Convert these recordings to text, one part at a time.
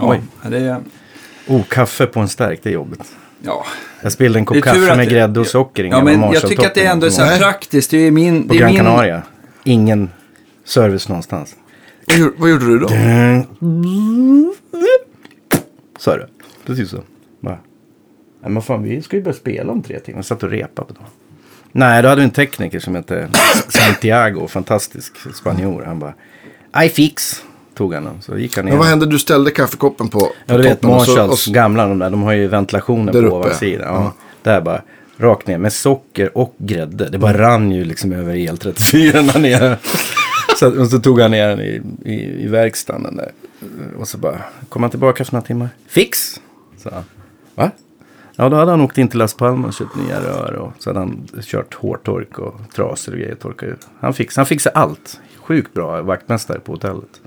Ja, Oj. det är... Oh, kaffe på en stark, det är jobbigt. Ja. Jag spillde en kopp Det är kaffe med det- grädde och socker Ja, men jag tycker att det är ändå så här praktiskt. Det är min... På Det är Gran min... Canaria. Ingen service någonstans. Vad Vad gjorde du då? Sa du? Precis så. Va? Nej men fan, vi ska ju börja spela om tre timmar. Jag satt och repade på dagen. Nej, då hade vi en tekniker som hette Santiago, fantastisk spanjor. Han bara, I fix, tog han den. Så gick han ner. Men vad hände? Du ställde kaffekoppen på, på Ja, du vet toppen och så- Marshalls och så- gamla de där, de har ju ventilationen Där på uppe. ovansidan. Ja. Ja. Där bara, rakt ner med socker och grädde. Det bara rann ju liksom över el34 där nere. så, och så tog han ner den i, i, i verkstaden den där. Och så bara, kom han tillbaka efter några timmar. Fix! Så, han. va? Ja, då hade han åkt in till Las Palmas och köpt nya rör. Och så hade han kört hårtork och trasor och grejer. Han, fix, han fixade allt. Sjukt bra vaktmästare på hotellet.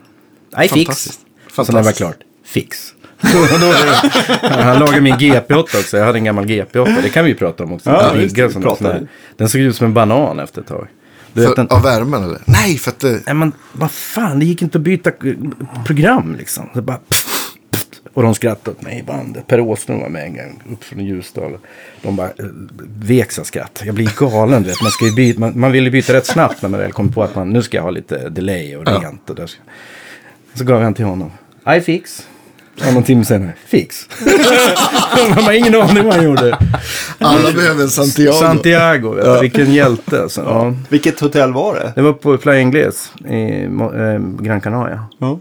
Nej, fix! Fantastiskt. Så när det var klart, fix. Han lagade min GP8 också. Jag hade en gammal GP8. Det kan vi ju prata om också. Ja, Den ligger sån här- Den såg ut som en banan efter ett tag. Du vet, För, den, av värmen eller? Nej, för att det... nej, men vad fan, det gick inte att byta program liksom. Det bara, pff, pff, och de skrattade åt mig i bandet. Per Åström var med en gång upp från Ljusdal. De bara eh, veks av skratt. Jag blir galen, du vet. Man, ska ju byta, man, man vill ju byta rätt snabbt när man väl kommer på att man, nu ska jag ha lite delay och rent. Och där ska. Så gav jag den till honom. I fix. Och någon timme senare, fix. man har ingen aning vad han gjorde. Alla behöver Santiago. Santiago, du, vilken hjälte. Alltså. Ja. Vilket hotell var det? Det var på Flying Glass i eh, Gran Canaria. Ja.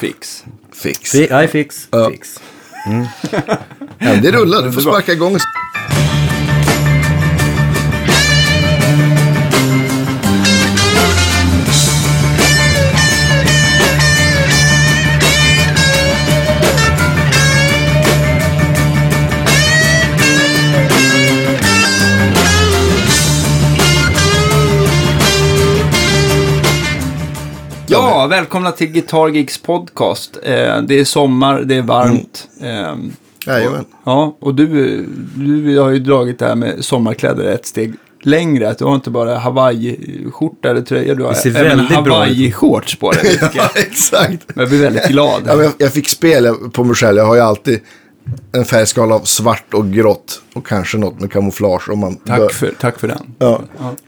Fix. Fix. Fi- I fix. Ja. fix. Ja, det rullar, du får sparka igång. Ja, välkomna till Guitar Geeks podcast. Eh, det är sommar, det är varmt. Eh, Jajamän. ja, och du, du har ju dragit det här med sommarkläder ett steg längre. Att du har inte bara Hawaii-skjorta eller tröja, du har Det ser även väldigt. Hawaii-shorts på dig. Ja, exakt. Men jag blir väldigt glad. Ja, jag, jag fick spel på mig själv. Jag har ju alltid en färgskala av svart och grått. Och kanske något med kamouflage om man bör- Tack för, tack för den. Ja,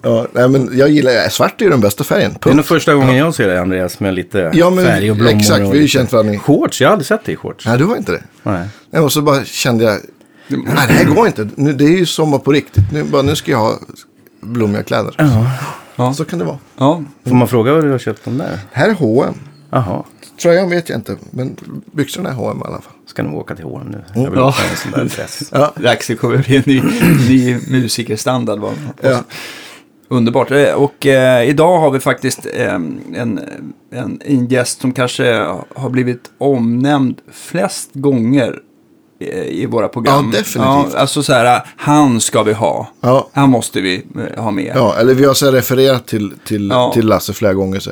ja nej, men jag gillar, ja, svart är ju den bästa färgen. Det är nog Punkt. första gången jag ser dig Andreas med lite Ja, men färg och blommor. exakt, vi har ju känt varandra Shorts, jag har aldrig sett dig i shorts. Nej, du var inte det. Nej. Nej, och så bara kände jag, nej det här går inte. Nu, det är ju sommar på riktigt. Nu, bara, nu ska jag ha blommiga kläder. Ja. Så kan det vara. Ja, Får man fråga vad du har köpt dem där? Här är H&M. Jaha, Tröjan vet jag inte, men byxorna är H&M i alla fall. ska nog åka till H&M nu. Jag vill Ja. ha en sån där dress. Ja. Raxi kommer bli en ny, ny musikerstandard. Var. Ja. Underbart. Eh, Och eh, idag har vi faktiskt eh, en, en, en gäst som kanske har blivit omnämnd flest gånger eh, i våra program. Ja, definitivt. alltså så här, han ska vi ha. Ja. Han måste vi eh, ha med. Ja, eller vi har så här refererat till, till, Ja. till Lasse flera gånger. Så.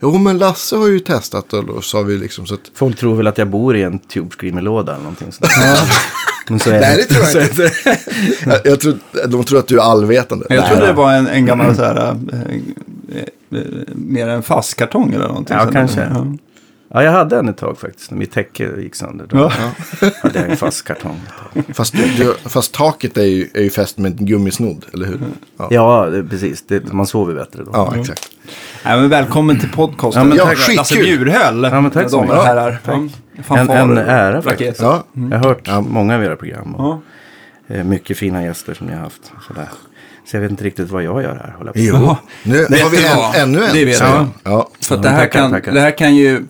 Jo, men Lasse har ju testat och då sa vi liksom så att... Folk tror väl att jag bor i en Tube Screamer-låda eller någonting sånt. Men så är Nej, det tror jag inte. jag, jag tror, de tror att du är allvetande. Jag då. det var en, en gammal så här, eh, eh, eh, mer en fastkartong eller någonting. Ja, kanske. Ja. Ja, jag hade en ett tag faktiskt. När mitt täcke gick sönder. Då Ja. hade jag en fast kartong. Fast, du, fast taket är ju, är ju fäst med en gummisnodd, eller hur? Ja, Ja, det, precis. Det, man sover bättre då. ja exakt. Nej, men välkommen till podcasten. Ja, men Ja, tack. skitkul. Lasse Bjurhöll. Ja, men tack så mycket. herrar. Ja, En, en ära faktiskt. Ja, Jag har hört Ja. många av era program. Och, Ja. eh, mycket fina gäster som ni har haft. Sådär. Så jag vet inte riktigt vad jag gör här. Håller på. jo. Nu Vet har vi en, ännu en. Det vet jag. Ja. För att det, här kan, det här kan ju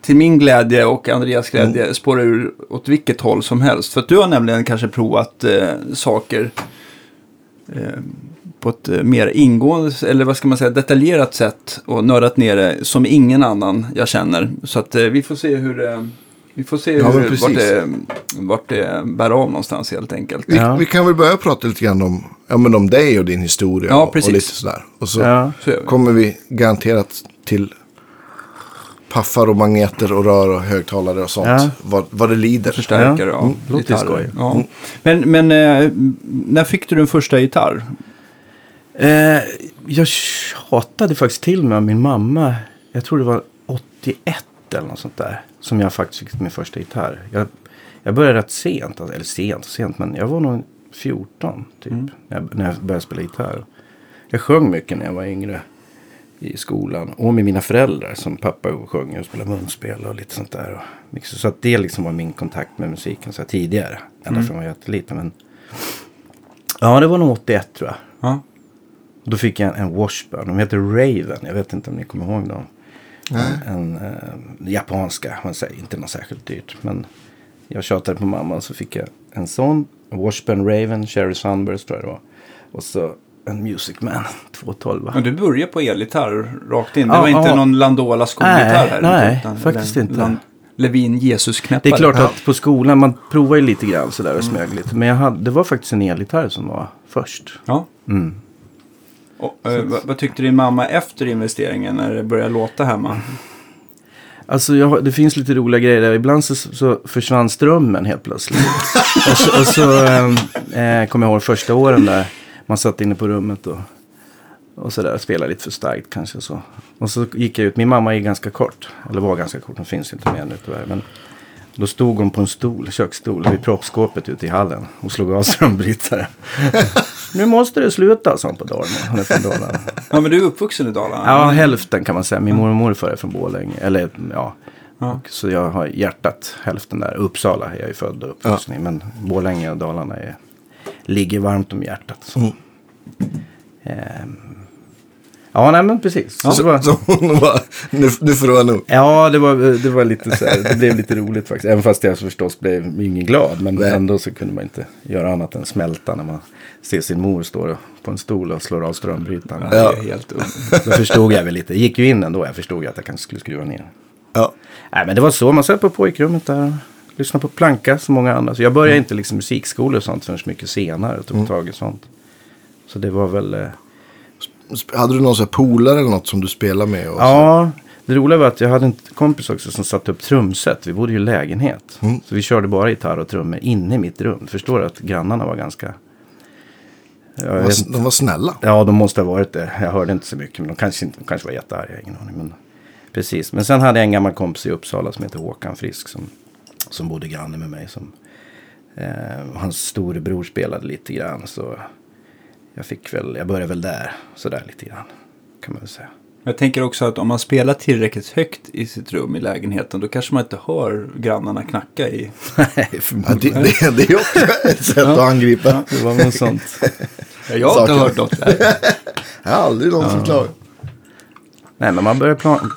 till min glädje och Andreas glädje Mm. spåra ur åt vilket håll som helst. För att du har nämligen kanske provat eh, saker eh, på ett eh, mer ingående, eller vad ska man säga, detaljerat sätt och nördat ner det som ingen annan jag känner. Så att eh, vi får se hur det, vi får se Ja, hur, precis. vart, det, vart det bär av någonstans helt enkelt. Vi, Ja. vi kan väl börja prata lite grann om, ja, men om dig och din historia. Ja, och, precis. och lite sådär. Och så Ja. Så kommer vi garanterat till paffar och magneter och rör och högtalare och sånt. Ja. Vad, vad det lider. Förstärkare Ja, och mm, låter skoj. Ja. Men, men eh, när fick du din första gitarr? Eh, jag tjatade faktiskt till med min mamma. Jag tror det var 81 90 eller något sånt där. Som jag faktiskt fick min första gitarr. Jag, jag började rätt sent, alltså, eller sent och sent, men jag var nog 14 typ. När, jag, när jag började spela gitarr. Jag sjöng mycket när jag var yngre i skolan. Och med mina föräldrar som pappa sjöng och spelade munspel och lite sånt där. Och så att det liksom var min kontakt med musiken så här, tidigare. Ända från jag var jätteliten. Men... Ja, det var nog 81 tror jag. Ja. Och då fick jag en, en Washburn. De heter Raven. Jag vet inte om ni kommer ihåg dem. En eh, japanska. Man säger inte något särskilt dyrt. Men jag tjatade på mamma och så fick jag en sån. Washburn Raven. Cherry Sunburst tror jag det var. Och så en Music Man 212. Men du började på elgitarr rakt in. Det Ja, var inte ja. någon Landola skolgitarr Nej, här? nej, utan faktiskt den- inte. Levin Jesus-knäppare. Det är klart Ja. att på skolan, man provar ju lite grann sådär och smög lite. Men jag hade, det var faktiskt en elgitarr som var först. Ja. Mm. Och, eh, vad, vad tyckte din mamma efter investeringen när det började låta hemma? Alltså jag, det finns lite roliga grejer där. Ibland så, så försvann strömmen helt plötsligt. och så, och så ehm, eh, kommer jag ihåg första åren där. Man satt inne på rummet och, och sådär. Spelade lite för starkt kanske så. Och så gick jag ut. Min mamma är ganska kort. Eller var ganska kort. Hon finns inte mer nu tyvärr. Men då stod hon på en stol, köksstol vid proppskåpet ute i hallen. Och slog av strömbrytaren. nu måste det sluta, sa hon på Dalarna. Hon är från Dalarna. Ja, men du är uppvuxen i Dalarna? Ja, hälften kan man säga. Min mormor och morfar är från Borlänge. Eller ja. Ja. Så jag har hjärtat hälften där. Uppsala är jag ju född och uppvuxen i. Men Borlänge och Dalarna är, ligger varmt om hjärtat. Mm. Ehm, ja, nej men precis. Så Så, det var, så hon bara, nu, nu får det vara nog. Ja, det var, det var lite så här, det blev lite roligt faktiskt. Även fast jag förstås blev ingen glad. Men Nej. ändå så kunde man inte göra annat än smälta när man ser sin mor stå på en stol och slår av strömbrytaren. Ja, Ja. helt. Då förstod jag väl lite. Det gick ju in ändå. Jag förstod ju att jag kanske skulle skruva ner. Ja. Nej, men det var så. Man satt på pojkrummet där och lyssnade på planka som många andra. Så jag började inte liksom musikskolor och sånt förrän mycket senare. Och tog tag i sånt. Så det var väl... Hade du någon sån här polare eller något som du spelade med? Ja, det roliga var att jag hade en kompis också som satte upp trumset. Vi bodde ju i lägenhet. Mm. Så vi körde bara gitarr och trummor inne i mitt rum. Förstår du att grannarna var ganska... Jag vet de var snälla. Ja, de måste ha varit det. Jag hörde inte så mycket. Men de kanske, inte, de kanske var jättearga. Ingen aning. Men, precis. Men sen hade jag en gammal kompis i Uppsala som heter Håkan Frisk. Som, som bodde granne med mig. Som, eh, hans storebror spelade lite grann. Så jag fick väl, jag började väl där. Sådär lite grann. Kan man väl säga. Jag tänker också att om man spelar tillräckligt högt i sitt rum i lägenheten då kanske man inte hör grannarna knacka i. Nej, Ja, förmodligen. det, det, det är också ett sätt att angripa. Det var väl sånt. Jag har inte hört något där. Jag har aldrig någonsin klagat. Nej, men man började plan...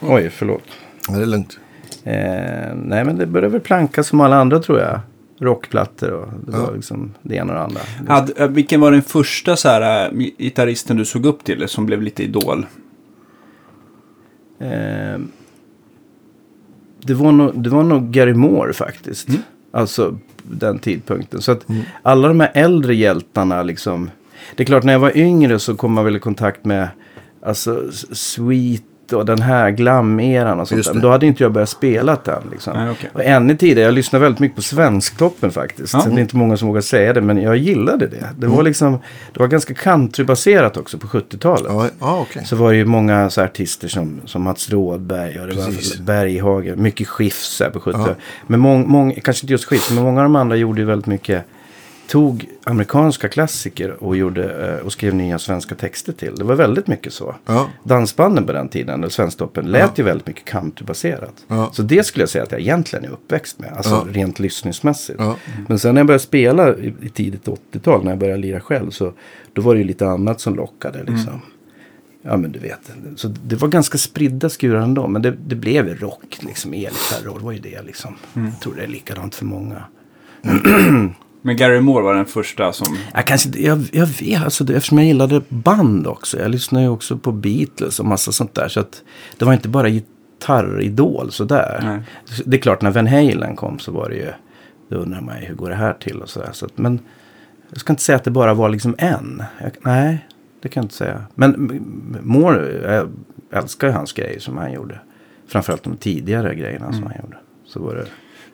Oj, förlåt. Ja, det är lugnt. Eh, nej, men det började väl planka som alla andra tror jag. Rockplattor och det var liksom det ena och det andra. Hade, eh, vilken var den första så här, äh, gitarristen du såg upp till som blev lite idol? Eh, det, var nog, det var nog Gary Moore faktiskt. Mm. Alltså den tidpunkten. Så att alla de här äldre hjältarna liksom. Det är klart när jag var yngre så kom man väl i kontakt med alltså S- Och den här glam-eran och sånt då hade inte jag börjat spela den liksom. Nej, okej. Och ännu tidigare, jag lyssnade väldigt mycket på Svensktoppen faktiskt. Ja. Det är inte många som vågar säga det, men jag gillade det. Det var liksom, det var ganska countrybaserat också på 70-talet. Ja, okej. Så var det ju många så artister som, som Mats Rådberg och det Precis. var Berghagen. Mycket Skiffs här på 70 Ja. Men mång, mång, kanske inte just Skiffs, men många av de andra gjorde ju väldigt mycket. Tog amerikanska klassiker och, gjorde, eh, och skrev nya svenska texter till. Det var väldigt mycket så. Ja. Dansbanden på den tiden, eller Svensktoppen, lät ju väldigt mycket countrybaserat. Ja. Så det skulle jag säga att jag egentligen är uppväxt med. Alltså Ja. rent lyssningsmässigt. Ja. Men sen när jag började spela i, i tidigt 80-tal, när jag började lira själv, så då var det ju lite annat som lockade. Liksom. Ja men du vet. Så det var ganska spridda skurar ändå. Men det, det blev rock, liksom elgitarr. Det var ju det liksom. Jag tror det är likadant för många. Men Gary Moore var den första som... Jag, kanske, jag, jag vet, alltså, det, eftersom jag gillade band också. Jag lyssnade ju också på Beatles och massa sånt där. Så att det var inte bara gitarridol sådär. Nej. Det är klart, när Van Halen kom så var det ju... Då undrar man ju, hur går det här till och sådär. Så att, men jag ska inte säga att det bara var liksom en. Jag, nej, det kan jag inte säga. Men Moore, jag älskar ju hans grejer som han gjorde. Framförallt de tidigare grejerna som han gjorde. Så var det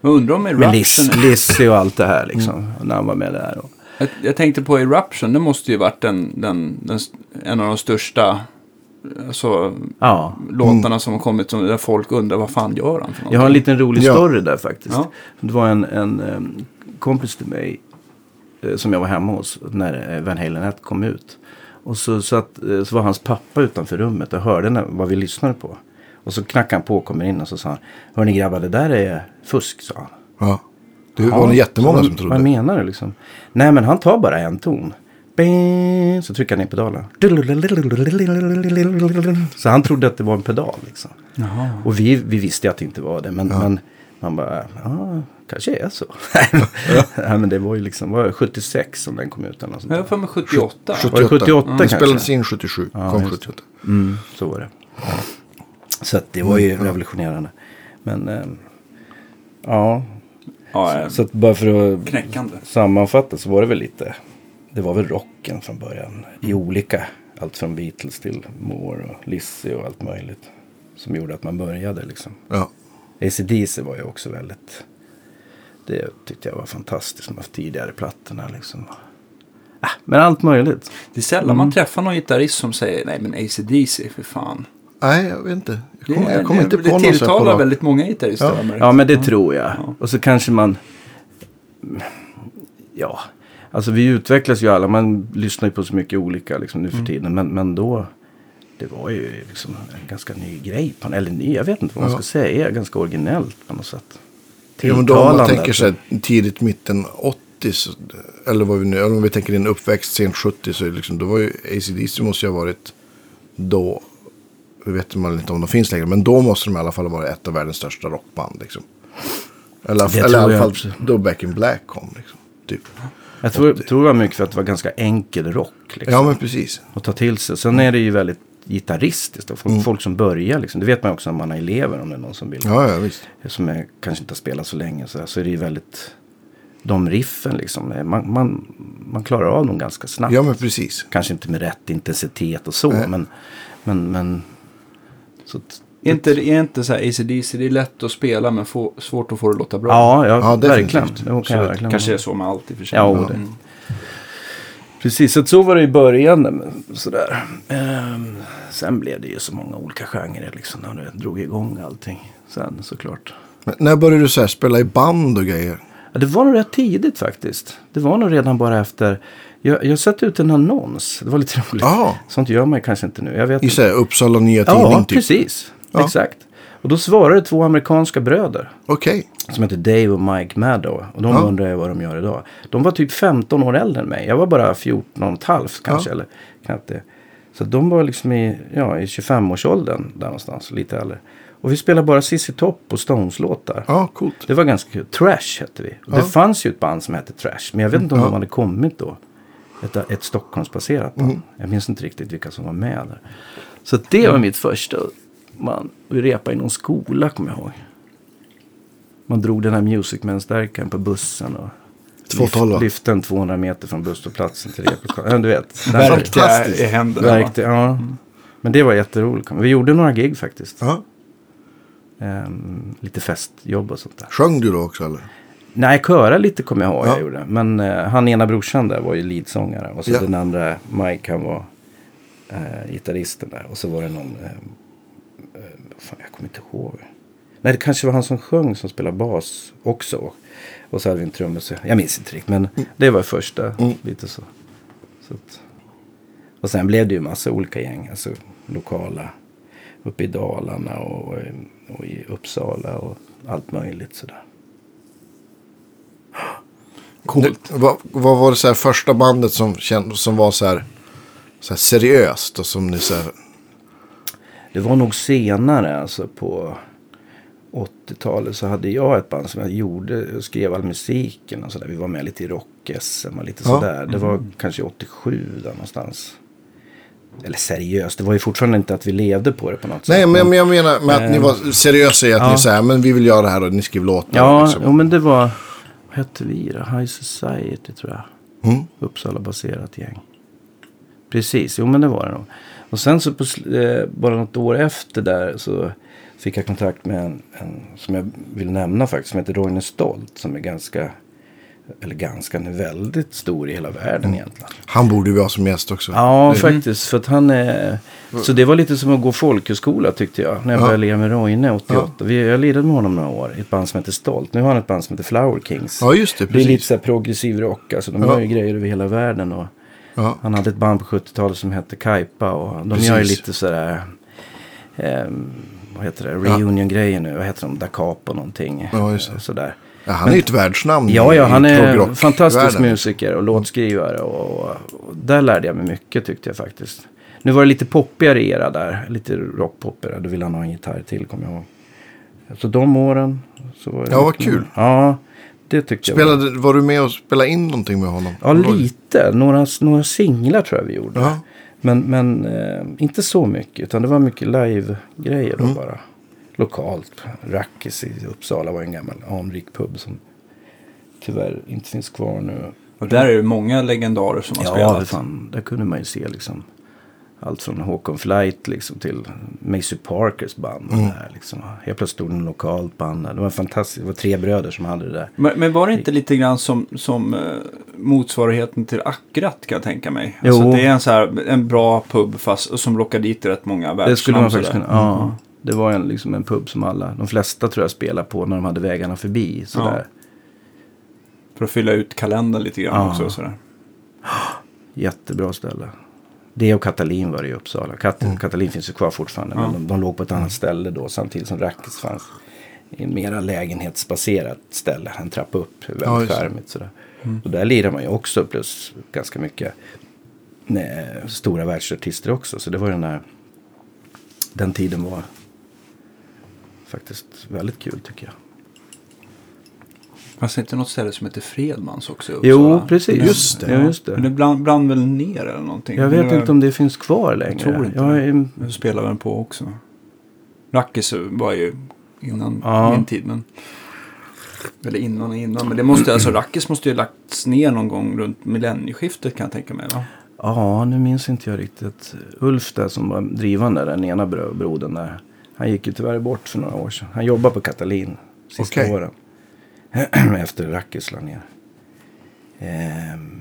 Jag undrar om med Liz, Eruption... Lizzy och allt det här liksom. När han var med där. Och, Jag, jag tänkte på Eruption, det måste ju varit den, den, den, en av de största alltså, Ja. låtarna som har kommit som, där folk undrar vad fan gör han för Jag har en liten rolig Ja. story där faktiskt. Ja. Det var en, en kompis till mig eh, som jag var hemma hos när eh, Van Halen 1 kom ut. Och så, så, att, eh, så var hans pappa utanför rummet och hörde när, vad vi lyssnade på. Och så knackade han på och kommer in och så sa han. Hörni grabbar det där är fusk sa han. Ja. Det var det jättemånga som Vad trodde. menar du liksom? Nej men han tar bara en ton. Bing, Så trycker han in pedalen. Så han trodde att det var en pedal liksom. Jaha. Och vi, vi visste att det inte var det. Men, men man bara, ja, kanske är så. Nej, men det var ju liksom, var det 76 som den kom ut eller något sånt Jag för mig 78. 78. Var det 78 Den kanske? spelades in 77. kom just det. 78. Mm, så var det. Så att det var ju revolutionerande. Men, ehm, ja. Ja, eh, Så att bara för att knäckande. sammanfatta så var det väl lite, det var väl rocken från början. I olika, allt från Beatles till Moore och Lizzy och allt möjligt. Som gjorde att man började liksom. Ja. ACDC var ju också väldigt, det tyckte jag var fantastiskt de tidigare plattorna liksom. Ah, men allt möjligt. Det är sällan man träffar någon gitarrist som säger nej men AC/DC för fan. Nej, jag vet inte. Jag Det, kommer, kommer inte det, på det någon på tilltalar väldigt många gitarrister. Ja. Ja men det tror jag. Och så kanske man, ja, alltså vi utvecklas ju alla. Man lyssnar ju på så mycket olika liksom, nu för Mm. tiden. Men, men då, det var ju liksom en ganska ny grej. På, eller ny, jag vet inte vad man Ja. ska säga. Ganska originellt på något sätt. Ja, men då om man Tilltalande. tänker sig tidigt mitten 80 så, eller vad vi nu, eller om vi tänker en uppväxt sent 70 så är det liksom, då var ju ACDC måste ju ha varit då, vi vet man inte om de finns längre, men då måste de i alla fall varit ett av världens största rockband liksom. Eller, Det eller i alla fall då Back in Black kom liksom. Typ. Jag tror, tror det var mycket för att det var ganska enkel rock. Liksom. Ja men precis. att ta till sig. Sen är det ju väldigt gitarristiskt. Och folk, Mm. folk som börjar liksom. Det vet man också när man är elever. Om det är någon som vill. Ja, ja visst. Som är, kanske inte har spelat så länge. Så, så är det ju väldigt. De riffen liksom. Man, man, man klarar av dem ganska snabbt. Ja men precis. Kanske inte med rätt intensitet och så. Nej. Men, men, men. Så, att- Är inte, är inte så här AC/DC, det är lätt att spela men få, svårt att få det att låta bra. ja, ja, Ja, verkligen. Det kan jag verkligen kanske är så med allt i och för sig. Ja, Men- det. Mm. Precis, så, så var det i början. Sådär. Ehm, sen blev det ju så många olika genrer liksom. När det drog igång allting. Sen såklart. Men när började du så här spela i band och grejer? Ja, det var nog rätt tidigt faktiskt. Det var nog redan bara efter. Jag, jag satte ut en annons. Det var lite roligt. Ja. Sånt gör man kanske inte nu. Jag vet I inte. så här Uppsala Nya Tidning Ja, typ? precis. Ja. Exakt. Och då svarade två amerikanska bröder. Okej. Som heter Dave och Mike Maddow. Och de Ja. undrar jag vad de gör idag. De var typ 15 år äldre än mig. Jag var bara 14 och ett halvt kanske. Ja. Eller knappt det. Så de var liksom i, ja, i 25-årsåldern där någonstans. Lite äldre. Och vi spelade bara Cissi Topp och Stones-låtar. Ja, coolt. Det var ganska kul. Trash hette vi. Ja. Det fanns ju ett band som hette Trash. Men jag vet inte om Ja. de hade kommit då. Ett, ett Stockholmsbaserat band. Mm. Jag minns inte riktigt vilka som var med där. Så det var mitt första. Man, vi repade i någon skola kommer jag ihåg. Man drog den här Musicman-stärkaren på bussen. Och 212 va? lyfte den 200 meter från busshållplatsen till replokalen. Du vet. Verktyg i händerna. Verktyg, ja. Men det var jätteroligt. Vi gjorde några gig faktiskt. Ja. Ehm, lite festjobb och sånt där. Sjöng du då också eller? Nej, köra lite kommer jag ihåg Ja. jag gjorde. Men eh, han ena brorsan där var ju leadsångare. Och så Ja. den andra, Mike, han var eh, gitarristen där. Och så var det någon, eh, eh, fan, jag kommer inte ihåg. Nej, det kanske var han som sjöng som spelade bas också. Och så hade vi en trummis. Jag minns inte riktigt, men det var första. Mm. Lite så. så att, och sen blev det ju massa olika gäng. Alltså lokala. Uppe i Dalarna och, och i Uppsala och allt möjligt sådär. Coolt. Vad, vad var det så här första bandet som, känd, som var så här, så här seriöst och som ni så här, Det var nog senare, alltså på 80-talet så hade jag ett band som jag gjorde, skrev all musiken och sådär. Vi var med lite i rock-SM och lite Ja. sådär. Det var kanske 87 där någonstans. Eller seriöst, det var ju fortfarande inte att vi levde på det på något Nej, sätt. men, men jag menar med att ni var seriösa i att Ja. ni säger, men vi vill göra det här och ni skriver låtar. Ja, liksom. jo, men det var, hette vi då? High Society tror jag. Mm. Uppsala-baserat gäng. Precis, jo men det var det nog. Och sen så på, eh, bara något år efter där så fick jag kontakt med en, en som jag vill nämna faktiskt. Som heter Roine Stolt. Som är ganska Eller ganska, han är väldigt stor i hela världen egentligen. Han borde ju vara som gäst också. Ja, Det- faktiskt. För att han är... Så det var lite som att gå folkhögskola tyckte jag. När jag Ja. började lira med Roine 88. Vi, jag lirade med honom några år i ett band som heter Stolt. Nu har han ett band som heter Flower Kings. Ja, just det. det är Precis. lite så här progressiv rock. Alltså, de Ja. gör ju grejer över hela världen. Och Ja. han hade ett band på 70-talet som hette Kaipa. Och de Precis. gör ju lite sådär... Eh, vad heter det? Reunion-grejer nu. Vad heter de? Da Capo någonting. Ja, just det. Sådär. Ja, han är ju ett världsnamn Ja, ja, han är fantastisk musiker och låtskrivare. Och, och där lärde jag mig mycket tyckte jag faktiskt. Nu var det lite poppigare era där. Lite rockpoppigare. Då ville han ha en gitarr till, kommer jag ihåg. Så de åren. Så var det Ja, vad kul. Ja, det tyckte jag. Var. Spelade, var du med och spelade in någonting med honom? Ja, lite. Några, några singlar tror jag vi gjorde. Ja. Men, men eh, inte så mycket. Utan det var mycket live-grejer Mm. då bara. Lokalt. Rackis i Uppsala var en gammal anrik pub som tyvärr inte finns kvar nu. Och där är det många legendarer som har Ja, spelat. fan. Där kunde man ju se liksom. Allt från Håkon Flight liksom till Macy Parkers band. Mm. Och där, liksom. Helt plötsligt stod det en lokalt band där. Det var fantastiskt. Det var tre bröder som hade det där. Men, men var det inte lite grann som, som eh, motsvarigheten till Akkurat kan jag tänka mig? Jo. Alltså att det är en, så här, en bra pub fast, som lockar dit rätt många världsnamn. Det skulle man faktiskt kunna. Ja. Det var en, liksom en pub som alla, de flesta tror jag spelade på när de hade vägarna förbi. Sådär. För att fylla ut kalendern lite grann Ja. också. Sådär. Jättebra ställe. Det och Katalin var det i Uppsala. Kat Katalin finns ju kvar fortfarande. Ja. Men de, de låg på ett annat ställe då. Samtidigt som Rackets fanns. I en mera lägenhetsbaserat ställe. En trappa upp. Ja, Väldigt charmigt sådär. Och där lirar man ju också. Plus ganska mycket med stora världsartister också. Så det var den där. Den tiden var faktiskt väldigt kul tycker jag. Fanns det inte något ställe som heter Fredmans också i Jo, Uppsala? precis. Just det. Ja, just Men det. det brann, brann väl ner eller någonting? Jag vet inte om det finns kvar längre. tror inte jag det. är, Nu spelar den på också. Rackis var ju innan Ja. min tid. Men... Eller innan och innan. Men det måste alltså, Rackis måste ju lagts ner någon gång runt millennieskiftet kan jag tänka mig. Va? Ja, nu minns inte jag riktigt. Ulf där som var drivande, den ena bro- brodern där. Han gick ju tyvärr bort för några år sedan. Han jobbade på Katalin sista Okej. åren. Efter Rackis la ner. Ehm.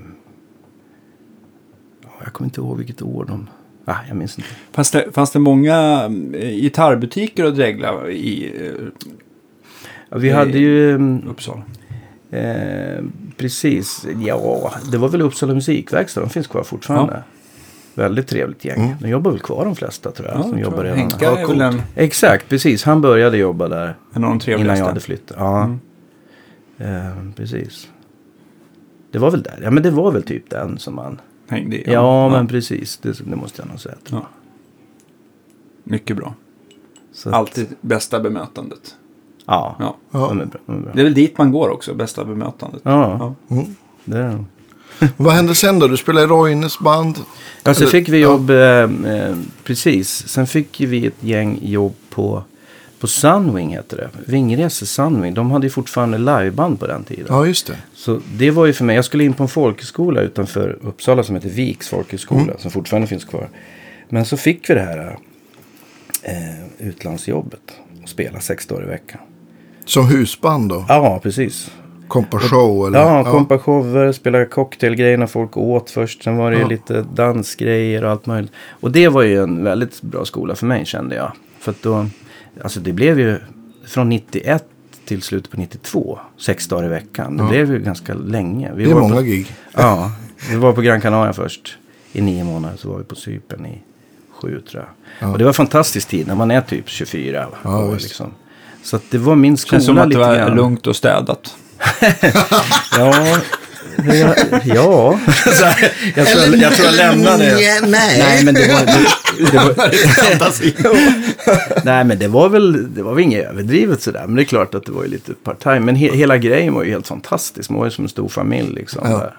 Ja, jag kommer inte ihåg vilket år de... Ah, jag minns inte. Fanns det, fanns det många eh, gitarrbutiker att dregla i eh, Ja, vi Eh, hade ju... mm, Uppsala? Eh, precis. Ja, det var väl Uppsala musikverkstad. De finns kvar fortfarande. Väldigt trevligt gäng. Mm. De jobbar väl kvar de flesta tror jag. som tror jobbar jag. redan. Henka Ja, är väl en, Exakt, precis. Han började jobba där. en av de trevligaste. Innan jag hade flyttat. Ja, Mm. eh, precis. Det var väl där. Ja, men det var väl typ den som man... Hängde i. Ja, men precis. Det, det måste jag nog säga. Ja. Mycket bra. Så att- Alltid bästa bemötandet. Ja, Ja. Ja. de är bra. De är bra. Det är väl dit man går också, bästa bemötandet. Ja, Ja. Mm. det är. Vad hände sen då? Du spelade i Roines band. Ja, sen fick vi ja. jobb, eh, eh, precis. Sen fick vi ett gäng jobb på, på Sunwing heter det. Vingrese Sunwing. De hade ju fortfarande liveband på den tiden. Ja, just det. Så det var ju för mig. Jag skulle in på en folkhögskola utanför Uppsala som heter Viks folkhögskola. Som fortfarande finns kvar. Men så fick vi det här eh, utlandsjobbet. Och spela sex dagar i veckan. Som husband då? Ja, precis. Kompa show eller? Ja, kompashower, spela cocktailgrejer när folk åt först. Sen var det ju Ja. lite dansgrejer och allt möjligt. Och det var ju en väldigt bra skola för mig kände jag. För att då, alltså det blev ju från 91 till slutet på 92, sex dagar i veckan. Det Ja. blev ju ganska länge. Vi Det är var många på, gig. Ja, vi var på Gran Canaria först i nio månader. Så var vi på Cypern i sju tror jag. Ja. Och det var en fantastisk tid när man är typ 24. Ja, år, liksom. Så att det var min skola Känns som att det lite var grann. lugnt och städat. Ja, ja, ja. Så här, jag, tror jag, jag tror jag lämnar det. Nej. Nej, men det var... Det, det var nej, men det var väl, det var väl inget överdrivet sådär. Men det är klart att det var ju lite part-time. Men he, hela grejen var ju helt fantastisk. Man var ju som en stor familj liksom. Ja.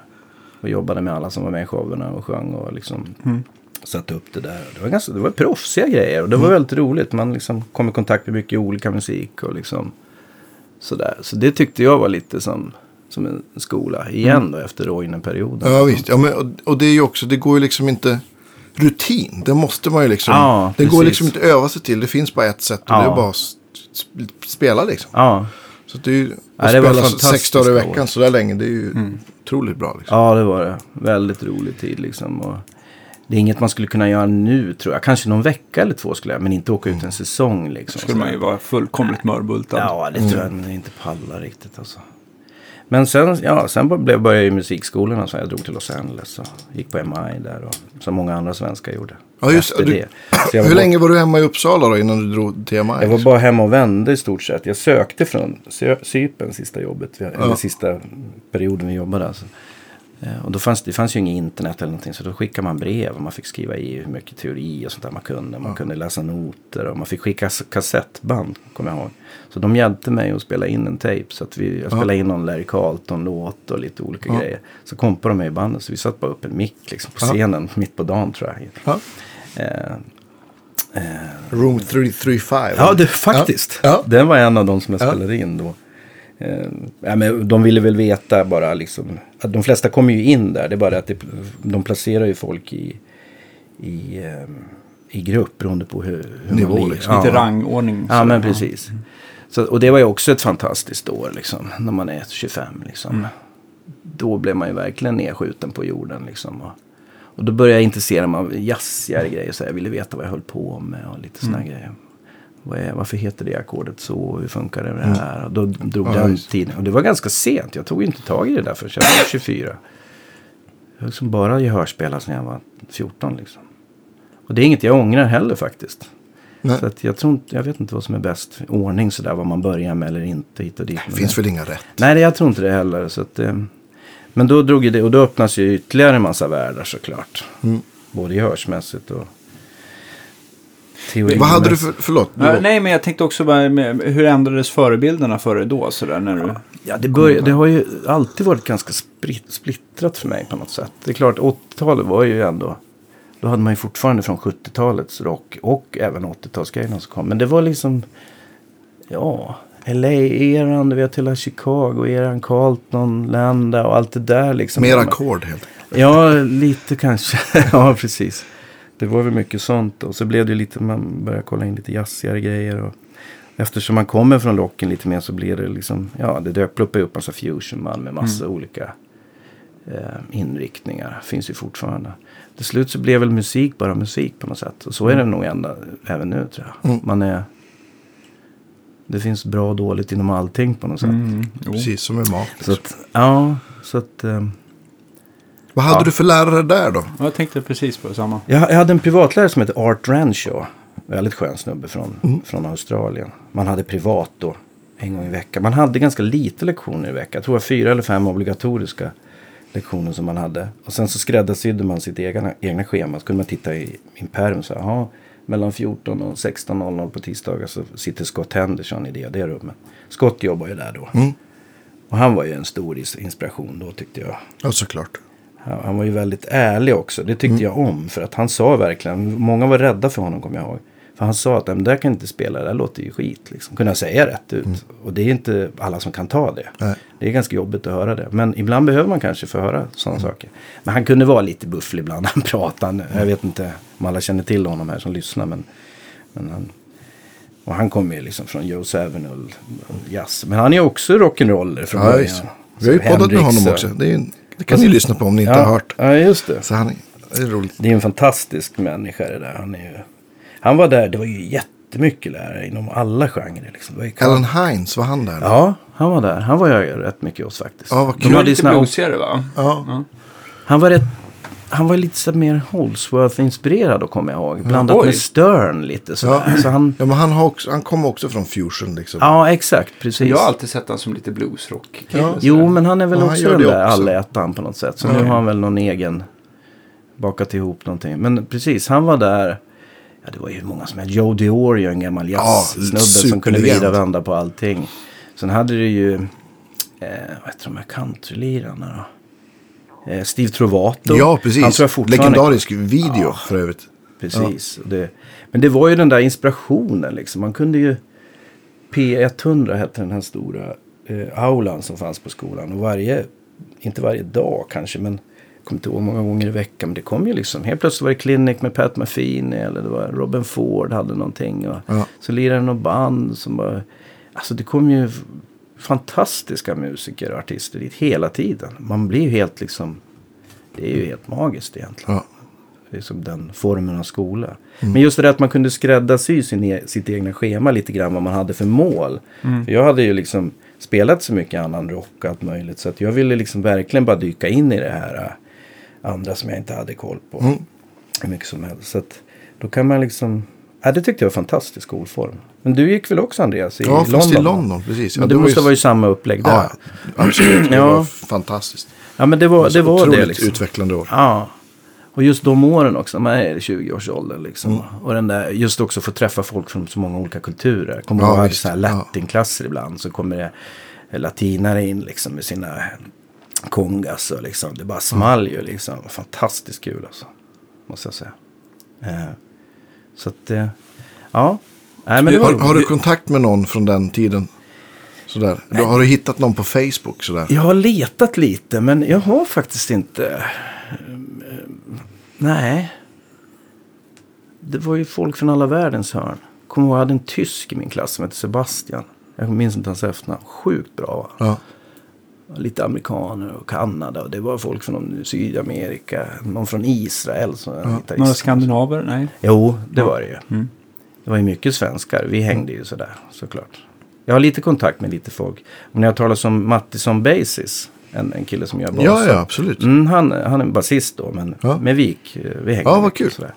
Och jobbade med alla som var med i showerna och sjöng och liksom Mm. satte upp det där. Det var, ganska, det var proffsiga grejer och det var väldigt roligt. Man liksom kom i kontakt med mycket olika musik och liksom sådär. Så det tyckte jag var lite som, som en skola igen då efter Roine-perioden. Ja, visst. Ja, men, och, och det är ju också, det går ju liksom inte... Rutin, det måste man ju liksom... Ja, det går liksom inte att öva sig till. Det finns bara ett sätt och Ja. det är bara att spela liksom. Ja, Så det är ju, Ja, att var spela sex dagar i veckan så där länge, det är ju otroligt bra. Liksom. Ja, det var det. Väldigt rolig tid liksom. Och det är inget man skulle kunna göra nu tror jag. Kanske någon vecka eller två skulle jag. Men inte åka ut en säsong liksom. skulle man ju vara fullkomligt mörbultad. Ja, det tror jag men inte pallar riktigt alltså. Men sen, ja, sen blev- började jag i musikskolorna så jag drog till Los Angeles och gick på MI där och som många andra svenskar gjorde. Ja, just du- det. Hur bara- länge var du hemma i Uppsala då innan du drog till MI? Jag var bara hemma och vände i stort sett. Jag sökte från Cypern sista jobbet. Eller sista perioden vi jobbade. Alltså. Eh, Och då fanns det fanns ju inget internet eller någonting. Så då skickade man brev. Och man fick skriva i hur mycket teori och sånt där man kunde. Man kunde läsa noter. Och man fick skicka kassettband. Kommer jag ihåg. Så de hjälpte mig att spela in en tape. Så att vi, jag spelade in någon Larry Carlton-låt och lite olika grejer. Så kompade de mig i bandet. Så vi satt bara upp en mick liksom, på Ja. scenen. Mitt på dagen tror jag. Ja. Eh, Room 335. Ja, det, faktiskt. Ja. Den var en av de som jag Ja. spelade in då. Eh, ja, men de ville väl veta bara liksom. Att de flesta kommer ju in där. Det är bara att det, de placerar ju folk i, i, eh, i grupp beroende på hur, hur Nivå, man ligger. liksom. Lite rangordning. Ja, men precis. Så, och det var ju också ett fantastiskt år liksom. När man är 25 liksom. Då blev man ju verkligen nedskjuten på jorden liksom. Och, och då började jag intressera mig av jazzigare grejer. Så jag ville veta vad jag höll på med och lite sådana grejer. Vad är, varför heter det ackordet så? Hur funkar det med det här? Och då drog Ja, den just. tiden. Och det var ganska sent. Jag tog inte tag i det där förrän jag var 24. Jag har liksom bara gehörspelat sedan jag var 14 liksom. Och det är inget jag ångrar heller faktiskt. Nej. Så att jag, tror inte, jag vet inte vad som är bäst ordning sådär. Vad man börjar med eller inte hit och dit. Det finns väl inga rätt. Nej, jag tror inte det heller. Så att, eh, men då drog det. Och då öppnas ju ytterligare en massa världar såklart. Mm. Både gehörsmässigt och teorimässigt. Vad hade du för, förlåt? Du nej, men jag tänkte också bara med, hur ändrades förebilderna för dig då? Sådär, när du... Ja, det, började, det har ju alltid varit ganska splittrat för mig på något sätt. Det är klart, 80-talet var ju ändå... Då hade man ju fortfarande från 70-talets rock och även 80-talsgrejerna som kom. Men det var liksom... Ja, LA-eran, du vet hela Chicago-eran, Carlton, Landa och allt det där liksom. Mer ackord helt enkelt. Ja, lite kanske. ja, precis. Det var väl mycket sånt. Och så blev det lite, man började kolla in lite jazzigare grejer. Och eftersom man kommer från rocken lite mer så blir det liksom, ja, det dök ploppade upp massa fusionband med massa olika eh, inriktningar. Finns ju fortfarande. Till slut så blev väl musik bara musik på något sätt. Och så är det nog ända, även nu tror jag. Mm. Man är, det finns bra och dåligt inom allting på något sätt. Mm. Precis som med mat. Så Liksom. att, ja, så att... Eh, Vad hade Ja. du för lärare där då? Jag tänkte precis på samma. Jag, jag hade en privatlärare som hette Art Renshaw. Väldigt skön snubbe från, från Australien. Man hade privat då. En gång i veckan. Man hade ganska lite lektioner i veckan. Jag tror det var fyra eller fem obligatoriska lektioner som man hade. Och sen så skräddarsydde man sitt egna, egna schema. Så kunde man titta i min pärm och säga, jaha, mellan 14 och 16.00 på tisdagar så sitter Scott Henderson i det, det rummet. Scott jobbar ju där då. Mm. Och han var ju en stor inspiration då tyckte jag. Ja, såklart. Han var ju väldigt ärlig också. Det tyckte jag om. För att han sa verkligen. Många var rädda för honom kommer jag ihåg. För han sa att "Nej, men det där kan inte spela. Det där låter ju skit. Liksom. Kunde jag säga rätt ut. Och det är inte alla som kan ta det. Nej. Det är ganska jobbigt att höra det. Men ibland behöver man kanske få höra sådana saker. Men han kunde vara lite bufflig ibland när han pratade. Jag vet inte om alla känner till honom här som lyssnar. Men, men han, och han kommer ju liksom från Joe Zawinul jazz. Men han är också rock'n'roller från Ja, början. Vi har ju poddat med honom också. Det, är, ju- det kan ni lyssna på om ni inte har ja, hört. Ja, just det. Så han, det är roligt. Det är en fantastisk människa det där. Han, är ju, han var där, det var ju jättemycket lärare inom alla genrer. Liksom. Det var ju Alan Hines, var han där? då? Ja, han var där. Han var jag rätt mycket hos faktiskt. Ja, vad De kul. Var hade ju lite såna- bluesigare va? Ja. han var rätt... Han var lite så mer Holsworth-inspirerad då kommer jag ihåg. Blandat Oj. med Stern lite sådär. Ja. Så han, ja, men han, har också, han kommer också från fusion liksom. ja, exakt. Precis. Jag har alltid sett honom som lite bluesrock. Ja. Jo, men han är väl Ja, också den där allätaren på något sätt. Så Ja. nu har han väl någon egen bakat ihop någonting. Men precis, han var där. Ja, det var ju många som hette. Joe Diorio, en gammal jazzsnubbe som kunde vrida och vända på allting. Sen hade du ju, eh, vad heter de här countrylirarna då? Eh, Steve Trovato. Ja, Han precis. tror jag Legendarisk video för övrigt. Precis. Och Det, men det var ju den där inspirationen liksom. Man kunde ju... P100 hette den här stora eh, aulan som fanns på skolan. Och varje, inte varje dag kanske, men jag kommer inte ihåg många gånger i veckan. Men det kom ju liksom. Helt plötsligt var det Clinic med Pat Metheny eller det var Robin Ford hade någonting. Och Ja. Så lirade något band som var... Alltså det kom ju fantastiska musiker och artister dit hela tiden. Man blir ju helt liksom, det är ju helt magiskt egentligen. Ja. Det är som den formen av skola. Men just det där att man kunde skräddarsy sin e sitt egna schema lite grann vad man hade för mål. För jag hade ju liksom spelat så mycket annan rock och allt möjligt. Så att jag ville liksom verkligen bara dyka in i det här äh, andra som jag inte hade koll på. Mm. Hur mycket som helst. Så att då kan man liksom, ja det tyckte jag var fantastisk skolform. Men du gick väl också Andreas i Ja, London? fast i? London, precis. Men Ja, det, var måste ju- vara ju samma upplägg där. Ja, absolut. Det Ja. var fantastiskt. Ja men det var det, var otroligt det liksom. utvecklande år. Ja. Och just de åren också, man är i 20-årsåldern liksom. Mm. Och den där, just också få träffa folk från så många olika kulturer. Kommer Ja, ihåg så här Ja. latinklasser ibland. Så kommer det latinare in liksom med sina kongas och liksom. Det bara small ju liksom. Fantastiskt kul alltså. Måste jag säga. Eh, så att, eh, ja. Nej, men har, har du kontakt med någon från den tiden? Sådär. Du, har du hittat någon på Facebook? Sådär? Jag har letat lite men jag har faktiskt inte... eh, Nej. Det var ju folk från alla världens hörn. Kommer ihåg, jag hade en tysk i min klass som hette Sebastian. Jag minns inte hans efternamn. Sjukt bra va? Ja. Lite amerikaner och Kanada. Och det var folk från Sydamerika. Någon från Israel. Som ja. Några skandinaver? Nej. Jo, det var det ju. Mm. Det var ju mycket svenskar. Vi hängde ju sådär såklart. Jag har lite kontakt med lite folk. När jag talar om Mattisson Basis. En, en kille som gör basar. ja, ja, absolut. Mm, han, han är en basist då, men Ja. med Vik. eh, Vi hängde Ja, vad kul. Sådär.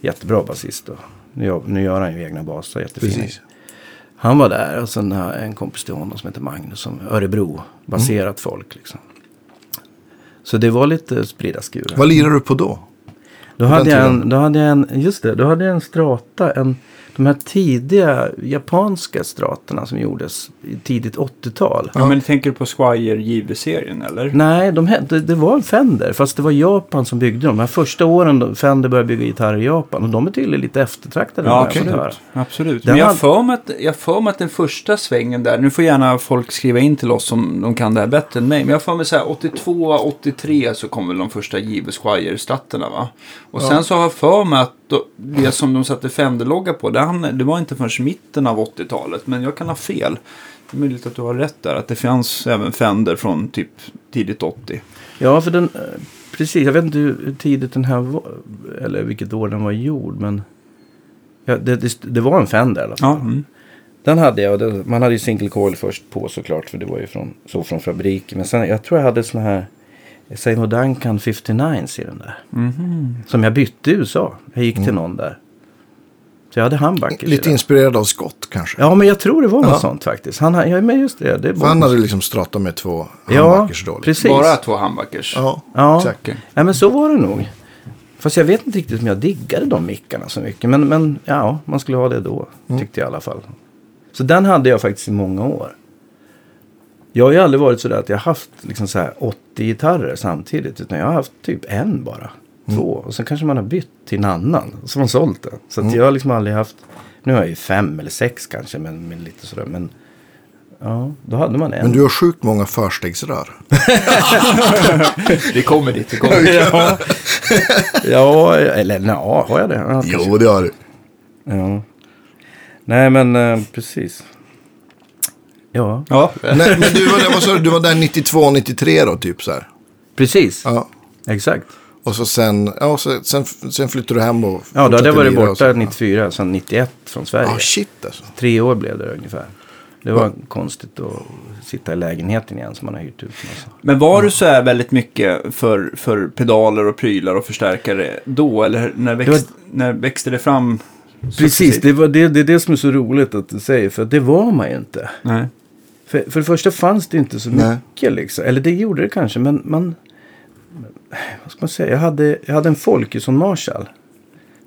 Jättebra basist då. Nu, gör- nu gör han ju egna basar, jättefina. Precis. Han var där och sen har jag en kompis till honom som heter Magnus. Som Örebro. Baserat Mm. folk liksom. Så det var lite sprida skurar. Vad lirar du på då? Då hade, jag en, då hade jag en, just det, då hade jag en strata, en, de här tidiga japanska stratorna som gjordes i tidigt 80-tal. Ja, men tänker du på Squire JV-serien eller? Nej, de, det, det var en Fender, fast det var Japan som byggde dem. De här första åren då Fender började bygga gitarrer i Japan. Och de är tydligen lite eftertraktade. Ja, absolut. absolut. Den Men jag har för mig att, jag för mig att den första svängen där, nu får gärna folk skriva in till oss om de kan det här bättre än mig. Men jag för mig så här 82, 83 så kom väl de första JV Squire-statterna va? Och sen så har jag för mig att då, det som de satte Fender-logga på, det, han, det var inte förrän mitten av 80-talet. Men jag kan ha fel. Det är möjligt att du har rätt där, att det fanns även Fender från typ tidigt 80. Ja, för den, eh, precis. Jag vet inte hur tidigt den här var, eller vilket år den var gjord. Men ja, det, det, det var en Fender i alla fall. Ja, mm. Den hade jag. Den, man hade ju single coil först på såklart. För det var ju från, så från fabriken. Men sen, jag tror jag hade såna här Seymour Duncan 59 i den där. Mhm. Som jag bytte i USA. Jag gick till någon där. Så jag hade i Lite inspirerad av Scott kanske? Ja, men jag tror det var något Ja. sånt faktiskt. Han, ja, men just det. det han hade liksom strata med två Ja, handbackers då. liksom. precis. Bara två humbuckers. Ja, Ja. exakt. Ja, men så var det nog. Fast jag vet inte riktigt om jag diggade de mickarna så mycket. Men, men ja, man skulle ha det då. Mm. Tyckte jag i alla fall. Så den hade jag faktiskt i många år. Jag har ju aldrig varit sådär att jag har haft liksom så här 80 gitarrer samtidigt. Utan jag har haft typ en bara. Mm. Två. Och sen kanske man har bytt till en annan. Som har sålt den. Så att Mm. jag har liksom aldrig haft. Nu har jag ju fem eller sex kanske. Men, men lite sådär. Men ja, då hade man en. Men du har sjukt många förstegsrör. Vi kommer dit, vi kommer dit. ja. ja, eller ja, har jag det? Ja. Jo, det har du. Ja. Nej, men eh, precis. Ja, Ja, Nej, men du var, där, vad sa du, du var där 92, 93 då, typ så här. precis. Ja. Exakt. Och så sen, ja, så, sen, sen flyttade du hem och Ja, då hade jag varit borta så. 94, sen 91 från Sverige. Ja, shit alltså. Tre år blev det ungefär. Det var konstigt att sitta i lägenheten igen som man har hyrt ut. Alltså. Men var du så här väldigt mycket för, för pedaler och prylar och förstärkare då? Eller när, växt, var- när växte det fram? Precis, det, var det, det är det som är så roligt att du säger. För det var man ju inte. Nej. För, för det första fanns det inte så Nej. mycket liksom. Eller det gjorde det kanske, men man... Vad ska man säga? Jag hade, jag hade en Folkesson Marshall.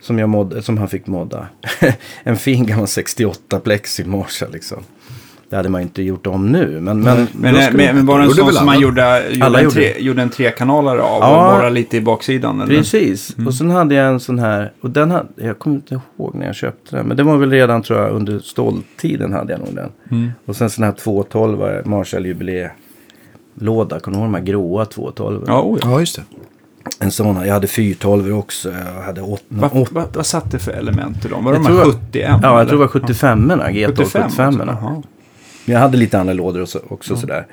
Som, jag modde, som han fick modda. en fin gammal 68 plexi Marshall liksom. Det hade man inte gjort om nu. Men, men, Men, eh, men, men var det en sån som man gjorde, gjorde, Alla en, gjorde tre, gjorde en trekanalare av Ja. och bara lite i baksidan? Eller? Precis. Och sen hade jag en sån här. Och den hade, jag kommer inte ihåg när jag köpte den. Men det var väl redan tror jag under ståltiden hade jag nog den. Mm. Och sen sån här 212 Marshall jubileelåda. Kommer du ihåg de här gråa 212? Ja, oh, ja. Ja, just det. En sån. här. Jag hade 412 också. Jag hade 8. Vad, vad, vad satt det för element i dem? Var Jag de här tror- 71? Ja, jag eller? tror det var 75 erna GT 75 75 också. erna. Men jag hade lite andra lådor också, också sådär.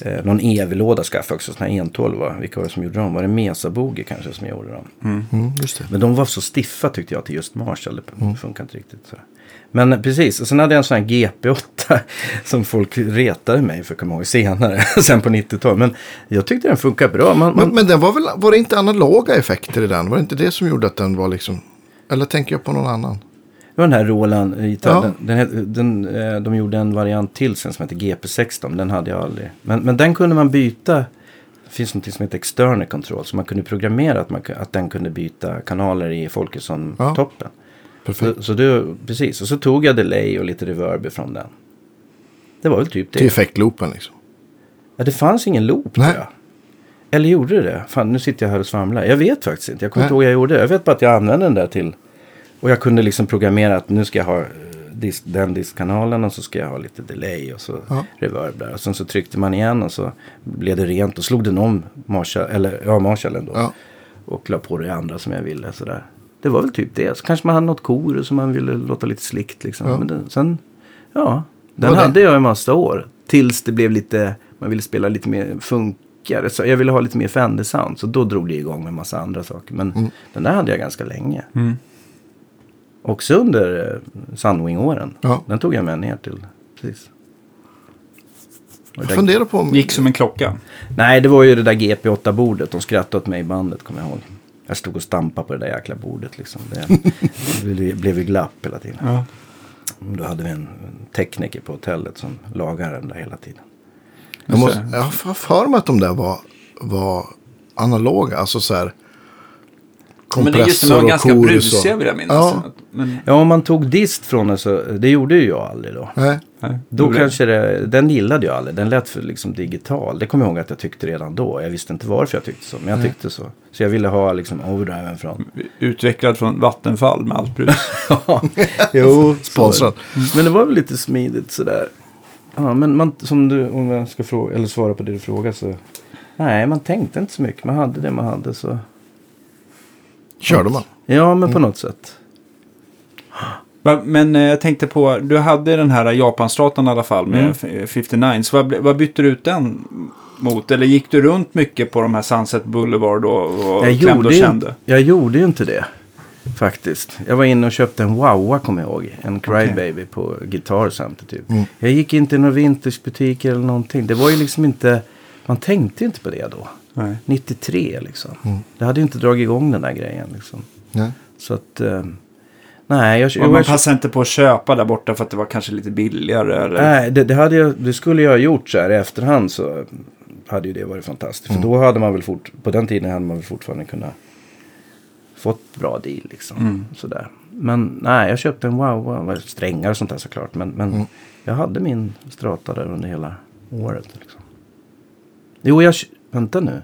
Eh, någon EV-låda skaffade jag också, sån här 112. Vilka var det som gjorde dem? Var det Mesaboge kanske som gjorde dem? Mm, just det. Men de var så stiffa tyckte jag till just Marshall. Det funkar inte riktigt så. Men eh, precis, och sen hade jag en sån här GP8 som folk retade mig för, kommer ihåg, senare. sen på 90-talet. Men jag tyckte den funkar bra. Man, man, Men, men den var väl, var det inte analoga effekter i den? Var det inte det som gjorde att den var liksom... Eller tänker jag på någon annan? Det var den här Roland gitarr. Ja. Den, den, den, eh, de gjorde en variant till sen som heter GP16. Den hade jag aldrig. Men, men den kunde man byta. Det finns något som heter external control. Så man kunde programmera att, man, att den kunde byta kanaler i Folkesson-toppen. Perfekt. Så, så det, precis. Och så tog jag delay och lite reverb från den. Det var väl typ det. Till effektloopen liksom. Ja, det fanns ingen loop Nej. jag. Eller gjorde det det? Fan, nu sitter jag här och svamlar. Jag vet faktiskt inte. Jag kommer inte ihåg jag gjorde. Jag vet bara att jag använde den där till. Och jag kunde liksom programmera att nu ska jag ha eh, disk, den diskkanalen och så ska jag ha lite delay och så Ja. reverb där. Och sen så tryckte man igen och så blev det rent och slog den om Marshall, eller ja, Marshallen då. Ja. Och la på det andra som jag ville sådär. Det var väl typ det. Så kanske man hade något kor som man ville låta lite slickt liksom. Ja. Men den, sen, ja. Den Var det- hade jag en massa år. Tills det blev lite, man ville spela lite mer funkare. Så jag ville ha lite mer Fender sound. Så då drog det igång med massa andra saker. Men Mm. den där hade jag ganska länge. Också under eh, Sunwing-åren. Ja. Den tog jag med ner till. Precis. Och Jag funderar på om... Gick som en klocka. Nej, det var ju det där GP8-bordet. De skrattade åt mig i bandet, kommer jag ihåg. Jag stod och stampade på det där jäkla bordet liksom. Det, det blev- ju glapp hela tiden. Ja. Då hade vi en, en tekniker på hotellet som lagade den där hela tiden. Jag, måste, jag har för mig att de där var, var analoga. Alltså så här... Men det är just det, de Kompressor var ganska brusiga vill jag minnas. Ja. Men, Ja, om man tog dist från den så, det gjorde ju jag aldrig då. Nej. nej. Då det. kanske det, den gillade jag aldrig. Den lät för liksom digital. Det kommer jag ihåg att jag tyckte redan då. Jag visste inte varför jag tyckte så, men jag tyckte så. Så jag ville ha liksom overdriven från. Utvecklad från Vattenfall med allt brus. jo, Sponsrad. Men det var väl lite smidigt sådär. Ja, men man, som du, om jag ska fråga, eller svara på det du frågar så. Nej, man tänkte inte så mycket. Man hade det man hade så. Körde man. Ja, men på något sätt. Men eh, jag tänkte på, du hade den här Japanstratan i alla fall med Mm. f- 59. Så vad, vad bytte du ut den mot? Eller gick du runt mycket på de här Sunset Boulevard och, och Jag klämde och gjorde, ju, kände? jag gjorde ju inte det. Faktiskt. Jag var inne och köpte en Wawa kommer jag ihåg. En Crybaby på Guitar Center typ. Mm. Jag gick inte i några vintagebutiker eller någonting. Det var ju liksom inte. Man tänkte inte på det då. Nej. 93 liksom. Mm. Det hade ju inte dragit igång den där grejen liksom. Nej. Så att. Eh, nej, jag, Och jag, man passade inte på att köpa där borta för att det var kanske lite billigare. Eller? Nej, det, det, hade jag, det skulle jag ha gjort så här i efterhand så hade ju det varit fantastiskt. Mm. För då hade man väl fort, på den tiden hade man väl fortfarande kunnat fått bra deal liksom. Mm. Sådär. Men nej, jag köpte en wow, wow strängar och sånt där såklart. Men, men Mm. jag hade min strata där under hela året. Liksom. Jo, jag, vänta nu.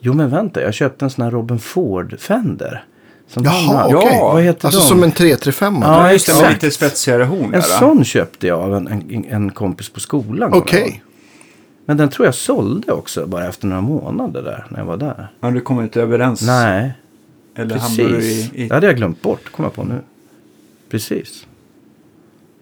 Jo, men vänta, jag köpte en sån här Robin Ford Fender. Som Jaha, okej. Vad heter Alltså de? som en 335. Ja, Ja, just det. Med exakt. lite spetsigare horn. En sån köpte jag av en, en, en kompis på skolan. Okej. Men den tror jag sålde också bara efter några månader där när jag var där. Ja, du kommer inte överens. Nej, Eller precis. i... i... Det hade jag glömt bort, kommer jag på nu. Precis.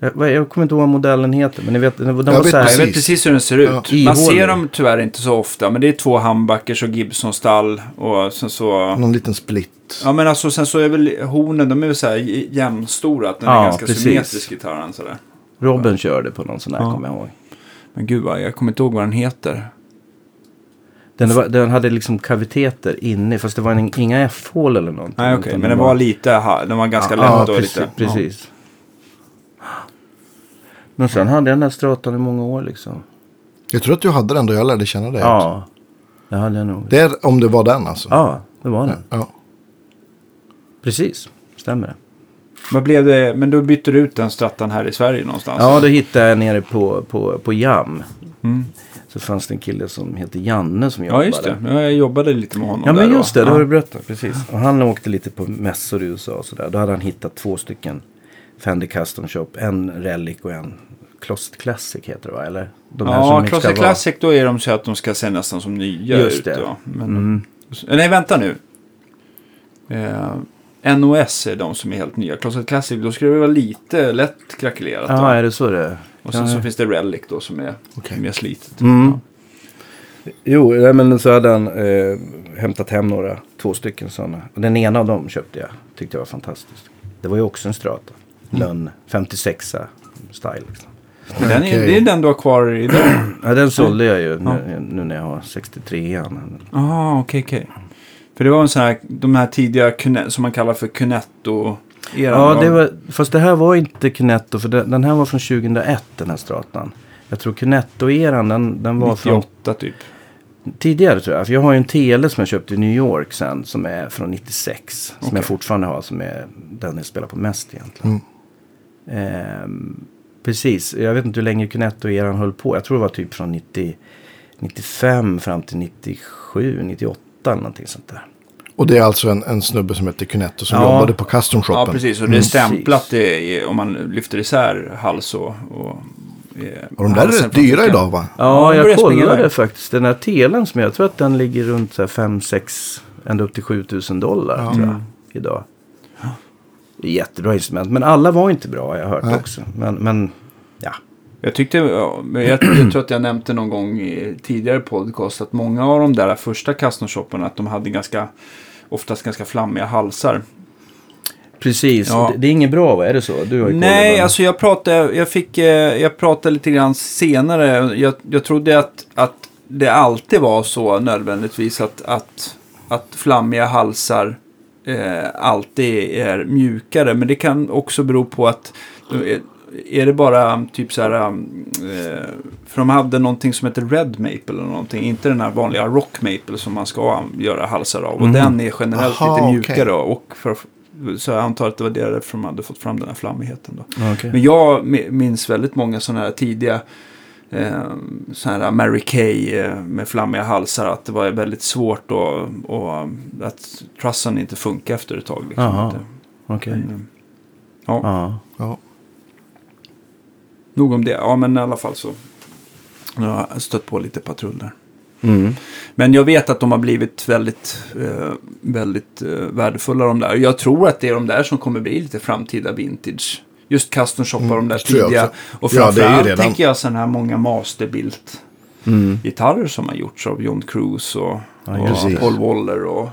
Jag, jag kommer inte ihåg vad modellen heter, men ni vet, den var Jag vet så här, Jag vet Precis. precis hur den ser ut. Ja. Man ser dem tyvärr inte så ofta. Men det är två humbuckers och Gibson-stall. Och sen så... Någon liten split. Ja men alltså sen så är väl hornen, de är väl så här jämnstora. Att den är Ja, ganska precis. symmetrisk gitarren sådär. Robin körde på någon sån här, Ja. kommer jag ihåg. Men gud vad, jag kommer inte ihåg vad den heter. Den, var, den hade liksom kaviteter inne, fast det var en, inga F-hål eller någonting. Nej okej, utan men den var lite, ha- den var ganska lätt ja, och precis, lite... precis. Men sen hade jag den här stratan i många år liksom. Jag tror att du hade den då jag lärde känna dig. också. Ja, det hade jag nog. Det är om det var den alltså. Ja, det var den. Ja. Precis, stämmer det. Ja. Vad blev det, men då bytte du ut den strattan här i Sverige någonstans? Ja, då hittade jag nere på, på, på Jam. Mm. Så fanns det en kille som heter Janne som Ja jobbade. just det, Ja, jag jobbade lite med honom Ja men där just då. det, det ja. har du berättat. Precis. Och han åkte lite på mässor i USA och sådär. Då hade han hittat två stycken Fender Custom Shop. En Relic och en Closet Classic heter det va? Eller? De här Ja, som ska Closet vara- Classic då är de så att de ska se nästan som nya Just ut. det. Ja. Men, Mm. Nej, vänta nu. Eh, NOS är de som är helt nya. Closet Classic, då skulle det vara lite lätt krackelerat. Ja, då. är det så det är? Och sen Ja, så ja. finns det Relic då som är Okej. mer slitet. Mm. Ja. Jo, nej, men så hade han eh, hämtat hem några, två stycken sådana. Och den ena av dem köpte jag. Tyckte jag var fantastisk. Det var ju också en Strata. Lönn 56a style. Liksom. Men Den är. Det är den du har kvar idag? Ja, den sålde jag ju Ja. nu, nu när jag har 63an. Jaha, okej, okej. För det var en sån här, de här tidiga som man kallar för Cunetto. Ja, det var, fast det här var inte Cunetto. För den, den här var från 2001 den här Stratan. Jag tror Cunetto-eran den, den var från 98 typ. tidigare tror jag. För jag har ju en tele som jag köpte i New York sen. Som är från 96. Som jag fortfarande har. Som är den jag spelar på mest egentligen. Ehm, precis. Jag vet inte hur länge Cunetto-eran höll på. Jag tror det var typ från 90, 95 fram till 97, 98 eller någonting sånt där. Och det är alltså en, en snubbe som heter Cunetto som Ja. jobbade på custom shoppen. Ja, precis. Och det är Mm. stämplat i, om man lyfter isär hals och... och Och de där är rätt dyra idag va? Ja, jag kollade faktiskt. Den här telen som jag tror att den ligger runt 5-6, ända upp till 7000 dollar Ja. tror jag, idag. Jättebra instrument, men alla var inte bra har jag hört Nej. också. Men, men ja. Jag tyckte, ja, jag, jag tror att jag nämnde någon gång i tidigare podcast att många av de där första custom-shopparna att de hade ganska, oftast ganska flammiga halsar. Precis, Ja. det, det är inget bra va? Är det så? Du har Nej, på- alltså jag pratade, jag fick, eh, jag pratade lite grann senare. Jag, jag trodde att, att det alltid var så nödvändigtvis att, att, att flammiga halsar eh, alltid är mjukare. Men det kan också bero på att eh, är det bara typ så här, eh, för de hade någonting som heter Red Maple eller någonting, inte den här vanliga Rock Maple som man ska göra halsar av. Och Mhm. den är generellt Aha, lite mjukare. Och för, så jag antar att det var därför de hade fått fram den här flammigheten. Då. Ja, okej. Men jag mi- minns väldigt många sådana här tidiga eh, sådana här Mary Kay eh, med flammiga halsar. Att det var väldigt svårt och, och att trussen inte funkar efter ett tag. Liksom. Jaha. Okej. men, eh, ja, Ja. Ja. nog om det. Ja, men i alla fall så. Jag har stött på lite patrull där. Mm. Men jag vet att de har blivit väldigt, eh, väldigt eh, värdefulla de där. Jag tror att det är de där som kommer bli lite framtida vintage. Just custom shoppar de där tidiga. Och Ja, framförallt redan- tänker jag sådana här många masterbilt Mm. gitarrer som har gjorts av John Cruise och, Ja, och. Paul Waller. Och,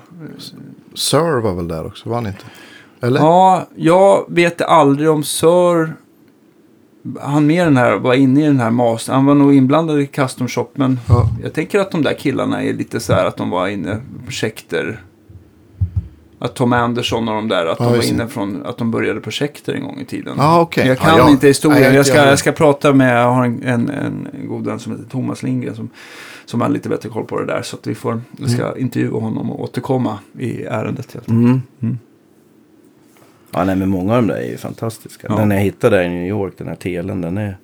Sir var väl där också, var han inte? Eller? ja, jag vet aldrig om Sir han med den här, var inne i den här master. Han var nog inblandad i custom shop. Men Ja. jag tänker att de där killarna är lite så här att de var inne på projekter. Att Tom Anderson och de där, att Ja, de var inne från, att de började projekter en gång i tiden. Ja, okej. Jag kan Ja, jag- inte historien. Nej, jag, ska, jag ska prata med, jag har en, en, en god vän som heter Thomas Lindgren som, som har lite bättre koll på det där. Så att vi får, jag ska intervjua honom och återkomma i ärendet. Helt. Mm. Mm. Ja, nej, men många av de där är ju fantastiska. Ja. Den jag hittade där i New York, den här telen, den är...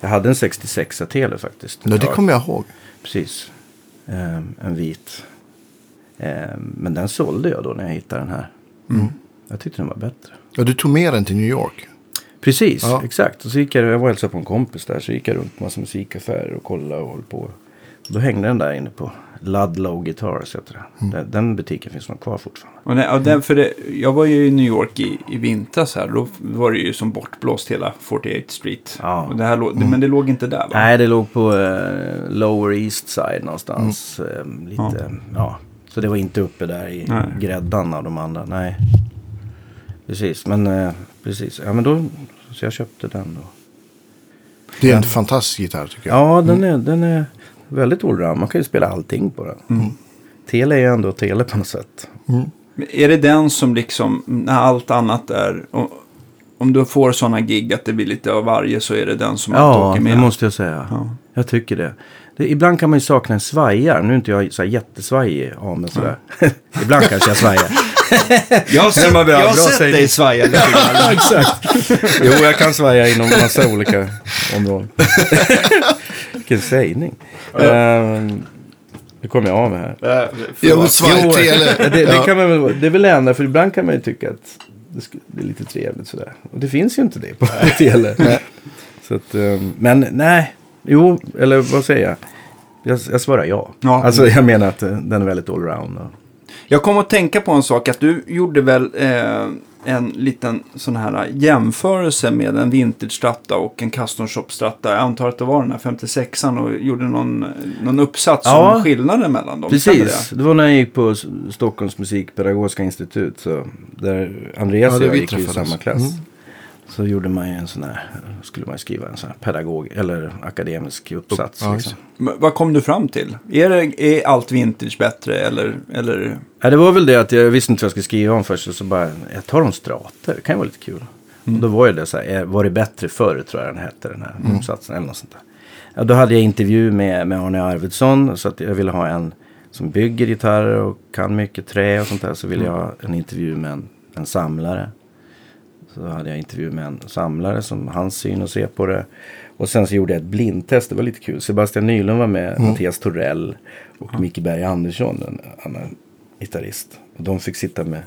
Jag hade en 66a tele faktiskt. Ja, det kommer jag ihåg. Precis. Ehm, en vit. Ehm, men den sålde jag då när jag hittade den här. Mm. Jag tyckte den var bättre. Ja, du tog med den till New York. Precis, Ja. exakt. Och så gick jag, jag var och hälsade på en kompis där. Så gick jag runt på massa musikaffärer och kollade och höll på. Då hängde den där inne på Ludlow Guitars heter det. Den, den butiken finns nog kvar fortfarande. Och, nej, och den, för det, jag var ju i New York i, i vintras här. Då var det ju som bortblåst hela 48th Street. Ja. Och det här, låg- Men det låg inte där va? Nej, det låg på eh, Lower East Side någonstans. Eh, lite, ja. Så det var inte uppe där i Nej. gräddan av de andra. Nej. Precis, men eh, precis. Ja, men då, så jag köpte den då. Det är en fantastisk gitarr tycker jag. Ja, den är, den är väldigt allround. Man kan ju spela allting på den. Mm. Tele är ju ändå tele på något sätt. Mm. Men Är det den som liksom, när allt annat är... Om, om du får sådana gig att det blir lite av varje så är det den som alltid Ja, åker det med? måste jag säga. Ja. Jag tycker det. Det. Ibland kan man ju sakna en svajar. Nu är inte jag så här jättesvajig av mig sådär. ibland kanske jag svajar. Jag har sett, jag har bra sett dig svaja lite grann. Exakt. Jo, jag kan svaja inom massa olika områden. Vilken sägning. Ehm, Nu kommer jag av mig här. Ja, men svajtele. Det, det, Ja. kan man det är väl det enda, för ibland kan man ju tycka att det, det är lite trevligt sådär. Och det finns ju inte det på tele. Så att, ehm, men nej, jo, eller vad säger jag? Jag, jag svarar ja. Ja. Alltså jag menar att eh, den är väldigt allround. Och, Jag kom att tänka på en sak, att du gjorde väl, eh, en liten sån här jämförelse med en vintage-stratta och en custom shop-stratta. Jag antar att det var den här 56an och gjorde någon, någon uppsats Ja. om skillnaden mellan dem. Precis, det? var när jag gick på Stockholms musikpedagogiska institut. Så där Andreas Ja, och det jag gick i samma klass. Mm. Så gjorde man ju en sån här, skulle man skriva en sån här pedagog eller akademisk uppsats. Ja, liksom. Vad kom du fram till? Är, det, är allt vintage bättre eller? eller? Ja, det var väl det att jag visste inte vad jag skulle skriva om först. och Så bara, jag tar om strater, det kan ju vara lite kul. Och då var ju det så här, var det bättre förr tror jag den hette, den här uppsatsen. Eller något sånt där. Ja, då hade jag intervju med, med Arne Arvidsson. Så att jag ville ha en som bygger gitarrer och kan mycket trä och sånt där. Så ville jag ha en intervju med en, en samlare. Så hade jag intervju med en samlare som hans syn och se på det. Och sen så gjorde jag ett blindtest, det var lite kul. Sebastian Nylund var med, Mattias Torell och Micke Berg Andersson, en annan gitarrist. Och de fick sitta med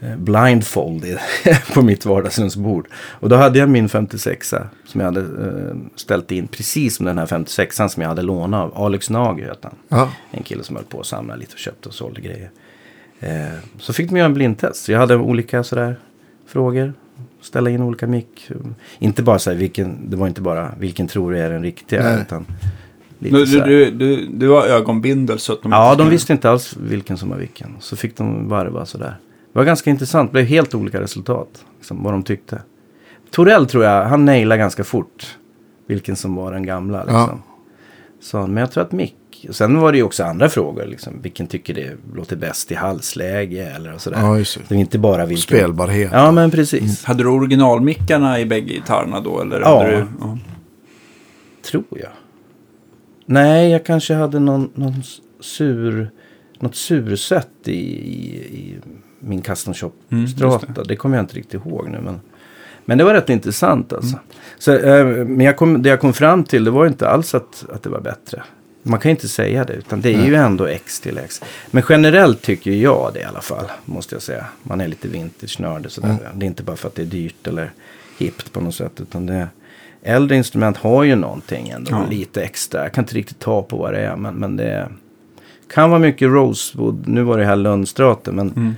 eh, blindfold på mitt vardagsrumsbord. Och då hade jag min 56a som jag hade eh, ställt in precis som den här 56an som jag hade lånat av. Alex Nager hette han. Ja. En kille som höll på att samla lite och köpte och sålde grejer. Eh, så fick de göra en blindtest. Så jag hade olika sådär frågor. Ställa in olika mick. Inte bara så här, vilken, det var inte bara vilken tror du är den riktiga. Nej. Utan lite Du, så du, du, du, du har ögonbindel så att de Ja, inte de visste inte alls vilken som var vilken. Så fick de varva sådär. Det var ganska intressant. Det blev helt olika resultat. Liksom, vad de tyckte. Torell tror jag, han nailade ganska fort. Vilken som var den gamla. Liksom. Så, men jag tror att Mick. Sen var det ju också andra frågor. Liksom, vilken tycker det låter bäst i halsläge eller och sådär. Ja, just det. det är inte bara vilken. Spelbarhet. Ja, men precis. Hade du originalmickarna i bägge gitarrerna då? Eller Ja. du, ja. Tror jag. Nej, jag kanske hade någon, någon sur, något sursätt i, i, i min custom shop Mm, strata. det. kommer jag inte riktigt ihåg nu. Men, men det var rätt intressant alltså. Så, eh, men jag kom, det jag kom fram till det var inte alls att, att det var bättre. Man kan inte säga det, utan det är ju ändå X till X. Men generellt tycker jag det i alla fall, måste jag säga. Man är lite vintage-nörd och sådär. Det är inte bara för att det är dyrt eller hippt på något sätt, utan det Äldre instrument har ju någonting ändå, Ja. lite extra. Jag kan inte riktigt ta på vad det är, men, men det kan vara mycket Rosewood. Nu var det här Lundstraten, men Mm.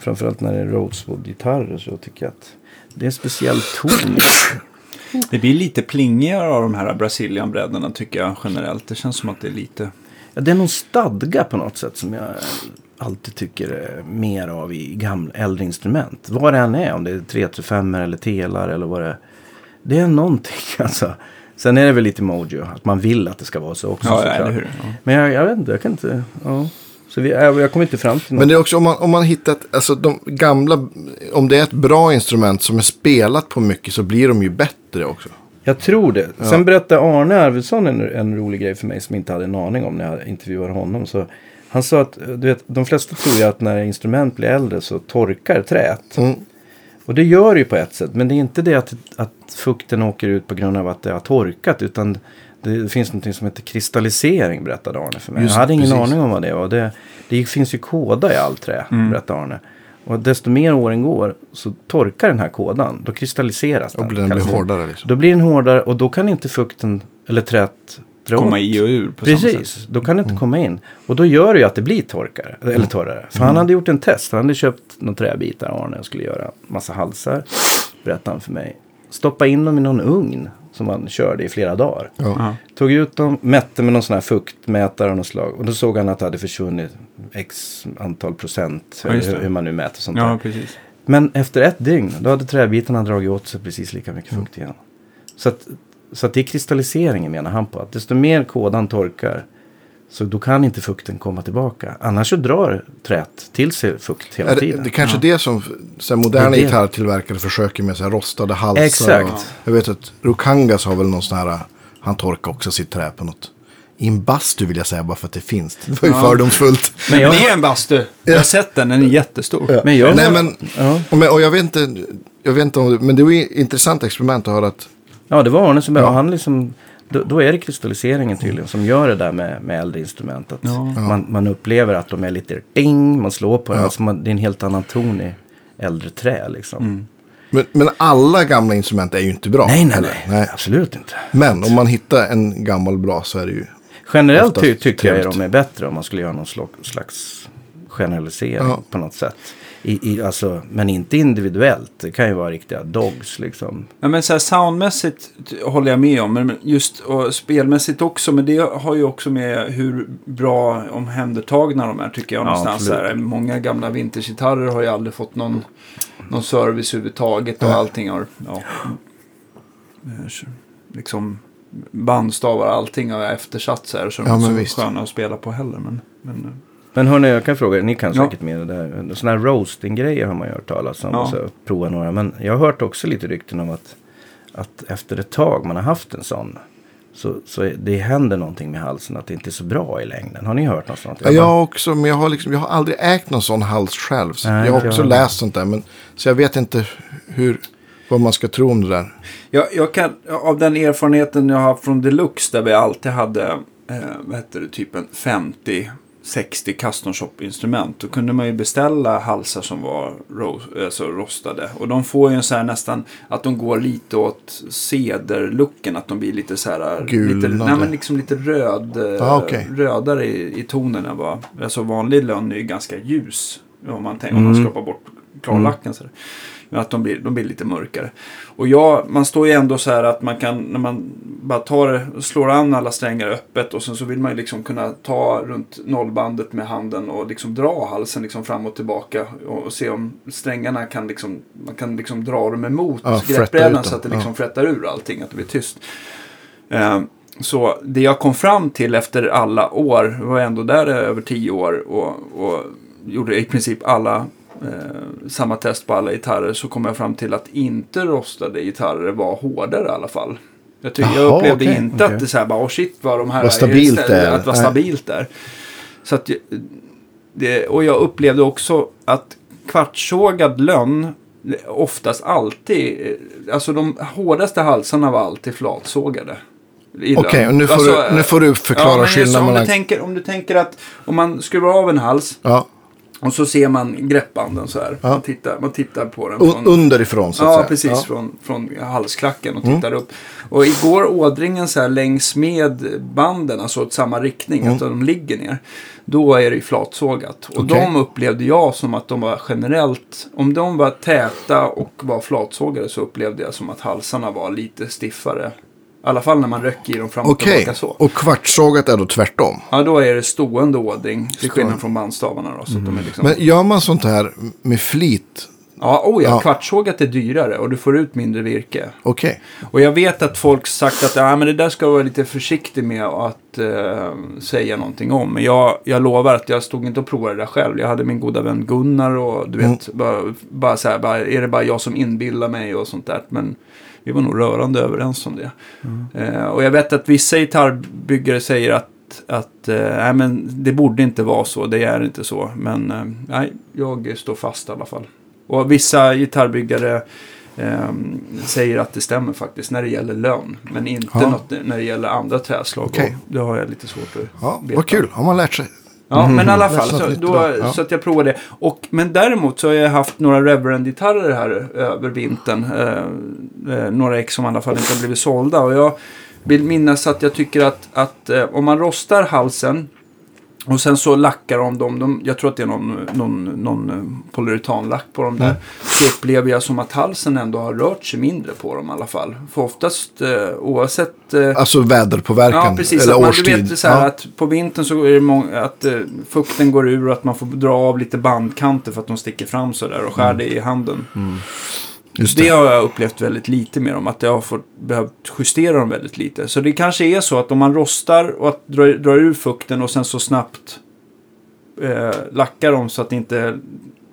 framförallt när det är Rosewood-gitarrer så tycker jag att det är en speciell ton. Det blir lite plingigare av de här Brazilian-brädorna tycker jag generellt. Det känns som att det är lite... Ja, det är någon stadga på något sätt som jag alltid tycker mer av i gamla, äldre instrument. Vad det än är, om det är 335 eller telar eller vad det är. Det är någonting alltså. Sen är det väl lite mojo, att man vill att det ska vara så också. Ja, såklart. hur? Ja. Men jag, jag vet inte, jag kan inte. Ja. Så vi, jag, jag kommer inte fram till något. Men det är också om man, om man hittat, alltså de gamla, om det är ett bra instrument som är spelat på mycket så blir de ju bättre också. Jag tror det. Sen berättade Arne Arvidsson en, en rolig grej för mig som jag inte hade en aning om när jag intervjuade honom. Så han sa att du vet, de flesta tror ju att när instrument blir äldre så torkar träet. Mm. Och det gör det ju på ett sätt. Men det är inte det att, att fukten åker ut på grund av att det har torkat. Utan det finns något som heter kristallisering berättade Arne för mig. Just jag hade ingen precis. aning om vad det var. Det, det finns ju kåda i allt trä, Mm. berättade Arne. Och desto mer åren går så torkar den här kådan. Då kristalliseras Och den blir hårdare liksom. Då blir den hårdare och då kan inte fukten eller träet dra Komma åt. i och ur på samma Precis, sätt. då kan det inte komma in. Och då gör det ju att det blir torkare, eller torrare. För han hade gjort en test. Han hade köpt några träbitar Arne och skulle göra massa halsar. Berättade han för mig. Stoppa in dem i någon ugn som han körde i flera dagar. Ja. Ja. Tog ut dem, mätte med någon sån här fuktmätare av något slag. Och då såg han att det hade försvunnit x antal procent. Ja, hur, hur man nu mäter sånt där. ja, precis. Men efter ett dygn, då hade träbitarna dragit åt sig precis lika mycket fukt igen. Så, att, så att det är kristalliseringen menar han på. Att desto mer kådan torkar, så då kan inte fukten komma tillbaka. Annars så drar träet till sig fukt hela det, tiden. det är kanske det som så moderna Det är det. gitarrtillverkare försöker med så här, rostade halsar. Exakt. Och, jag vet att Rukangas har väl någon sån här, han torkar också sitt trä på något. I en bastu vill jag säga bara för att det finns. Det var ju Ja. fördomsfullt. Men jag, Det är en bastu. Jag har sett den, den är jättestor. men jag, Nej men, ja. och, jag vet inte, jag vet inte om, men det var ett intressant experiment att höra att, ja, det var Arne som Ja. han liksom, då, då är det kristalliseringen tydligen som gör det där med, med äldre instrument. Att Ja. man, man upplever att de är lite ding, man slår på den. Ja. Alltså man, det är en helt annan ton i äldre trä liksom. Mm. men, men alla gamla instrument är ju inte bra. Nej, nej, heller. nej, Absolut inte. Men om man hittar en gammal bra så är det ju, Generellt ty tycker jag trevligt. de är bättre om man skulle göra någon slag- slags generalisering Ja. på något sätt. I, i, alltså, men inte individuellt. Det kan ju vara riktiga dogs liksom. Ja, men så här, soundmässigt håller jag med om. Men just och spelmässigt också. Men det har ju också med hur bra omhändertagna de är tycker jag. Ja, någonstans. Här, många gamla vintagegitarrer har ju aldrig fått någon, någon service överhuvudtaget. Och allting har... Ja, liksom bandstavar, allting har eftersatt så här. Så de Ja, är inte visst. så sköna att spela på heller. Men, men, Men hörni, jag kan fråga, ni kan Ja. säkert mer det där. Sådana här roasting-grejer har man ju hört talas om. Ja. Och så prova några. Men jag har hört också lite rykten om att, att efter ett tag man har haft en sån. Så, så det händer någonting med halsen att det inte är så bra i längden. Har ni hört något sånt? Ja, jag har också, men jag har, liksom, jag har aldrig ägt någon sån hals själv. Så Nej, jag har också jag läst sånt där. Men, så jag vet inte hur, vad man ska tro om det där. Jag, jag kan, av den erfarenheten jag har från Deluxe där vi alltid hade, eh, vad heter det, typ en 50 60 custom shop-instrument. Då kunde man ju beställa halsar som var ro, alltså rostade. Och de får ju en så här nästan, att de går lite åt cederlooken. Att de blir lite så här, lite, Gulnade. nej men liksom lite röd, eh, Ah, okej. rödare i, i tonen än vad, alltså vanlig lönn är ju ganska ljus. Om man, tänker, om man skrapar bort klarlacken så där. Men att de blir, de blir lite mörkare. Och jag, man står ju ändå så här att man kan, när man bara tar slår an alla strängar öppet och sen så vill man ju liksom kunna ta runt nollbandet med handen och liksom dra halsen liksom fram och tillbaka och, och se om strängarna kan liksom, man kan liksom dra dem emot Ja, greppbrädan så att det Ja. liksom frättar ur allting, att det blir tyst. Eh, så det jag kom fram till efter alla år, var ändå där över tio år och, och gjorde i princip alla eh, samma test på alla gitarrer så kom jag fram till att inte rostade gitarrer var hårdare i alla fall. Jag, tycker, jag Jaha, upplevde okej, inte okej. att det så här bara, oh shit vad de här Vad stabilt är, det är. Att var stabilt där. Så att, jag- det, och jag upplevde också att kvartssågad lönn oftast alltid, alltså de hårdaste halsarna var alltid flatsågade. Okej, och nu får Alltså, du- nu får du förklara just skillnaden om Du tänker, om du tänker att om man skruvar av en hals Ja, och så ser man greppbanden så här. Ja. Man, tittar, man tittar på den. från- underifrån så att Ja, säga. precis. Ja. Från, från halsklacken och tittar upp. Och igår ådringen så här längs med banden, alltså åt samma riktning, Mm. att de ligger ner. Då är det ju flatsågat. Och Okej. de upplevde jag som att de var generellt, om de var täta och var flatsågade så upplevde jag som att halsarna var lite stiffare. I alla fall när man röck i dem fram och Okej, tillbaka så. och kvartssågat är då tvärtom. Ja, då är det stående ådring. Till skillnad från bandstavarna då. Så att de är liksom... Men gör man sånt här med flit? Ja, oh ja, Ja. kvartssågat är dyrare och du får ut mindre virke. Okej. Och jag vet att folk sagt att ja, men det där ska jag vara lite försiktig med att eh, säga någonting om. Men jag, jag lovar att jag stod inte och provade det där själv. Jag hade min goda vän Gunnar och du vet, bara, bara så här, bara, är det bara jag som inbillar mig och sånt där. Men vi var nog rörande överens om det. Eh, och jag vet att vissa gitarrbyggare säger att att eh, men det borde inte vara så, det är inte så. Men eh, nej, jag står fast i alla fall. Och vissa gitarrbyggare ehm, säger att det stämmer faktiskt när det gäller lön. Men inte Ja. när det gäller andra träslag. Och Det har jag lite svårt att Ja, veta. vad kul. Har man lärt sig? Ja, men i alla Läst fall. Så, då. Ja. så att jag provade det. Och, men däremot så har jag haft några Reverend-gitarrer här över vintern. Eh, eh, några ex som i alla fall inte har blivit sålda. Och jag vill minnas att jag tycker att, att eh, om man rostar halsen och sen så lackar de dem. De, jag tror att det är någon, någon, någon eh, polyuretanlack på dem där. Så upplever jag som att halsen ändå har rört sig mindre på dem i alla fall. För oftast eh, oavsett eh, Alltså väderpåverkan Ja, precis. eller att man, årstid. du vet så här ja. att på vintern så är det många, att eh, fukten går ur och att man får dra av lite bandkanter för att de sticker fram så där och skär det i handen. Just Det det. har jag upplevt väldigt lite med dem, att jag har fått, behövt justera dem väldigt lite. Så det kanske är så att om man rostar och att drar, drar ur fukten och sen så snabbt eh, lackar dem så att inte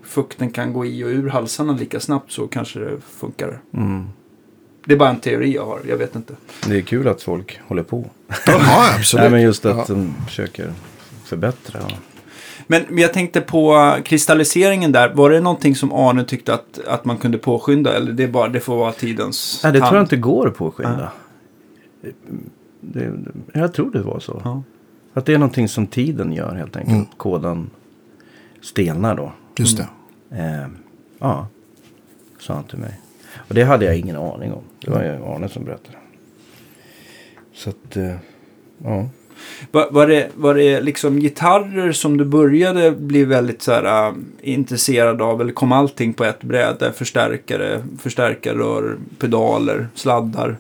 fukten kan gå i och ur halsarna lika snabbt så kanske det funkar. Mm. Det är bara en teori jag har, jag vet inte. Det är kul att folk håller på. Ja, absolut. Nej, men just att Ja. de försöker förbättra. Men men jag tänkte på kristalliseringen där. Var det någonting som Arne tyckte att, att man kunde påskynda? Eller det, är bara, det får vara tidens Nej, det tror tand? jag inte går att påskynda. Det, jag tror det var så. Ja. Att det är någonting som tiden gör helt enkelt. Mm. Koden stelnar då. Just det. Eh, ja, sa han till mig. Och det hade jag ingen aning om. Det var ju Arne som berättade. Så att, eh, ja. Var, var, det, var det liksom gitarrer som du började bli väldigt så här, äh, intresserad av? Eller kom allting på ett bräde? Förstärkare, förstärkarrör, pedaler, sladdar?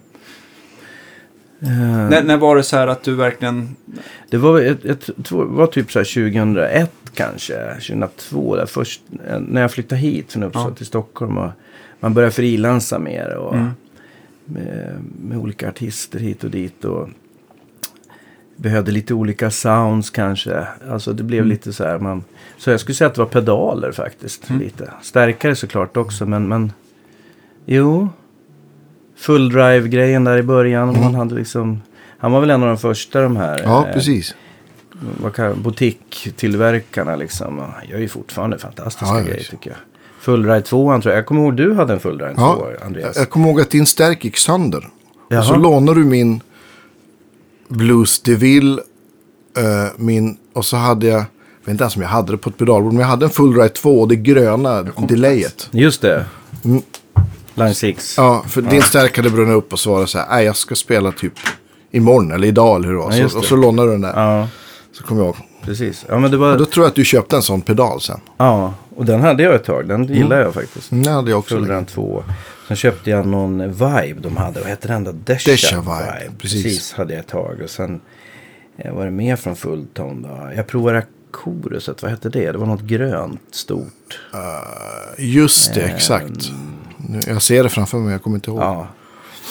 Eh, När, när var det så här att du verkligen... Det var, ett, ett, två- var typ så här 2001 kanske, 2002 där först. eh, När jag flyttade hit från Uppsala Ja. till Stockholm. Och man började frilansa mer och Mm. med, med olika artister hit och dit. Och behövde lite olika sounds kanske. Alltså det blev Mm. lite så här. Man, så jag skulle säga att det var pedaler faktiskt. Mm. Lite. Stärkare såklart också men, men jo. Full drive-grejen där i början. Mm. Man hade liksom, han var väl en av de första de här. Ja, eh, precis. Boutique-tillverkarna liksom. Jag gör ju fortfarande fantastiska Ja, grejer visst. tycker jag. Fullride 2 tror jag. Jag kommer ihåg du hade en Fullride 2 Ja, Andreas. jag, jag kommer ihåg att din stärk gick sönder. Jaha. Och så lånade du min Blues DeVille. eh, min, och så hade jag, jag vet inte ens om jag hade det på ett pedalbord, men jag hade en Fullride 2 och det gröna delayet. Just det. Mm. Line 6. Ja, för din stärk hade brunnit upp och så var det så här, jag ska spela typ imorgon eller idag eller hur det var. Ja, så, och så lånade du den där. Ja, Så kom jag ihåg. precis. Ja, men det var... Då tror jag att du köpte en sån pedal sen. Ja, och den hade jag ett tag. Den gillar jag faktiskt. Mm, det hade jag också. Fullride 2. Sen köpte jag någon Vibe de hade. Vad hette den då? Desha, Desha Vibe, precis. Precis. hade jag ett tag. Och sen eh, var det mer från Fulltone då. Jag provade Koruset. Vad hette det? Det var något grönt stort. Just det, exakt. Nu, Jag ser det framför mig, jag kommer inte ihåg. Ja.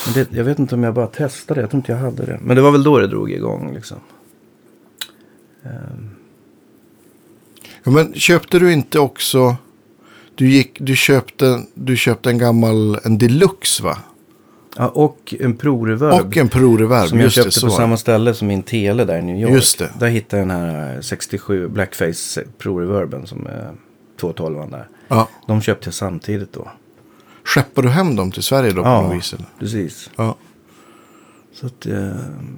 Men det, jag vet inte om jag bara testade. Jag tror inte jag hade det. Men det var väl då det drog igång liksom. Ja, men köpte du inte också... Du, gick, du, köpte, du köpte en gammal, en deluxe va? Ja, och en Pro-reverb. Och en Pro Reverb, Som jag just det. köpte Så på var det. samma ställe som min tele där i New York. Just det. Där hittade jag den här 67 Blackface Pro-reverben som är 212 där. Ja. De köpte jag samtidigt då. Skeppade du hem dem till Sverige då på något vis? Eller? precis. Ja. Så att, eh,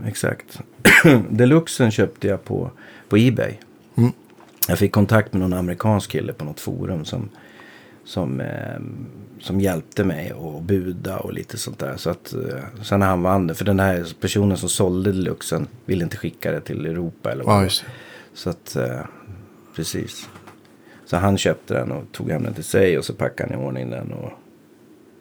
exakt. Deluxen köpte jag på, på Ebay. Mm. Jag fick kontakt med någon amerikansk kille på något forum som, som, eh, som hjälpte mig att buda och lite sånt där. Så att eh, sen när han vann det, för den här personen som sålde Deluxen ville inte skicka det till Europa eller vad Ja, just. Så att, eh, precis. Så han köpte den och tog hem den till sig och så packade han i ordning den och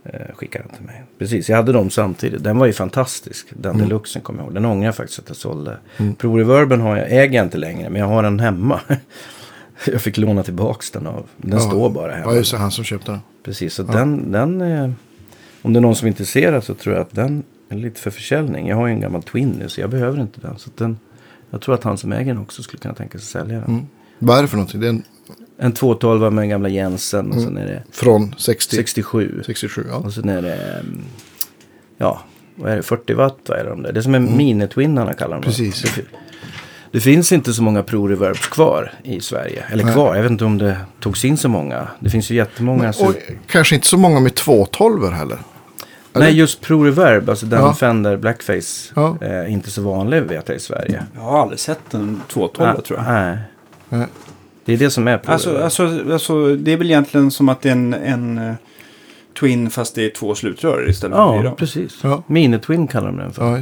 eh, skickade den till mig. Precis, jag hade dem samtidigt. Den var ju fantastisk. Den Mm. deluxen kommer jag ihåg. Den ångrar jag faktiskt att jag sålde. Pro Reverben har jag, äger jag inte längre, men jag har den hemma. jag fick låna tillbaks den av. Den Ja. står bara hemma. Ja, just det. Han som köpte den. Precis, så den, den eh, om det är någon som är intresserad så tror jag att den är lite för försäljning. Jag har ju en gammal Twin nu så jag behöver inte den. Så att den jag tror att han som äger den också skulle kunna tänka sig sälja den. Mm. Vad är det för någonting? Det är en, En 212 med den gamla Jensen och Mm. sen är det från 60, 67. 67. Ja. Och sen är det, mm, ja, vad är det, 40 watt vad är de där? Det är som Mm. en minitwinnarna kallar de. Precis. Det, det finns inte så många Pro-reverbs kvar i Sverige. Eller Nej. kvar, jag vet inte om det togs in så många. Det finns ju jättemånga. så, Och kanske inte så många med 212 heller. eller? nej, just Pro-reverb, alltså den Ja. Fender Blackface. Ja. är inte så vanlig vet jag i Sverige. Jag har aldrig sett en 212 tror jag. Nej. Nej. Det är det som är Pro-reverb. Alltså, alltså, alltså, det är väl egentligen som att det är en, en eh, Twin fast det är två slutrör istället för ja, fyra. precis. Ja. Mini-twin kallar de den för. Ja.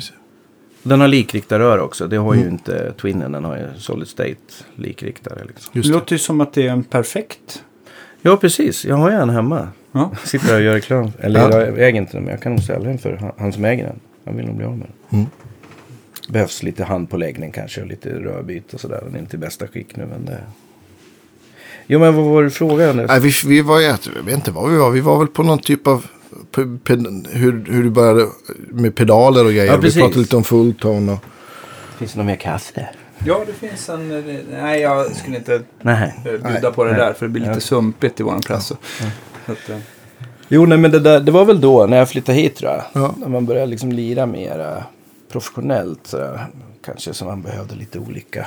Den har likriktarrör också. Det har ju Mm. inte Twinnen. Den har ju Solid State likriktare. Liksom. Det Just det. låter ju som att det är en perfekt. Ja, precis. Jag har ju en hemma. Ja. Sitter där och gör reklam. Eller Ja. jag äger inte den, men jag kan nog sälja den för han, han som äger den. Han vill nog bli av med den. Mm. Behövs lite handpåläggning kanske och lite rörbyte och sådär. Den är inte i bästa skick nu, men det... Jo, men vad var det frågan? Nej, vi, vi var ju, jag vet inte vad vi var. Vi var väl på någon typ av, hur, hur du började med pedaler och grejer. Ja, vi pratade lite om fulltone och... Finns det någon mer kaffe? Ja, det finns en... eh, Nej, jag skulle inte Nej. eh, bjuda Nej. på det Nej. där för det blir lite Ja. sumpigt i våran press. Så att, eh, Jo, nej, men det, där, det var väl då när jag flyttade hit tror jag. Ja. När man började liksom lira mer professionellt. Så kanske så man behövde lite olika.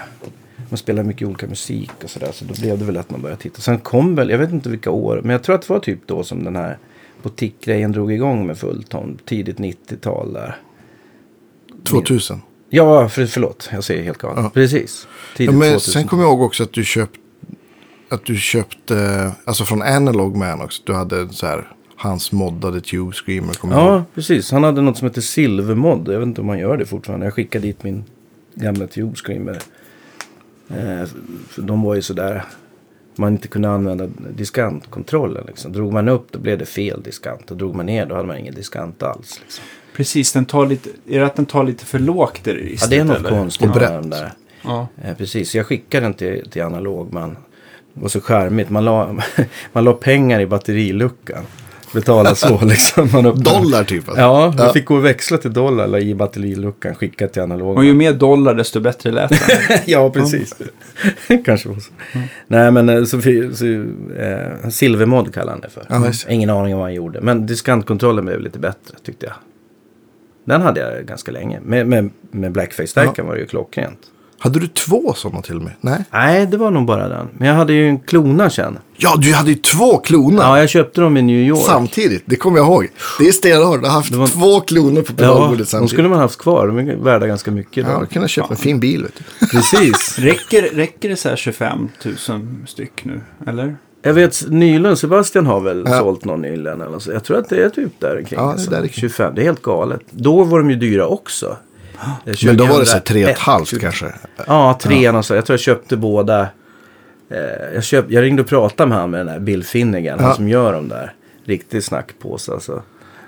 Man spelar mycket olika musik och sådär. Så då blev det väl att man började titta. Sen kom väl, jag vet inte vilka år. Men jag tror att det var typ då som den här boutiquegrejen drog igång med fullton. Tidigt 90-tal där. 2000. Ja, för, förlåt. Jag säger helt galet. Ja. Precis. Ja, Tidigt men 2000. sen kommer jag ihåg också att du köpte, att du köpte, alltså från Analog Man också. Du hade så här, hans moddade Tube Screamer. Jag ihåg. Ja, precis. Han hade något som heter Silvermod. Jag vet inte om han gör det fortfarande. Jag skickade dit min gamla Tube Screamer. Eh, för de var ju sådär. Man inte kunde använda diskantkontrollen. Liksom. Drog man upp då blev det fel diskant. Och drog man ner då hade man ingen diskant alls. Liksom. Precis, den tar lite, är det att den tar lite för lågt i Ja, registret? det är något eller? konstigt med den där. Ja. Eh, precis, jag skickade den till, till analog. Man, det var så charmigt. Man la, man la pengar i batteriluckan. Betala så liksom. Man Dollar typ. alltså. Ja, man fick gå och växla till dollar. La i batteriluckan, skicka till analog. Och ju mer dollar desto bättre lät den. ja, precis. Kanske var så. Nej, men eh, så, så eh, Silvermod kallade han det för. Ja, det. Ingen aning om vad han gjorde. Men diskantkontrollen blev lite bättre tyckte jag. Den hade jag ganska länge. Med, med, med Blackface-stärkan var det ju klockrent. Hade du två sådana till och med? Nej. Nej, det var nog bara den. Men jag hade ju en klona sen. Ja, du hade ju två kloner. Ja, jag köpte dem i New York. Samtidigt, det kommer jag ihåg. Det är stenhårt. Du har haft var- två kloner på Ja, pedalbordet de samtidigt. skulle man haft kvar. De är värda ganska mycket. Ja, Då. du kunde köpa en fin bil. Vet du. Precis. räcker, räcker det så här 25 000 styck nu? Eller? Jag vet, Nylund, Sebastian har väl Ja. sålt någon nyligen. Eller så. Jag tror att det är typ där kring. Ja, det är där kring. 25, det är helt galet. Då var de ju dyra också. Eh, Men då var det så här 2001, tre och ett halvt 20 kanske. Ja, trean och så. Jag tror jag köpte båda. Eh, jag, köp, jag ringde och pratade med han med den här Bill Finnegan. Han Ja. som gör dem där. Riktig snackpåse alltså.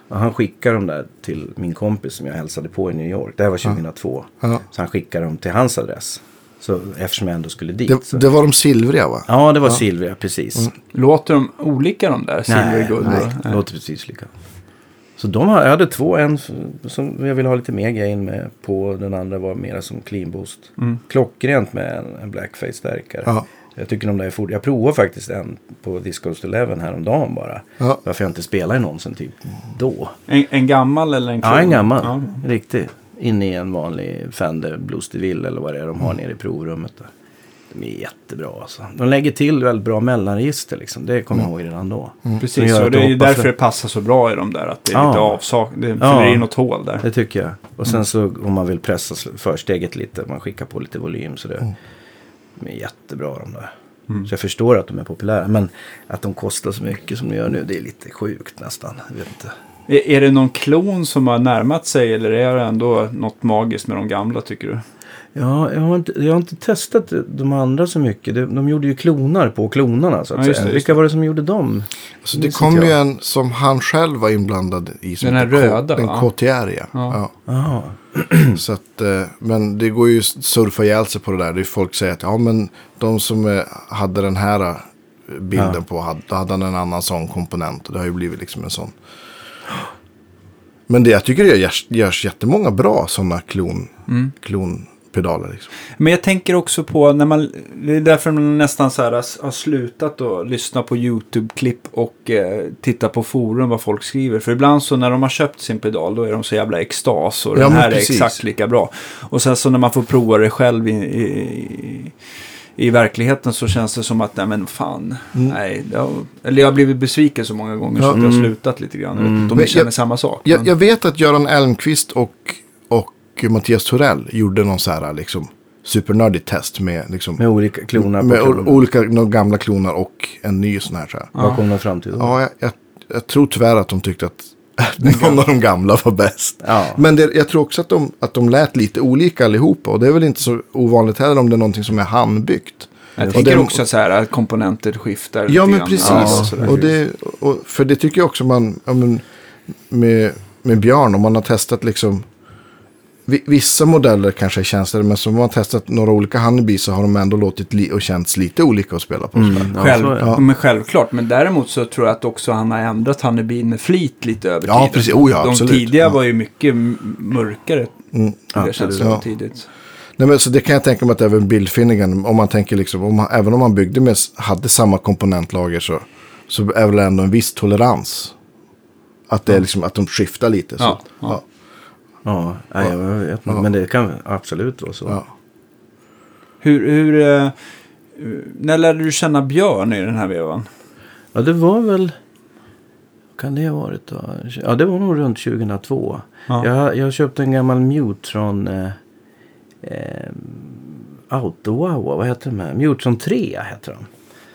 Och han skickade dem där till min kompis som jag hälsade på i New York. Det här var 2002. Ja. Så han skickade dem till hans adress. Så, eftersom jag ändå skulle dit. så. Det, det var de silvriga va? Ja, det var Silvia, precis. Låter de olika de där? Silver, Nej, guld nej, det låter precis lika. Så de har, jag hade två, en som jag ville ha lite mer gain med på. Den andra var mera som clean boost. Klockrent med en, en blackface-stärkare. Ja. Jag tycker de där är fort. Jag provade faktiskt en på Disco Eleven häromdagen bara. Ja. Varför jag inte spelar i någon sen typ då. En, en gammal eller en klon? Ja, en gammal. Ja. Riktig. Inne i en vanlig Fender Blues DeVille eller vad det är de har nere i provrummet. Där. De är jättebra alltså. De lägger till väldigt bra mellanregister liksom. Det kommer jag ihåg redan då. Som Precis, och det är ju därför för- det passar så bra i de där. Att det är Ja. lite avsak... Det fyller Ja. i något hål där. Det tycker jag. Och sen så om man vill pressa försteget lite, man skickar på lite volym. Så det de är jättebra de där. Så jag förstår att de är populära. Men att de kostar så mycket som de gör nu, det är lite sjukt nästan. Jag vet inte. Är, är det någon klon som har närmat sig eller är det ändå något magiskt med de gamla tycker du? Ja, jag har inte, jag har inte testat de andra så mycket. De, de gjorde ju klonar på klonarna så att Ja, just säga. det, just Vilka var det som gjorde dem? Så det Minns kom ju en som han själv var inblandad i. Som Den här K- röda, Den va? KTR ja. Ja. Så att, eh, men det går ju att surfa ihjäl sig på det där. Det är folk säger att ja men de som eh, hade den här eh, bilden Ja. på, hade, då hade han en annan sån komponent. Och det har ju blivit liksom en sån. Men det, jag tycker det görs, görs jättemånga bra sådana klon, klonpedaler. Liksom. Men jag tänker också på när man, det är därför man nästan så här har, slutat att lyssna på YouTube-klipp och eh, titta på forum vad folk skriver. För ibland så när de har köpt sin pedal då är de så jävla extas och Ja, den här är precis. exakt lika bra. Och sen så när man får prova det själv i, i, i verkligheten så känns det som att nej men fan, nej. Det har, eller jag har blivit besviken så många gånger så Ja. att jag har slutat lite grann. Jag Men ni känner jag- samma sak. Jag, men- jag vet att Göran Elmqvist och, och Mattias Torell gjorde någon så här liksom supernördigt test med, liksom, Med olika klonar på med klonar. olika några gamla klonar och en ny sån här. Så här. Vad kom de fram till då? Ja, jag, jag, jag tror tyvärr att de tyckte att någon av de gamla var bäst. Ja. Men det, jag tror också att de, att de lät lite olika allihopa. Och det är väl inte så ovanligt heller om det är någonting som är handbyggt. Jag tänker det- också så här att komponenter skiftar Ja, lite men precis. Ja, och det, och, för det tycker jag också man, ja, men, med, med Björn, om man har testat liksom, vissa modeller kanske är känsligare, men som man har testat några olika Honeybee så har de ändå låtit li, och känts lite olika att spela på. Ja, Själv, ja. Men självklart, men däremot så tror jag att också han har ändrat Honeybee med flit lite över Ja, tiden. precis. Oh, ja, de absolut. tidiga Ja. var ju mycket mörkare. Mm. Det känns Ja. som tidigt. Nej, men så det kan jag tänka mig att även Bill Finnegan, om man tänker liksom, om man, även om man byggde med, hade samma komponentlager så, så är väl ändå en viss tolerans. Att det är liksom, att de skiftar lite. Så. Ja, ja. Nej, jag vet inte. Men det kan absolut vara så. Ja. Hur, hur, eh, när lärde du känna Björn i den här vevan? Ja, det var väl... Vad kan det ha varit då? Ja, det var nog runt 2002. Ja. Jag, jag köpte en gammal Mutron... Eh, eh, Autowowa, vad heter de här? Mutron 3 heter de.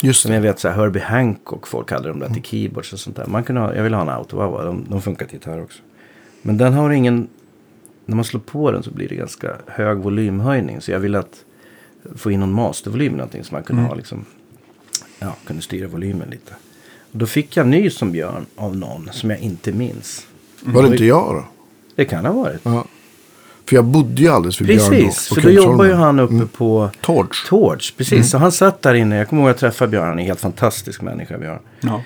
Just Som jag vet så här, Herbie Hancock folk hade de där till keyboards och sånt där. Man kunde ha, jag vill ha en Autowowa, de, de funkar till gitarr också. Men den har ingen när man slår på den så blir det ganska hög volymhöjning. Så jag ville att få in någon mastervolym, någonting som man kunde ha liksom, ja, kunde styra volymen lite. Och då fick jag ny som Björn av någon som jag inte minns. Var det inte jag då? Det kan ha varit. Ja. För jag bodde ju alldeles vid Björn Precis, för då jobbar ju han uppe Mm. på Torch. Torch. Precis, så han satt där inne. Jag kommer ihåg att jag träffade Björn. Han är en helt fantastisk människa, Björn. Ja.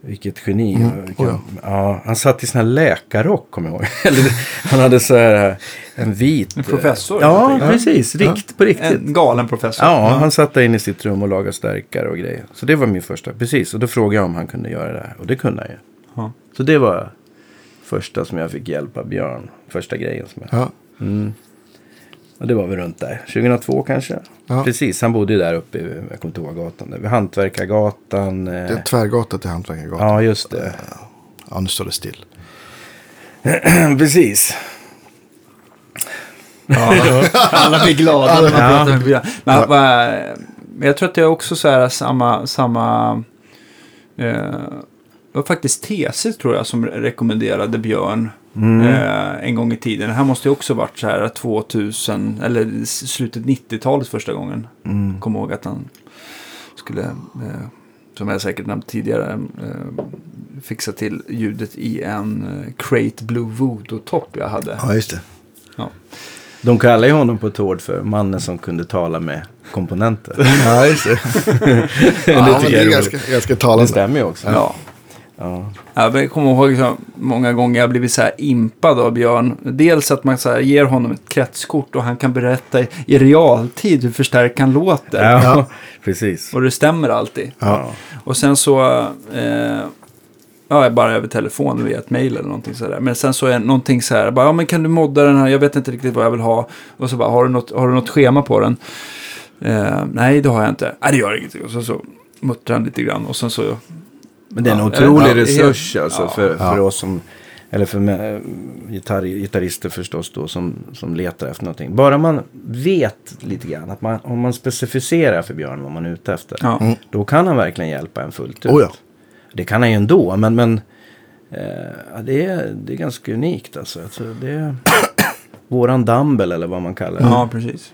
Vilket geni. Mm, Vilken, oh ja. han satt i sån här läkarrock, kommer jag ihåg. Han hade så här en vit... En professor, Ja, precis. Rikt, på riktigt. En galen professor. Ja, han satt där inne i sitt rum och lagade stärkare och grejer. Så det var min första. Precis, och då frågade jag om han kunde göra det här. Och det kunde han ju. Ja. Så det var första som jag fick hjälp av Björn. Första grejen som jag... Ja. Och det var väl runt där. 2002 kanske. Ja. Precis, han bodde ju där uppe, i- jag kommer inte ihåg gatan. Där, vid Hantverkargatan. Det Eh, är tvärgata till Hantverkargatan. ja, just det. Ja, nu står det still. Precis. Alla blir glada när man Ja. pratar med. Men, vad- men jag tror att det är också så här samma... samma eh, det var faktiskt TC tror jag som rekommenderade Björn eh, en gång i tiden. Det här måste ju också varit så här 2000 eller slutet 90-talet första gången. Mm. Kom ihåg att han skulle, eh, som jag säkert nämnt tidigare, eh, fixa till ljudet i en eh, Crate Blue Voodoo-topp jag hade. Ja, just det. Ja. De kallar ju honom på Tord för mannen som kunde tala med komponenter. Ja, just det. ja, det är ganska, ganska Det talande. stämmer ju också. Ja. Ja. Jag kommer ihåg så många gånger jag blivit så här impad av Björn. Dels att man så här ger honom ett kretskort och han kan berätta i, realtid hur förstärkaren låter. Ja, precis. Och det stämmer alltid. Ja. Och sen så, eh, ja, bara över telefon via ett mail eller någonting sådär. Men sen så är någonting så här, bara, ja men kan du modda den här, jag vet inte riktigt vad jag vill ha. Och så bara, har du något, har du något schema på den? Eh, nej, det har jag inte. Nej, det gör ingenting. Och så, så muttrar han lite grann och sen så, Men det är en Ja, otrolig resurs alltså ja. för, för oss som, eller för med, gitarr, gitarrister förstås då som, som letar efter någonting. Bara man vet lite grann, att man, om man specificerar för Björn vad man är ute efter. ja. Mm. Då kan han verkligen hjälpa en fullt ut. Oh ja. Det kan han ju ändå, men, men eh, det, är, det är ganska unikt alltså. alltså det är våran Dumble eller vad man kallar det. ja, precis.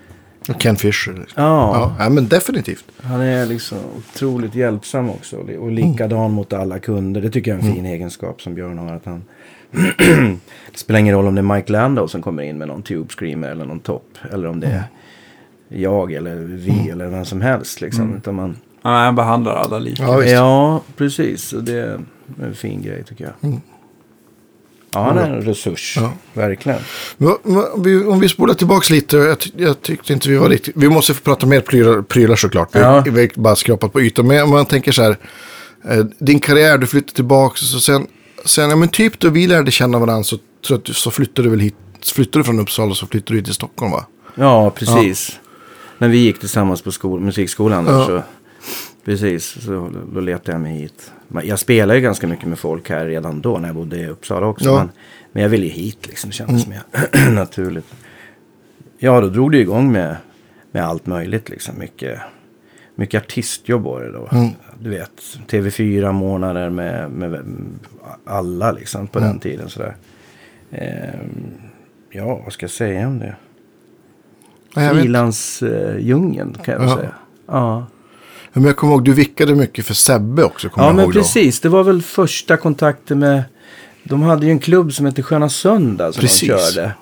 Ken Fisher. Ja, Ja. men definitivt. han är liksom otroligt hjälpsam också. Och likadan mot alla kunder. Det tycker jag är en fin egenskap som Björn har. Att han det spelar ingen roll om det är Mike Landau som kommer in med någon Tube Screamer eller någon topp. Eller om det är jag eller vi eller vem som helst. Liksom. Utan man, Ja, han behandlar alla lika. Ja, ja, precis. Och det är en fin grej tycker jag. Ja, han är en resurs. Ja. Verkligen. Men, men, vi, om vi spolar tillbaka lite. Jag, ty, jag tyckte inte vi var riktigt. Vi måste få prata mer prylar, prylar såklart. Vi, Ja. vi har bara skrapat på ytan. Men man tänker så här. Eh, din karriär, du flyttade tillbaka. Så sen, sen ja, men typ då vi lärde känna varandra så, så, flyttade du väl hit. Flyttade du från Uppsala så flyttade du hit till Stockholm va? Ja, precis. När vi gick tillsammans på skol, musikskolan där, Ja. så Precis, så då letade jag mig hit. Jag spelade ju ganska mycket med folk här redan då när jag bodde i Uppsala också. Ja. Men, men jag ville ju hit liksom, kändes mer naturligt. Ja, då drog det igång med, med allt möjligt liksom. Mycket, mycket artistjobb var det då. Mm. Du vet, TV4 månader med, med alla liksom på den tiden sådär. Ehm, ja, vad ska jag säga om det? Frilansdjungeln kan jag väl Ja. säga. Ja. Men jag kommer ihåg, du vickade mycket för Sebbe också. Ja, men ihåg då. precis. Det var väl första kontakten med... De hade ju en klubb som hette Sköna Söndag som Precis. de körde.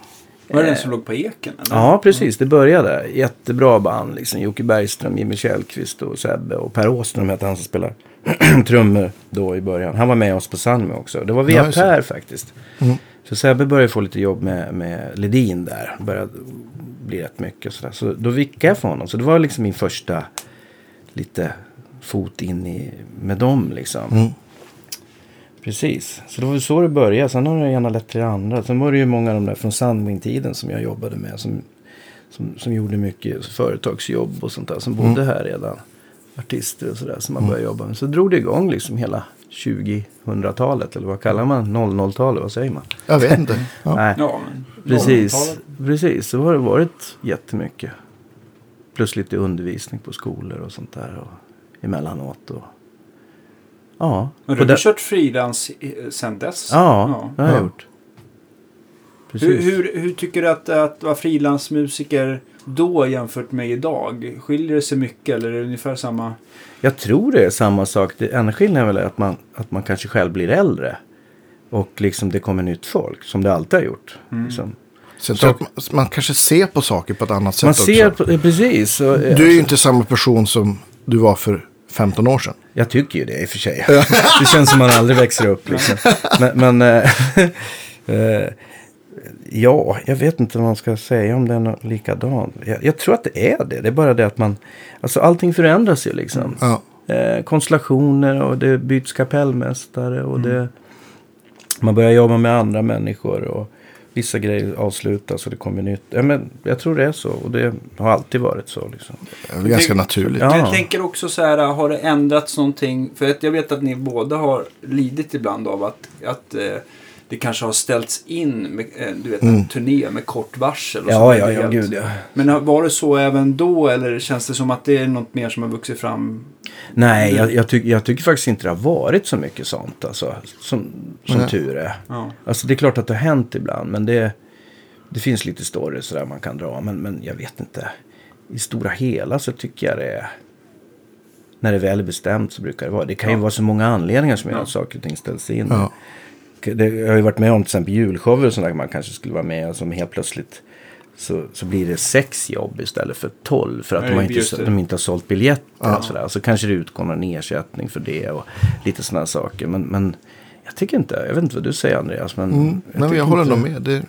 Var det den som låg på Eken? Eller? Ja, precis. Det började. Jättebra band. Liksom. Jocke Bergström, Jimmy Källqvist och Sebbe. Och Per Åström hette han som spelade trummor då i början. Han var med oss på Sandme också. Det var via Ja, det. Per faktiskt. Mm. Så Sebbe började få lite jobb med, med Ledin där. Började bli rätt mycket sådär. Så då vickade jag för honom. Så det var liksom min första lite fot in i, med dem liksom. Mm. Precis, så det var så det började. Sen har det gärna lett till det andra. Sen var det ju många av de där från Sandwing-tiden som jag jobbade med. Som, som, som gjorde mycket företagsjobb och sånt där. Som bodde här redan. Artister och sådär som man började jobba med. Så drog det igång liksom hela 2000-talet. Eller vad kallar man 00-talet? Vad säger man? Jag vet inte. Ja. Nej, Ja, men precis. 00-talet. Precis, så har det varit jättemycket. Plus lite undervisning på skolor och sånt där. Och emellanåt. Och... Ja. Men du har det- kört frilans i- sen dess? Ja, det har jag Ja. gjort. Hur, hur, hur tycker du att, att vara frilansmusiker då jämfört med idag? Skiljer det sig mycket eller är det ungefär samma? Jag tror det är samma sak. Det enda skillnaden är väl att man, att man kanske själv blir äldre. Och liksom det kommer nytt folk, som det alltid har gjort. Mm. Liksom. Jag att man, man kanske ser på saker på ett annat sätt Man ser, också. på, precis. Och, Du är ju inte samma person som du var för 15 år sedan. Jag tycker ju det i och för sig. det känns som man aldrig växer upp liksom. Men, men eh, eh, ja, jag vet inte vad man ska säga om det är något likadant. Jag, jag tror att det är det. Det är bara det att man, alltså allting förändras ju liksom. Ja. Eh, konstellationer och det byts kapellmästare och det, man börjar jobba med andra människor och vissa grejer avslutas och det kommer nytt. Ja, men jag tror det är så och det har alltid varit så. Liksom. Det är ganska tänk- naturligt. Ja. Jag tänker också så här, har det ändrats någonting? För att jag vet att ni båda har lidit ibland av att, att eh, det kanske har ställts in med, eh, du vet, en turné med kort varsel. Och så Ja, är ja, det ja, helt- gud ja. Men var det så även då eller känns det som att det är något mer som har vuxit fram? Nej, jag, jag, tyck, jag tycker faktiskt inte det har varit så mycket sånt. Alltså, som som Nej. tur är. Ja. Alltså det är klart att det har hänt ibland. Men det, det finns lite stories där man kan dra. Men, men jag vet inte. I stora hela så tycker jag det är. När det väl är bestämt så brukar det vara. Det kan ju Ja. vara så många anledningar som gör Ja. att saker och ting ställs in. Ja. Det, jag har ju varit med om till exempel julshower och sådär man kanske skulle vara med. Som helt plötsligt så, så blir det sex jobb istället för tolv. För att Ja, de, har inte, de inte har sålt biljetter. Ja. Och sådär. Så kanske det utgår någon ersättning för det. Och lite sådana saker. Men, men jag tycker inte, jag vet inte vad du säger Andreas. Men Mm. Nej, men jag håller nog med. Det,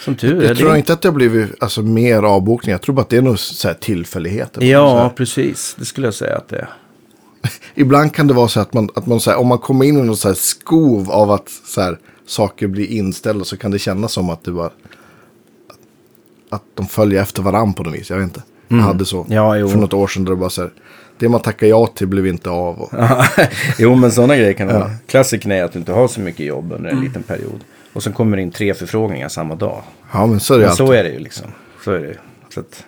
Som tur är. jag tror det- inte att det har blivit alltså, mer avbokningar. Jag tror bara att det är nog så här tillfälligheter. Så Ja, här. precis. Det skulle jag säga att det är. Ibland kan det vara så att man, att man så här, om man kommer in i något så här skov av att så här, saker blir inställda så kan det kännas som att det bara... Att, de följer efter varandra på något vis. Jag vet inte. Jag hade så Mm. Ja, jo. för något år sedan där det bara så här. Det man tackar ja till blev inte av. Och, jo, men sådana grejer kan det vara. Klassikern är att du inte har så mycket jobb under en liten period. Och sen kommer det in tre förfrågningar samma dag. ja, men så är det Men alltid. så är det ju liksom. Så är det ju. Så att,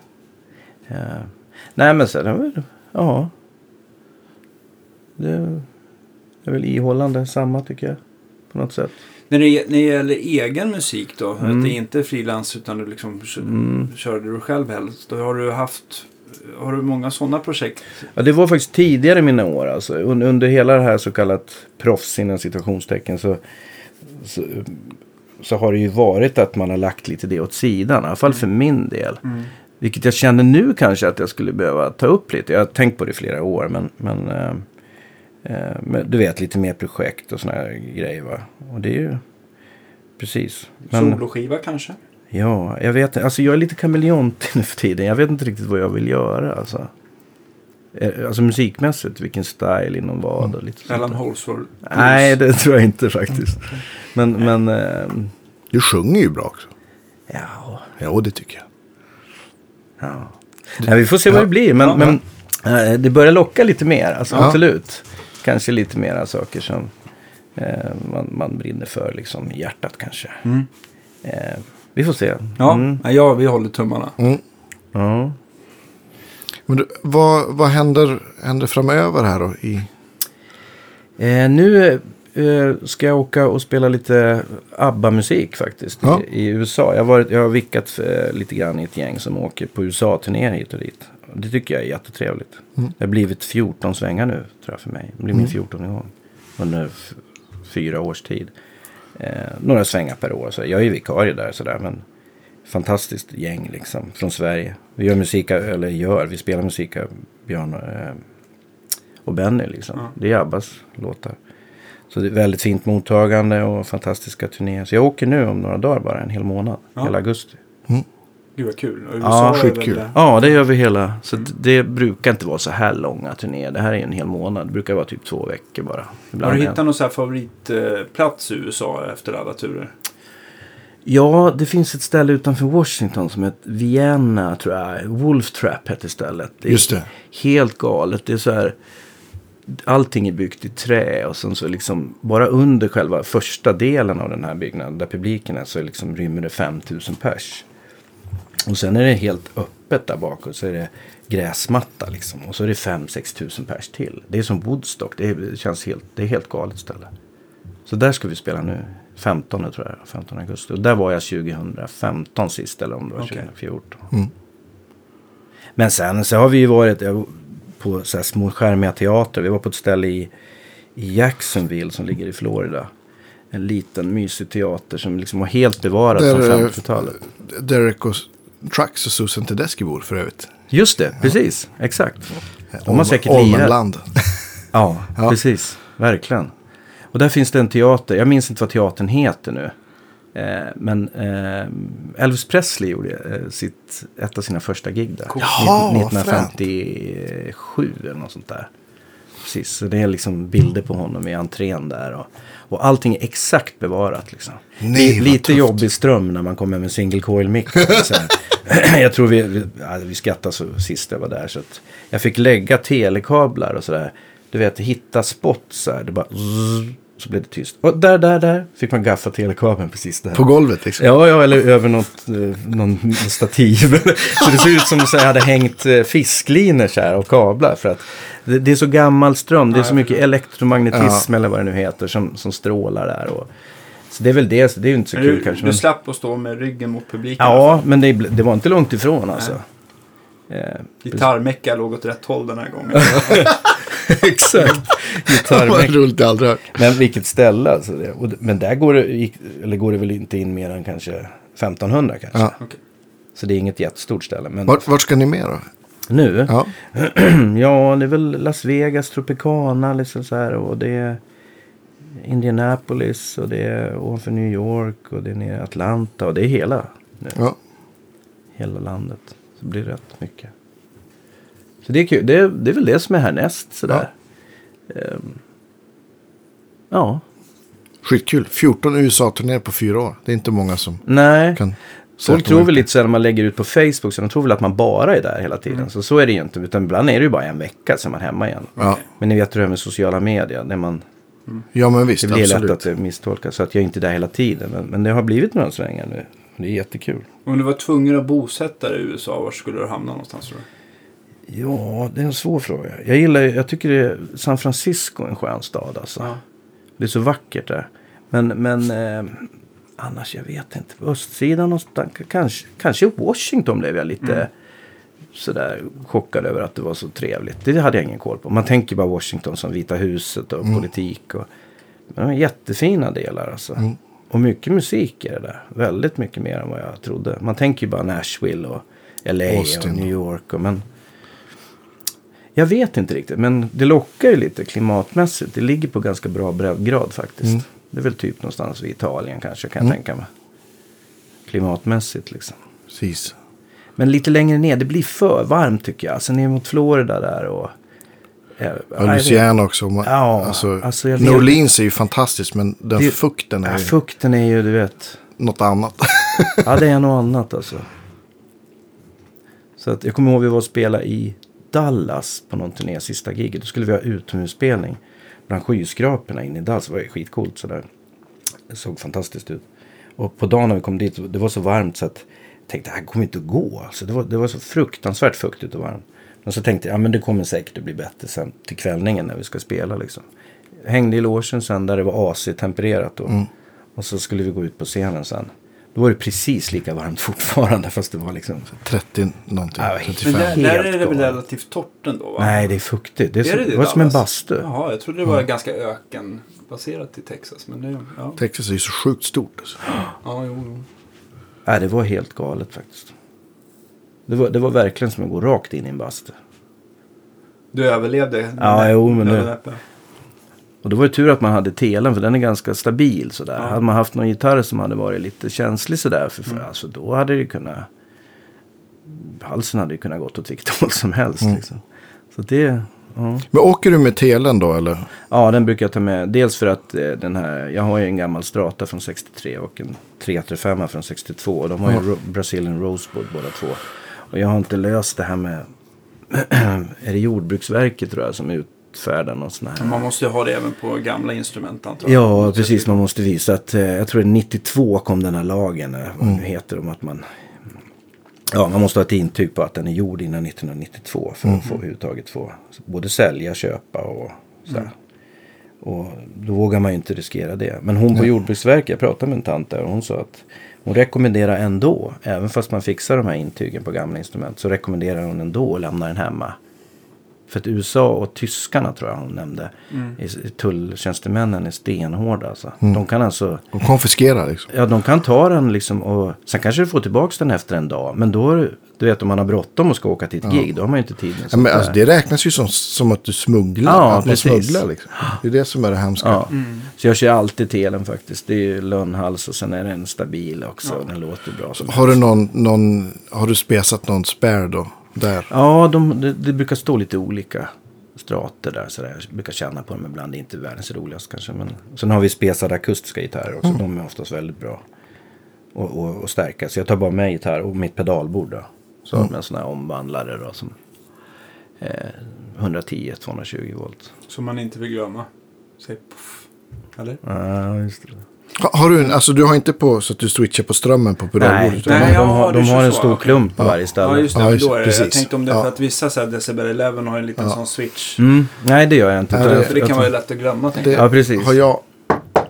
ja. Nej, men väl, ja. Det är väl ihållande samma tycker jag. På något sätt. När det, när det gäller egen musik då, Mm. att det inte är frilans utan du liksom kör, körde du själv helst. Då har du haft, har du många sådana projekt? Ja, det var faktiskt tidigare i mina år. Alltså. Un- Under hela det här så kallat proffs inom citationstecken så, så, så har det ju varit att man har lagt lite det åt sidan. I alla fall för min del. Vilket jag känner nu kanske att jag skulle behöva ta upp lite. Jag har tänkt på det i flera år. Men, men, eh, men du vet lite mer projekt och här grejer. Va? Och det är ju precis. Men, Soloskiva kanske? ja, jag vet Alltså jag är lite kameleont nu för tiden. Jag vet inte riktigt vad jag vill göra. Alltså, Eh, alltså musikmässigt. Vilken style inom vad och lite där. Holsworth Nej, det tror jag inte faktiskt. Men, men ehm, Du sjunger ju bra också. ja. Ja, det tycker jag. Ja. Nej, vi får se vad det blir. Men, Ja. men eh, det börjar locka lite mer. Alltså, Ja. Absolut. Kanske lite mera saker som eh, man, man brinner för liksom, i hjärtat kanske. Mm. Eh, vi får se. Ja, Mm. ja, vi håller tummarna. Mm. Ja. Men du, vad, vad händer, händer framöver här då? I, Eh, nu eh, ska jag åka och spela lite ABBA-musik faktiskt Ja. i, i USA. Jag har, varit, jag har vickat eh, lite grann i ett gäng som åker på USA-turnéer hit och dit. Det tycker jag är jättetrevligt. Mm. Det har blivit 14 svängar nu tror jag för mig. Det blir min 14 gång under fyra års tid. Eh, några svängar per år. Så jag är ju vikarie där sådär. Men fantastiskt gäng liksom från Sverige. Vi gör musik, eller gör, vi spelar musik av Björn eh, och Benny liksom. Ja. Det är Abbas låtar. Så det är väldigt fint mottagande och fantastiska turnéer. Så jag åker nu om några dagar bara, en hel månad. Ja. Hela augusti. Gud vad kul. Och Ja, är skitkul. väl- Ja, det gör vi hela. Så d- det brukar inte vara så här långa turnéer. Det här är en hel månad. Det brukar vara typ två veckor bara. Har Ibland du en. hittat någon så här favoritplats i USA efter alla turer? Ja, det finns ett ställe utanför Washington som heter Vienna, tror jag. Wolf Trap heter stället. Det är Just det. helt galet. Det är så här. Allting är byggt i trä och sen så liksom bara under själva första delen av den här byggnaden där publiken är så liksom rymmer det 5000 pers. Och sen är det helt öppet där bak och så är det gräsmatta liksom. Och så är det 5-6 tusen pers till. Det är som Woodstock. Det, är, det känns helt, det är helt galet ställe. Så där ska vi spela nu. 15 tror jag, 15 augusti. Och där var jag 2015 sist, eller om det var Okej. 2014. Mm. Men sen så har vi ju varit på så här små skärmiga teatrar. Vi var på ett ställe i, i Jacksonville som ligger i Florida. En liten mysig teater som liksom var helt bevarad från eh, 50-talet. Derek och Trax och Susan Tedeschi bor för övrigt. Just det, precis. Exakt. De har säkert. Olmenland. Ja, Ja. precis. Verkligen. Och där finns det en teater. Jag minns inte vad teatern heter nu. Eh, men eh, Elvis Presley gjorde eh, sitt, ett av sina första gig där. Jaha, Nit- vad 1957 eller något sånt där. Precis, så det är liksom bilder på honom i entrén där. Och, och allting är exakt bevarat liksom. Nej, lite tufft. jobbig ström när man kommer med single coil mic. Jag tror vi, vi, ja, vi skrattade så sist jag var där. Så att jag fick lägga telekablar och sådär. Du vet, hitta spot så här. Det bara zzz, så blev det tyst. Och där, där, där fick man gaffa telekabeln precis där. På golvet liksom. Ja, ja, eller över något, eh, någon stativ. så det ser ut som att jag hade hängt eh, fisklinor så här och kablar. För att det, det är så gammal ström, det är så mycket elektromagnetism eller vad det nu heter som, som strålar där. Och, så det är väl det, det är ju inte så Men kul du, kanske. du slapp att stå med ryggen mot publiken. ja, fall. men det, det var inte långt ifrån alltså. Eh, Gitarrmecka låg åt rätt håll den här gången. Exakt. Gitarrmäck. roligt, jag aldrig hört. Men vilket ställe alltså. Det. Och, men där går det, eller går det väl inte in mer än kanske 1500 kanske. Ja. Så det är inget jättestort ställe. Men Vart, vart ska ni med då? nu? Ja. Ja, det är väl Las Vegas, Tropicana liksom så här. Och det är Indianapolis och det är ovanför New York och det är nere i Atlanta. Och det är hela, nu, ja. hela landet. Så det blir rätt mycket. Så det är kul. Det är, det är väl det som är härnäst sådär. Ehm, ja, Skitkul. 14 USA-turnéer på fyra år. Det är inte många som nej. kan Folk tror väl lite så när man lägger ut på Facebook. Så de tror väl att man bara är där hela tiden. Mm. Så så är det ju inte. Utan ibland är det ju bara en vecka så är man hemma igen. Ja. Men ni vet hur det är med sociala medier. När man, ja, men visst. det blir lätt absolut. att det misstolkas. Så att jag är inte är där hela tiden. Men, men det har blivit några svängar nu. Det är jättekul. Om du var tvungen att bosätta dig i USA, var skulle du hamna någonstans tror du? Ja, det är en svår fråga. Jag gillar jag tycker det är San Francisco är en skön stad alltså. Ja. Det är så vackert där. Men, men eh, annars, jag vet inte. På östsidan någonstans, kanske, kanske Washington blev jag lite sådär chockad över att det var så trevligt. Det hade jag ingen koll på. Man tänker bara Washington som Vita huset och politik. Och, men de är jättefina delar alltså. Och mycket musik är det där. Väldigt mycket mer än vad jag trodde. Man tänker ju bara Nashville och LA Austin. och New York. Och, men jag vet inte riktigt. Men det lockar ju lite klimatmässigt. Det ligger på ganska bra breddgrad faktiskt. Det är väl typ någonstans vid Italien kanske kan jag tänka mig. Klimatmässigt liksom. Precis. Men lite längre ner, det blir för varmt tycker jag. Alltså ner mot Florida där och... eh, Ja, Louisiana också. Man, Ja, alltså, alltså New Orleans är ju fantastiskt, men den Det- fukten är Ja, ju fukten är ju, du vet. något annat. Ja, det är något annat alltså. Så att jag kommer ihåg vi var och spelade i Dallas på någon turné, sista giget. Då skulle vi ha utomhusspelning bland skyskraporna inne i Dallas. Det var ju skitcoolt sådär. Det såg fantastiskt ut. Och på dagen när vi kom dit, det var så varmt så att jag tänkte det här kommer inte att gå. Alltså, det, var, det var så fruktansvärt fuktigt och varmt. Men så tänkte jag, ja men det kommer säkert att bli bättre sen till kvällningen när vi ska spela liksom. Hängde i logen sen där det var AC-tempererat då. Och så skulle vi gå ut på scenen sen. Då var det precis lika varmt fortfarande fast det var liksom... 30 någonting. Ja, 35. Men där, Helt där är det väl relativt torrt ändå va? Nej, det är fuktigt. Det, är så, Är det, det det var som en bastu. Jaha, jag trodde det var ganska ökenbaserat i Texas. Men det, ja. Texas är ju så sjukt stort. Alltså. Ja, jo, jo. Nej, det var helt galet faktiskt. Det var, det var verkligen som att gå rakt in i en bastu. Du överlevde? Ja, jo, men där- Och det var ju tur att man hade telen för den är ganska stabil sådär. Ja. Hade man haft någon gitarr som hade varit lite känslig sådär. För, för, Mm. alltså, då hade det ju kunnat... Halsen hade ju kunnat gått åt vilket håll som helst. Mm. Liksom. Så det... Ja. Men åker du med telen då eller? Ja, den brukar jag ta med. Dels för att eh, den här, jag har ju en gammal Strata från 63 och en 335 från 62. Och de har ju Ja. Ro- Brazilian Rosewood båda två. Och jag har inte löst det här med, är det Jordbruksverket tror jag som utfärdar någon sån här. Men Man måste ju ha det även på gamla instrument antar jag. Ja, precis. Man måste visa att, eh, jag tror det är 92 kom den här lagen, eh, vad nu heter, om att man, ja, man måste ha ett intyg på att den är gjord innan 1992 för att få överhuvudtaget få både sälja, köpa och så här. Och då vågar man ju inte riskera det. Men hon på Jordbruksverket, jag pratade med en tant där och hon sa att hon rekommenderar ändå, även fast man fixar de här intygen på gamla instrument, så rekommenderar hon ändå att lämna den hemma. För att USA och tyskarna tror jag hon nämnde, är- tulltjänstemännen är stenhårda alltså. De kan alltså, De konfiskerar liksom. ja de kan ta den liksom och sen kanske du får tillbaka den efter en dag. Men då, du vet om man har bråttom och ska åka till ett gig, då har man ju inte tid med Ja, men alltså, det räknas ju som, som att du smugglar. Ja, att man precis. smugglar liksom. Det är det som är det hemska. Ja. Så jag kör alltid telen faktiskt. Det är ju lönnhals och sen är den stabil också. Den låter bra. Som Har du någon, någon, har du spesat någon spärr då? Där? Ja, de, det, det brukar stå lite olika strater där. Så där. Jag brukar känna på dem ibland. Det är inte världens roligast kanske. Men sen har vi spesade akustiska gitarrer också. De är oftast väldigt bra. Och, och, och starka. Så jag tar bara med gitarr och mitt pedalbord då. Så har de en sån här omvandlare då som eh, 110-220 volt. Som man inte vill glömma. Säg puff. Eller? Ja, just det. Ha, har du en, alltså du har inte på så att du switchar på strömmen på pedalbordet? Nej, nej, de ja, har, de har en stor klump på varje ställe. Ja, just det. Ja, just- då är det. Jag tänkte om det Ja. för att vissa så här, Decibel 11 har en liten sån switch. Mm. Nej, det gör jag inte. Nej, det- För det kan jag- vara lätt att glömma. Det jag. Ja, precis. har jag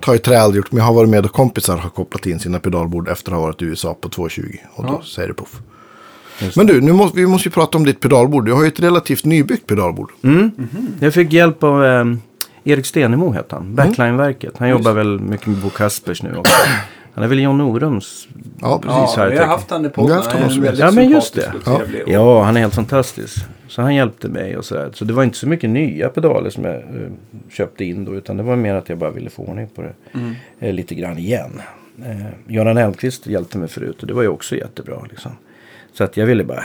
tagit trä aldrig gjort. Men jag har varit med och kompisar har kopplat in sina pedalbord efter att ha varit i USA på 220. Och då Ja. säger det puff. Men du, nu måste, vi måste ju prata om ditt pedalbord. Du har ju ett relativt nybyggt pedalbord. Mm. Jag fick hjälp av eh, Erik Stenemo heter han. Backline-verket. Han jobbar väl mycket med Bo Kaspers nu också. Han är väl John Norums. Ja, precis. Ja, här vi har haft han i podden. Han är väldigt Ja, men just det. och- Ja, han är helt fantastisk. Så han hjälpte mig och sådär. Så det var inte så mycket nya pedaler som jag eh, köpte in då. Utan det var mer att jag bara ville få ordning på det. Mm. Eh, lite grann igen. Eh, Göran Elmqvist hjälpte mig förut och det var ju också jättebra. Liksom. Så att jag ville bara,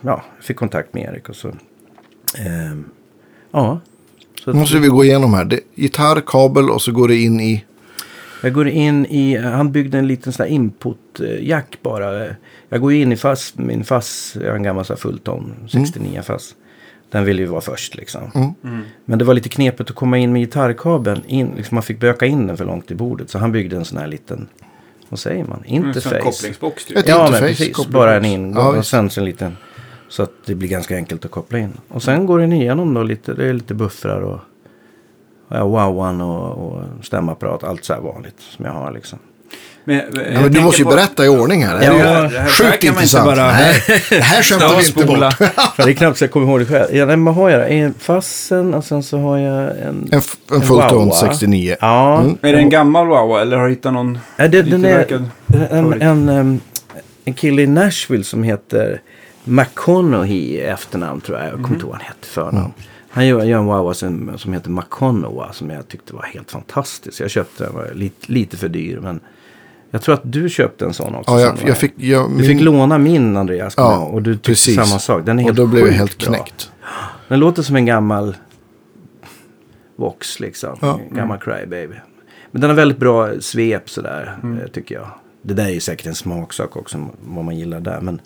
ja, fick kontakt med Erik och så. ja. Så måste vi gå igenom här. Det, gitarr, kabel och så går det in i... Jag går in i, han byggde en liten sån här input-jack bara. Jag går in i fass, min fass, jag har en gammal sån här fullton, 69 fass. Den ville ju vara först liksom. Mm. Men det var lite knepigt att komma in med gitarrkabeln. In, liksom man fick böka in den för långt i bordet. Så han byggde en sån här liten, vad säger man, En sån interface. kopplingsbox typ. Ett Ja, men interface, precis. koppling. Bara en ingång Ja, och sen så en liten. Så att det blir ganska enkelt att koppla in. Och sen går den igenom då lite. Det är lite buffrar och ja, wowan och, och stämapparat. Allt så här vanligt som jag har liksom. Men, Ja, men du måste ju berätta i ordning här. Ja, det det är här- sjukt intressant. bara- Nej, det här skämtar vi inte bort. Det är knappt så jag kommer ihåg det själv. Ja, nej, men vad har jag? En fassen och sen så har jag en... En, en En Fulltone Wawa. 69. Ja. Mm. Är det en gammal Wawa eller har du hittat någon? Nej, det, den är en, en, em, en kille i Nashville som heter McConaughey efternamn tror jag. Jag kommer inte ihåg vad han hette förnamn. Han gör, gör en Wawa som, som heter McConaughey som jag tyckte var helt fantastisk. Jag köpte den, var lite, lite för dyr men jag tror att du köpte en sån också. Ja, jag, jag fick... Jag, Du fick låna min Andreas Ja, och du tyckte precis. samma sak. Den är Och helt då blev jag helt bra. knäckt. Den låter som en gammal Vox liksom. Ja. En gammal Crybaby. Men den har väldigt bra svep sådär Mm. eh, tycker jag. Det där är ju säkert en smaksak också vad man gillar där. Men...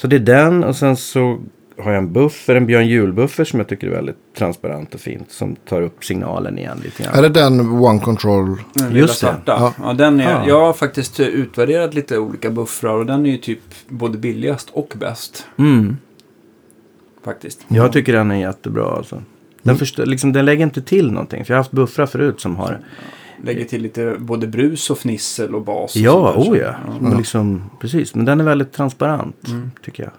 Så det är den och sen så har jag en buffer, en Björn Juhl-buffer som jag tycker är väldigt transparent och fint. Som tar upp signalen igen lite grann. Är det den One Control? Den Just det. Ja. Ja. den är, Ja. Jag har faktiskt eh, utvärderat lite olika buffrar och den är ju typ både billigast och bäst. Mm. Faktiskt. Jag tycker den är jättebra alltså. Mm. Den, förstör, liksom, den lägger inte till någonting. För jag har haft buffrar förut som har Lägger till lite både brus och fnissel och bas. och Ja, sådär, oh ja. Men Liksom, precis, men den är väldigt transparent Mm. tycker jag.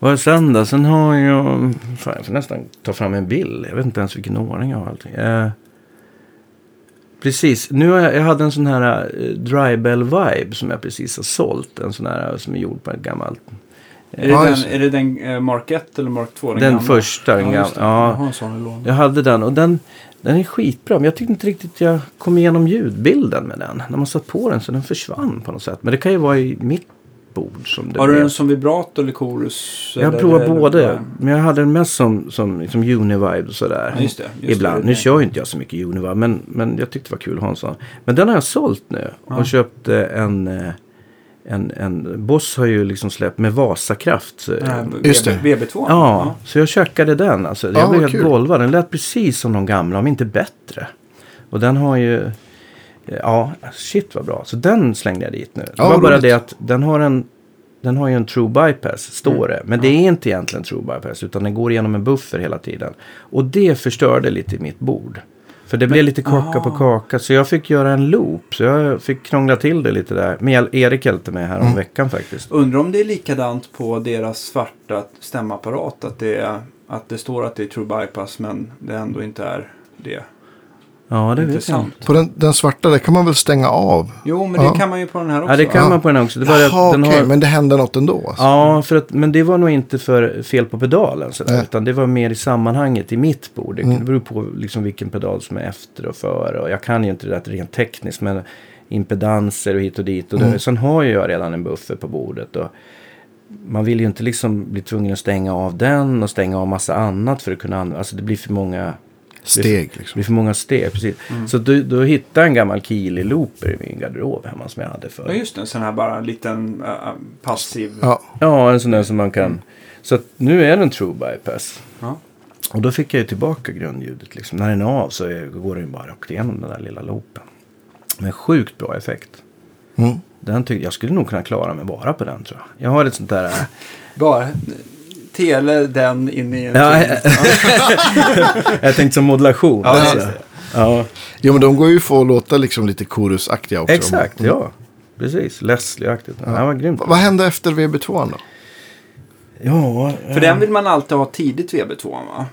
Och sen då? Sen har jag... Fan, jag får nästan ta fram en bild. Jag vet inte ens vilken ordning jag har allting. Eh, precis, nu har jag, jag hade en sån här uh, Drybell Vibe som jag precis har sålt. En sån här som är gjord på ett gammalt... Är det, Ja, den, är det den eh, Mark 1 eller Mark 2? Den, Den gamla? första, den ja, gamla, ja. Jag hade den och den, den är skitbra. Men jag tyckte inte riktigt jag kom igenom ljudbilden med den. När man satt på den så den försvann på något sätt. Men det kan ju vara i mitt bord som det Har du blev. den som vibrato eller chorus? Jag eller- provat eller- både. Men jag hade den mest som, som liksom Univibe och sådär. Ja, just det, just Ibland. det. Nu kör ju inte jag så mycket Univibe. Men, men jag tyckte det var kul att ha en sån. Men den har jag sålt nu. Och köpte en... eh, En, en Boss har ju liksom släppt med Vasakraft. så- Nej, Just det. VB, VB2? Ja, så jag checkade den. Alltså. Ja, Jag blev vad helt golvad. Den lät precis som de gamla, om inte bättre. Och den har ju... Ja, shit vad bra. Så den slängde jag dit nu. Det Ja, var bara roligt. det att den har en den har ju en true bypass, står det. Men det är inte egentligen true bypass, utan den går igenom en buffer hela tiden. Och det förstörde lite mitt bord. För det blev lite kaka på kaka, så jag fick göra en loop. Så jag fick krångla till det lite där. Jag- Erik hjälpte mig här om veckan faktiskt. Undrar om det är likadant på deras svarta stämapparat. Att det, är, att det står att det är true bypass men det ändå inte är det. Ja, det vet jag inte. På den, den svarta där kan man väl stänga av? Jo, men Ja. det kan man ju på den här också. Ja, det kan Ja. man på den också. Det Jaha, den okej, har... men det händer något ändå? Alltså. Ja, för att, men det var nog inte för fel på pedalen. Sådär, utan det var mer i sammanhanget i mitt bord. Det, Mm. beror på liksom vilken pedal som är efter och före. Och jag kan ju inte det där rent tekniskt. Men impedanser och hit och dit. Och Mm. Sen har ju jag redan en buffer på bordet. Och man vill ju inte liksom bli tvungen att stänga av den och stänga av massa annat för att kunna använda. Alltså det blir för många Steg det liksom. blir för många steg. Precis. Mm. Så då, då hittade jag en gammal Keeley-looper i min garderob hemma som jag hade Ja, för. just det. En sån här bara liten äh, passiv. Ja, Ja, en sån där som man kan. Så att nu är den true bypass. Ja. Och då fick jag ju tillbaka grundljudet. Liksom. När den är av så är, går den bara rakt igenom den där lilla loopen. Men sjukt bra effekt. mm. Den tyck, jag skulle nog kunna klara mig bara på den tror jag. Jag har ett sånt där... Bara tele den in i en... Ja, jag tänkte som modulation. Ja, alltså. ja Jo, men de går ju för att låta liksom lite korusaktiga också. exakt. Ja, precis. Leslie-aktigt. Ja. Det var grymt. Vad hände efter VB2 då? Ja, För den vill man alltid ha tidigt VB2 va?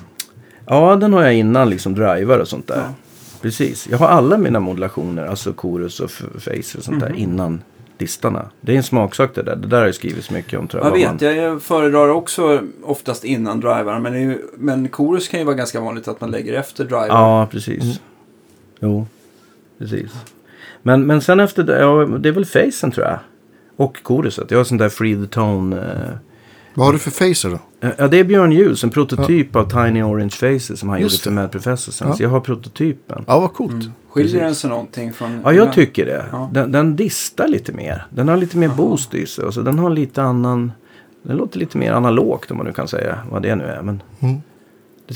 Ja, den har jag innan liksom driver och sånt där. Ja. Precis. Jag har alla mina modulationer, alltså chorus och face och sånt där innan distarna. Det är en smaksak det där. Det där har jag skrivit mycket om tror jag. Jag vet, jag föredrar också oftast innan drivaren. Men, ju, men chorus kan ju vara ganska vanligt att man lägger efter driver. Ja, precis. Jo, precis. Men, men sen efter det, ja, det är väl facen tror jag. Och choruset. Jag har sånt där free the tone. Eh, Vad har du för facer då? Ja, det är Björn Juhls, en prototyp av Tiny Orange Faces som han Just gjorde för. Mad Professor sen. Ja. Så jag har prototypen. Ja, vad coolt. Mm. Skiljer den sig någonting från... Ja, jag tycker det. Ja. Den, den distar lite mer. Den har lite mer boost i sig. och Så den har lite annan... Den låter lite mer analogt om man nu kan säga vad det nu är. Men, Mm.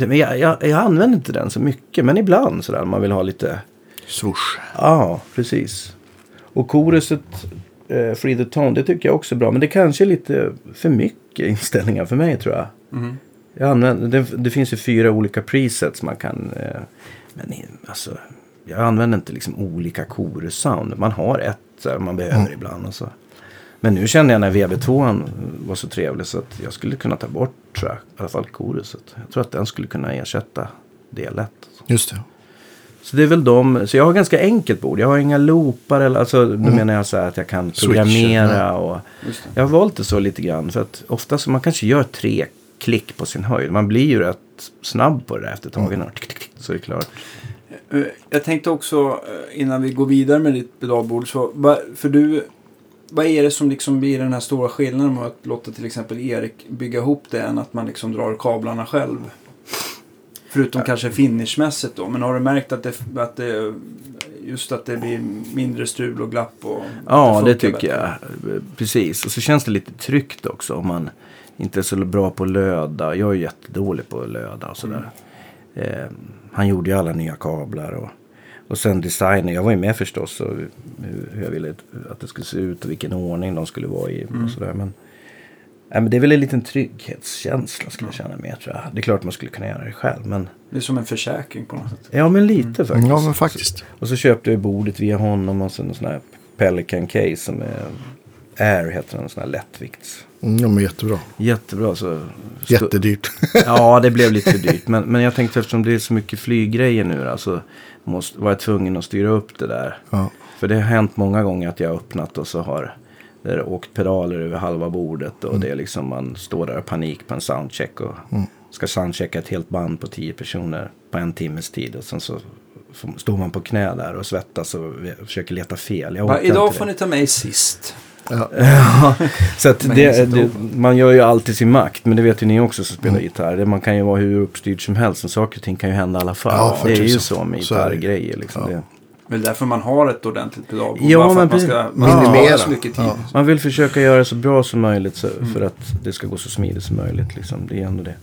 Men jag, jag, jag använder inte den så mycket. Men ibland sådär om man vill ha lite... Swoosh. Ja, precis. Och koruset eh, Free the Tone, det tycker jag också är bra. Men det kanske är lite för mycket inställningar för mig tror jag. Mhm. Jag använder, det, det finns ju fyra olika presets man kan... Eh, men alltså, jag använder inte liksom olika chorus-sound. Man har ett så här, man behöver ibland. Och så. Men nu känner jag när VB2 var så trevlig så att jag skulle kunna ta bort tror jag, i alla fall choruset. Jag tror att den skulle kunna ersätta det lätt. Just det. Så det är väl de. Så jag har ganska enkelt bord. Jag har inga loopar eller alltså nu menar jag så här att jag kan programmera ja. och jag har valt det så lite grann för att ofta så man kanske gör tre klick på sin höjd. Man blir ju rätt snabb på det där efter ett tag. Tick, tick, tick, Så är det klart. Eh, Jag tänkte också eh, innan vi går vidare med ditt pedalbord. Så, för du, vad är det som liksom blir den här stora skillnaden med att låta till exempel Erik bygga ihop det än att man liksom drar kablarna själv? Förutom kanske finishmässigt då. Men har du märkt att det, att det just att det blir mindre strul och glapp? Och Ja, det tycker bättre? jag. Precis. Och så känns det lite tryggt också om man inte är så bra på att löda. Jag är jättedålig på att löda och sådär. Eh, han gjorde ju alla nya kablar och, och sen designen. Jag var ju med förstås och hur, hur jag ville att det skulle se ut och vilken ordning de skulle vara i. Och sådär. Men, nej, men det är väl en liten trygghetskänsla skulle jag känna med tror jag. Det är klart man skulle kunna göra det själv. Men, Det är som en försäkring på något sätt. ja, men lite faktiskt. Ja, men faktiskt. Och så köpte jag bordet via honom och sen en sån här Pelican case som är Air heter den, en sån här lättvikts. Mm, ja, men jättebra. Jättebra så. Jättedyrt. Ja, det blev lite för dyrt. Men, men jag tänkte eftersom det är så mycket flyggrejer nu då, så måste, var jag tvungen att styra upp det där. ja. För det har hänt många gånger att jag har öppnat och så har det har åkt pedaler över halva bordet och det är liksom man står där i panik på en soundcheck och ska soundchecka ett helt band på tio personer på en timmes tid och sen så står man på knä där och svettas och försöker leta fel. Jag orkar idag får det. ni ta mig sist. Ja, så det, det, man gör ju alltid sin makt. Men det vet ju ni också som Mm. spelar gitarr. Det, man kan ju vara hur uppstyrd som helst. Men saker och ting kan ju hända i alla fall. Ja, det är ju så med det. gitarrgrejer. Liksom. Ja. Det. Det är därför man har ett ordentligt pedalbord. Ja, bara för men att man ska man Minimera. så mycket tid. Ja. Man vill försöka göra det så bra som möjligt så, Mm. för att det ska gå så smidigt som möjligt. Liksom. Det är ändå det.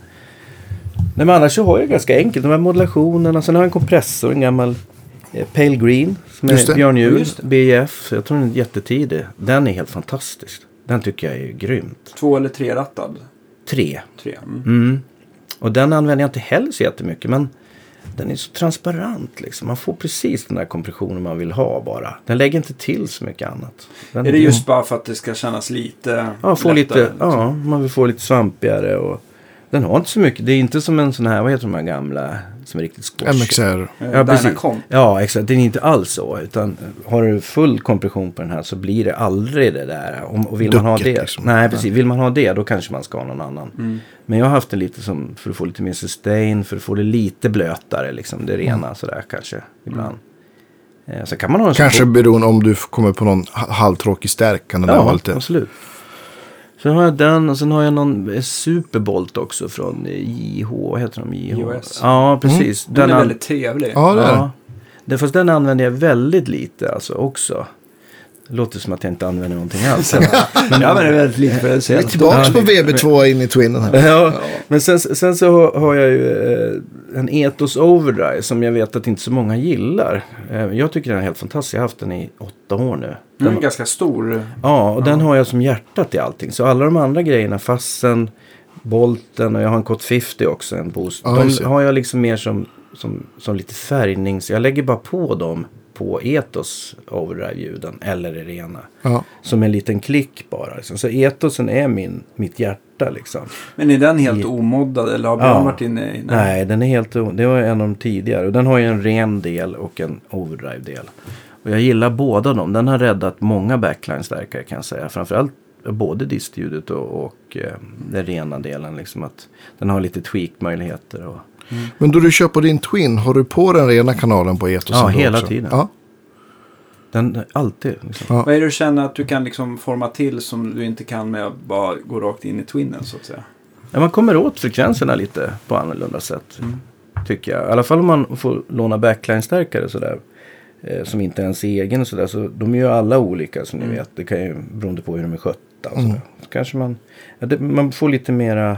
Nej, men annars så har jag ganska enkelt. De här modulationerna. Sen har jag en kompressor. En gammal eh, Pale Green. Som är det. Björn Juhl. det. BF. Jag tror den är jättetidig. Den är helt fantastisk. Den tycker jag är grymt. Två eller trerattad? Tre. Tre. Mm. Mm. Och den använder jag inte heller så jättemycket. Men den är så transparent liksom. Man får precis den där kompressionen man vill ha bara. Den lägger inte till så mycket annat. Den, Är det just bara för att det ska kännas lite Ja, få lättare, lite, liksom? ja, man vill få lite svampigare. Och den har inte så mycket. Det är inte som en sån här, vad heter de här gamla som är riktigt squash. MXR. Eh, Ja, precis. Ja, exakt. Den är inte alls så. Utan har du full kompression på den här så blir det aldrig det där. Och, och vill man ha Ducket, det. liksom. Nej, precis. Vill man ha det då kanske man ska ha någon annan. Mm. Men jag har haft det lite som för att få lite mer sustain. För att få det lite blötare liksom. Det rena Mm. sådär kanske. Ibland. Eh, Så kan man ha en Kanske beroende om du kommer på någon ha- halvtråkig stärk. Kan det där vara Ja, lite... absolut. Sen har jag den och sen har jag någon eh, Superbolt också från eh, JH. Vad heter de? JH? JHS. Ja, precis. Den är an- väldigt trevlig. Ja, det är. Ja. Fast den använder jag väldigt lite alltså också. Låter som att jag inte använder någonting alls. Men ja, men det är väldigt lite för Vi är tillbaka på VB2 in i Twinnen här. ja, men sen, sen så har- jag ju eh, en Ethos Overdrive som jag vet att inte så många gillar. Eh, jag tycker den är helt fantastisk. Jag har haft den i åtta år nu. Den är ganska stor. ja, och den har jag som hjärtat i allting. Så alla de andra grejerna, fassen, Bolten och jag har en Cot 50 också, en boost. Ja, de har jag liksom mer som, som, som lite färgnings... Jag lägger bara på dem på Ethos Overdrive-ljuden eller det rena. Ja. Som en liten klick bara. Liksom. Så etosen är min, mitt hjärta liksom. Men är den helt I- omoddad eller har Ja. Björn varit inne i? Nej, den är helt... Det var en av de tidigare. Och den har ju en ren del och en overdrive-del. Och jag gillar båda dem. Den har räddat många backline-stärkare kan jag säga. Framförallt både distljudet och, och eh, den rena delen. Liksom att den har lite tweak-möjligheter. Och, Men då du på din Twin, har du på den rena kanalen på etosen Ja, hela också? tiden. Ja. den alltid. Liksom. Ja. Vad är det du känner att du kan liksom forma till som du inte kan med att bara gå rakt in i twinnen så att säga? Ja, man kommer åt frekvenserna lite på annorlunda sätt. Tycker jag. I alla fall om man får låna backline-stärkare sådär. Eh, som inte är ens egen och sådär. Så de är ju alla olika som ni vet. Det kan ju beroende på hur de är skötta och sådär. Så kanske man, ja, det, man får lite mera.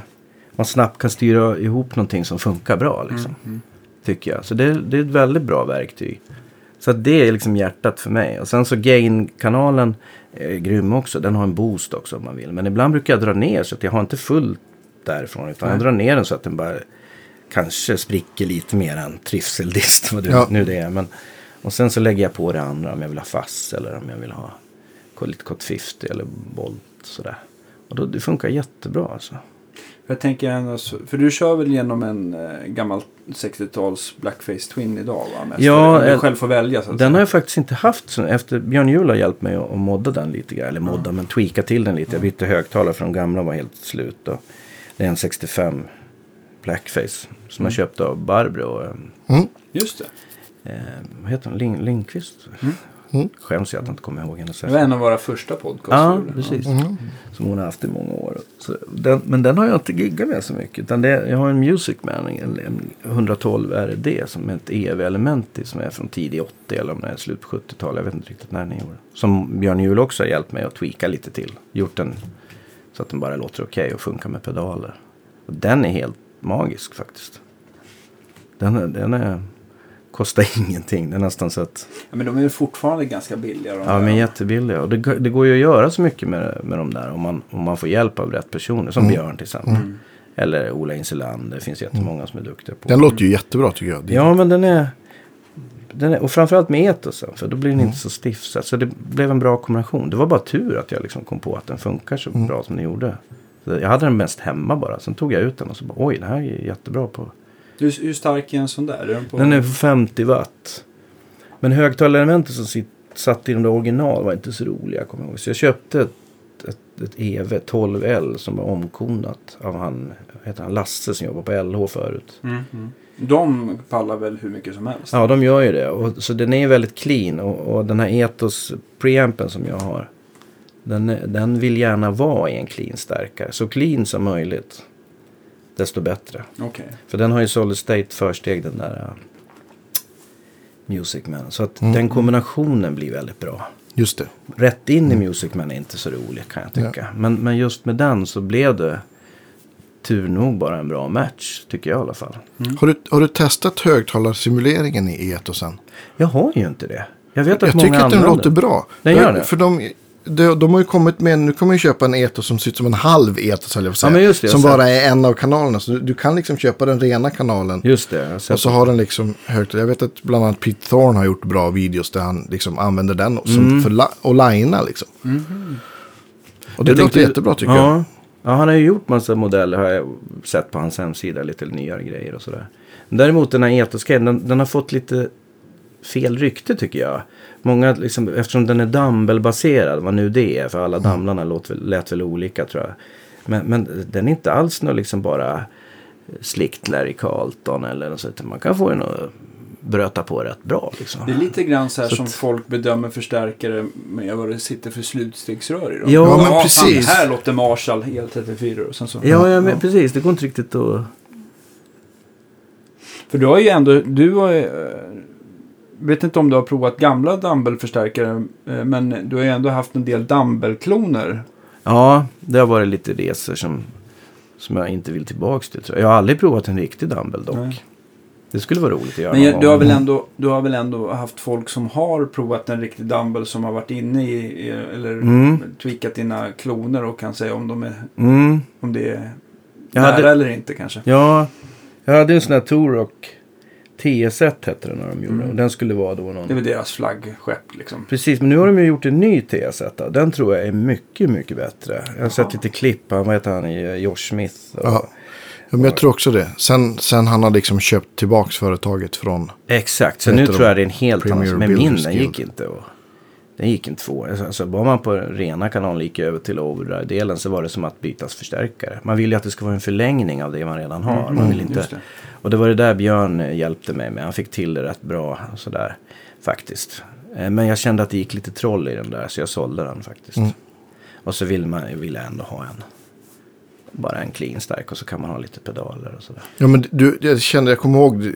Man snabbt kan styra ihop någonting som funkar bra liksom. Tycker jag. Så det, det är ett väldigt bra verktyg. Så det är liksom hjärtat för mig. Och sen så gain-kanalen är grym också. Den har en boost också om man vill. Men ibland brukar jag dra ner så att jag har inte fullt därifrån. Utan jag Nej. drar ner den så att den bara kanske spricker lite mer än trivseldist. Vad det, Ja. nu det är. Men, och sen så lägger jag på det andra om jag vill ha fass eller om jag vill ha lite Cot 50 eller Bolt sådär. Och då, det funkar jättebra alltså. För jag tänker ändå, så- för du kör väl genom en eh, gammal 60-tals blackface twin idag va? Mest, Ja, du eh, själv får välja så att Den säga. har jag faktiskt inte haft. Så efter Björn Juhl har hjälpt mig att att modda den lite grann. Eller modda, men tweaka till den lite. Jag bytte högtalare för de gamla var helt slut. Då. Det är en 65 Blackface. Som jag köpte av Barbro. och, Mm. Just det. Eh, vad heter hon? Lin, Lindqvist? Mm. Skäms jag att jag inte kommer ihåg hennes Det var en av våra första podcasts. Ja, precis. Mm. Som hon har haft i många år. Så den, men den har jag inte giggat med så mycket. Utan det, jag har en Music Man, en, en 112 RD som är ett EV-element i. Som är från tidig 80 eller om det är slut på 70-talet. Jag vet inte riktigt när den gjorde. Som Björn Juhl också har hjälpt mig att tweaka lite till. Gjort den så att den bara låter okej och funkar med pedaler. Och den är helt magisk faktiskt. Den, är- den är, kostar ingenting. Det är nästan så att Ja, men de är ju fortfarande ganska billiga. De Ja, där. men jättebilliga. Och det, går- det går ju att göra så mycket med, med de där om man, om man får hjälp av rätt personer. Som Björn till exempel. Eller Ola Inselander. Det finns jättemånga som är duktiga på. Den låter ju jättebra tycker jag. Ja, men den är, den är... Och framförallt med etosen. För då blir den inte så stiff. Så så det blev en bra kombination. Det var bara tur att jag liksom kom på att den funkar så bra som den gjorde. Så jag hade den mest hemma bara. Sen tog jag ut den och så bara oj, det här är jättebra på. Hur, hur stark är en sån där? Är den, på... Den är 50 watt. Men högtalarelementet som sitt, satt i den där original var inte så roliga. Kommer jag ihåg. Så jag köpte ett, ett, ett EV 12L som var omkonat av han, heter han, Lasse som jobbar på LH förut. Mm, mm. De pallar väl hur mycket som helst? Ja, de gör ju det. Och, så den är väldigt clean. Och, och den här Ethos preampen som jag har. Den, den vill gärna vara i en clean stärkare. Så clean som möjligt. Desto bättre. Okej. För den har ju solid state försteg den där uh, Music Man. Så att Mm. den kombinationen blir väldigt bra. Just det. Rätt in i Music Man är inte så roligt kan jag tycka. Men, men just med den så blev det tur nog bara en bra match. Tycker jag i alla fall. Har, du, har du testat högtalarsimuleringen i etosen? Jag har ju inte det. Jag vet att Jag många tycker att den använder låter bra. Den gör det? För de, de, de har ju kommit med, nu kan man ju köpa en Etos som ser ut som en halv att säga. Ja, men just det, som bara är en av kanalerna. Så du, du kan liksom köpa den rena kanalen. Just det. Och så har den liksom högt. Jag vet att bland annat Pete Thorne har gjort bra videos där han liksom använder den som Mm. för la, och linea liksom. Och det Jag låter tänkte- jättebra tycker ja. jag. Ja, han har ju gjort massa modeller har jag sett på hans hemsida. Lite nyare grejer och sådär. Däremot den här etoskejen, den, den har fått lite fel rykte tycker jag. Många, liksom, eftersom den är dumbbellbaserad, vad nu det är. För alla damlarna låt, väl- lät väl olika tror jag. Men, men den är inte alls något liksom bara slickt Larry Carlton eller något sånt. Man kan få den att bröta på rätt bra liksom. Det är lite grann så här Så som att- folk bedömer förstärkare med vad det sitter för slutstegsrör i dem. Ja, Ja, men fan, precis. här låter Marshall EL34 och sen så. Ja, ja, men precis. Det går inte riktigt att... För du har ju ändå, du har ju, eh, vet inte om du har provat gamla dumbbellförstärkare, eh, men du har ju ändå haft en del dumbbellkloner. Ja, det har varit lite resor som, som jag inte vill tillbaks till. Tror jag. jag har aldrig provat en riktig dumbbell dock. Nej. Det skulle vara roligt att göra Men jag, du, har väl ändå, du har väl ändå haft folk som har provat en riktig dumbbell som har varit inne i, i eller Mm. tweakat dina kloner och kan säga om, de är, Mm. om det är Jag nära hade- eller inte kanske. Ja, jag hade en sån här Torok TS1 hette den när de gjorde Mm. och Den skulle vara då Det är någon... väl deras flaggskepp liksom. Precis, men nu har de ju gjort en ny TS1. då. Den tror jag är mycket, mycket bättre. Jag har sett lite klipp. Han, vad heter han? i Josh Smith. Och... Ja. Men jag tror också det. Sen, sen han har liksom köpt tillbaks företaget från... Exakt, så nu tror jag det är en helt annan. Men min, den gick inte. Och, den gick inte två. Alltså, var man på rena kanalen gick över till overdrive-delen så var det som att bytas förstärkare. Man vill ju att det ska vara en förlängning av det man redan har. man vill inte... Och det var det där Björn eh, hjälpte mig med. Han fick till det rätt bra sådär faktiskt. Eh, Men jag kände att det gick lite troll i den där så jag sålde den faktiskt. Mm. Och så vill man vill jag ändå ha en. Bara en clean stark och så kan man ha lite pedaler och sådär. Ja, men du, jag kände, jag kommer ihåg...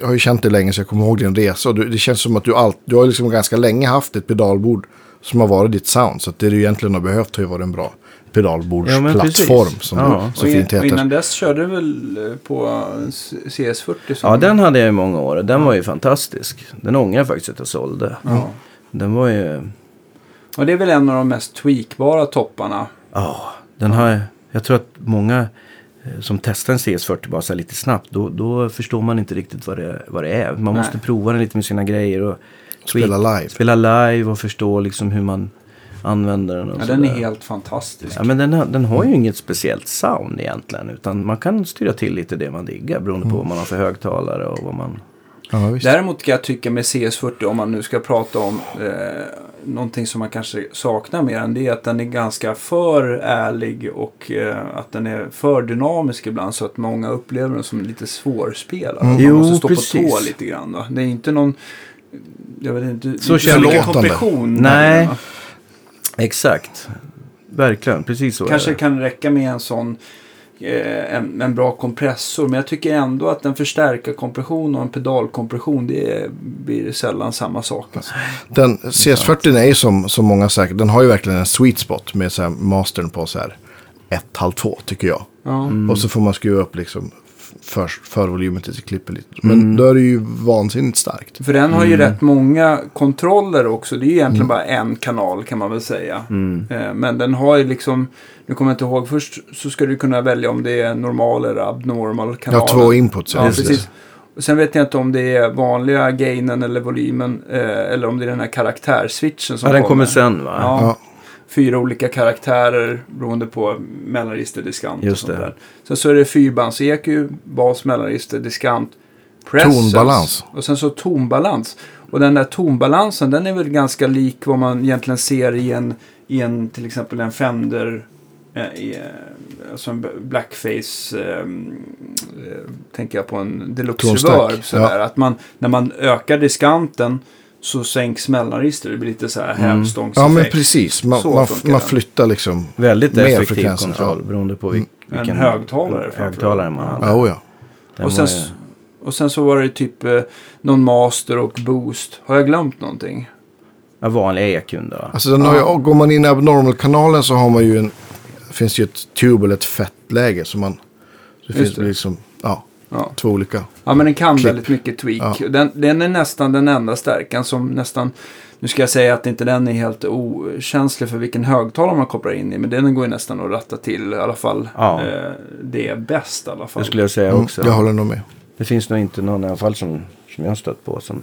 Jag har ju känt dig länge så jag kommer ihåg din resa. Och det känns som att du, allt, du har liksom ganska länge haft ett pedalbord som har varit ditt sound. Så det du egentligen har behövt har ju varit en bra pedalbordsplattform. precis. som Ja. så fint in, och innan heter. dess körde du väl eh, på C- CS40? Som, Ja, den hade jag i många år och den var ju fantastisk. Den ångrar jag faktiskt att jag sålde. Ja. Den var ju... Och det är väl en av de mest tweakbara topparna. Ja, den har... Jag tror att många eh, som testar en CS40 bara så här lite snabbt. Då, då förstår man inte riktigt vad det, vad det är. Man Nej. måste prova den lite med sina grejer. Och Spela live. Spela live och förstå liksom hur man använder den. Och Ja, så den är där. helt fantastisk. Ja, men den, har, den har ju inget speciellt sound egentligen. Utan man kan styra till lite det man diggar. Beroende på vad man har för högtalare och vad man... Ja, visst. Däremot kan jag tycka med CS40, om man nu ska prata om eh, någonting som man kanske saknar mer än det, är att den är ganska för ärlig och eh, att den är för dynamisk ibland så att många upplever den som lite svårspelad. Mm. Man Jo, måste stå på precis. tå lite grann. Då. Det är inte någon... Jag vet inte, Så inte känner mycket jag. kompression. Nej. Exakt. Verkligen, precis så Kanske är det. kan räcka med en sån eh, en, en bra kompressor. Men jag tycker ändå att en förstärkarkompression och en pedalkompression det är, blir sällan samma sak. Alltså. Den CS40 är ju som, som många säkert, den har ju verkligen en sweet spot med så här mastern på så här 1,5-2 tycker jag. Ja. Och så får man skruva upp liksom för, för volymen tills det klipper lite. Men då är det ju vansinnigt starkt. För den har ju Mm. rätt många kontroller också. Det är ju egentligen Mm. bara en kanal kan man väl säga. Mm. Eh, Men den har ju liksom, nu kommer jag inte ihåg, först så ska du kunna välja om det är normal eller abnormal kanal. Jag har två inputs. Ja, precis. Och sen vet jag inte om det är vanliga gainen eller volymen eh, eller om det är den här karaktärswitchen som Ja, den kommer sen va? Ja, Ja. Fyra olika karaktärer beroende på mellanregister, diskant Just och sånt det. där. Sen så är det fyrbands EQ, bas, mellanregister, diskant, presence. Tonbalans. Och sen så tonbalans. Och den där tonbalansen den är väl ganska lik vad man egentligen ser i en, i en till exempel en Fender eh, i, eh, alltså en blackface eh, eh, tänker jag på en deluxe Tonstack, reverb sådär. Att man, när man ökar diskanten så sänks mellanregister. Det blir lite så här Mm. hävstångseffekt. Ja men precis. Man, Så man, man flyttar liksom. Väldigt Mer effektiv kontroll ja. beroende på vil- En vilken högtalare framför högtalare allt. man Ja. hade. Ja, oh ja. Den Och sen, ju- och sen så var det typ eh, någon master och boost. Har jag glömt någonting? ja, vanliga EQn då. Alltså den har ju, går man in i abnormal-kanalen så har man ju en, finns ju ett tube eller ett fettläge som man, så Just finns det. det liksom, ja. Två olika. Ja, men den kan Klipp. väldigt mycket tweak. Ja. Den, den är nästan den enda stärkan som nästan... Nu ska jag säga att inte den är helt okänslig för vilken högtalare man kopplar in i. Men den går ju nästan att ratta till i alla fall. Ja. Eh, det är bäst i alla fall. Det skulle jag säga Mm, också. jag håller nog med. Det finns nog inte någon i alla fall som, som jag har stött på som,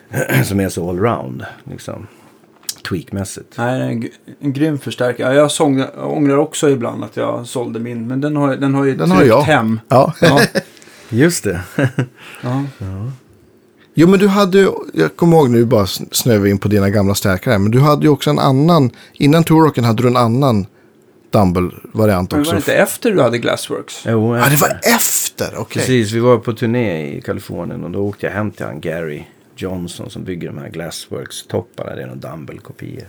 som är så allround. Liksom. Tweakmässigt. Nej, en, en grym förstärkare. Ja, Jag, sång, jag ångrar också ibland att jag sålde min. Men den har, den har ju Den har tryckt jag. hem. Ja. Ja, Just det. ja. Jo, men du hade ju, jag kommer ihåg nu bara sn- snöar vi in på dina gamla stärkare. Men du hade ju också en annan, innan Turrocken hade du en annan Dumble-variant Men var också. det inte efter du hade Glassworks? Jo, Ja, det var efter, okej. Precis, vi var på turné i Kalifornien och då åkte jag hem till han Gary Johnson som bygger de här Glassworks-topparna. Det är någon Dumble-kopior.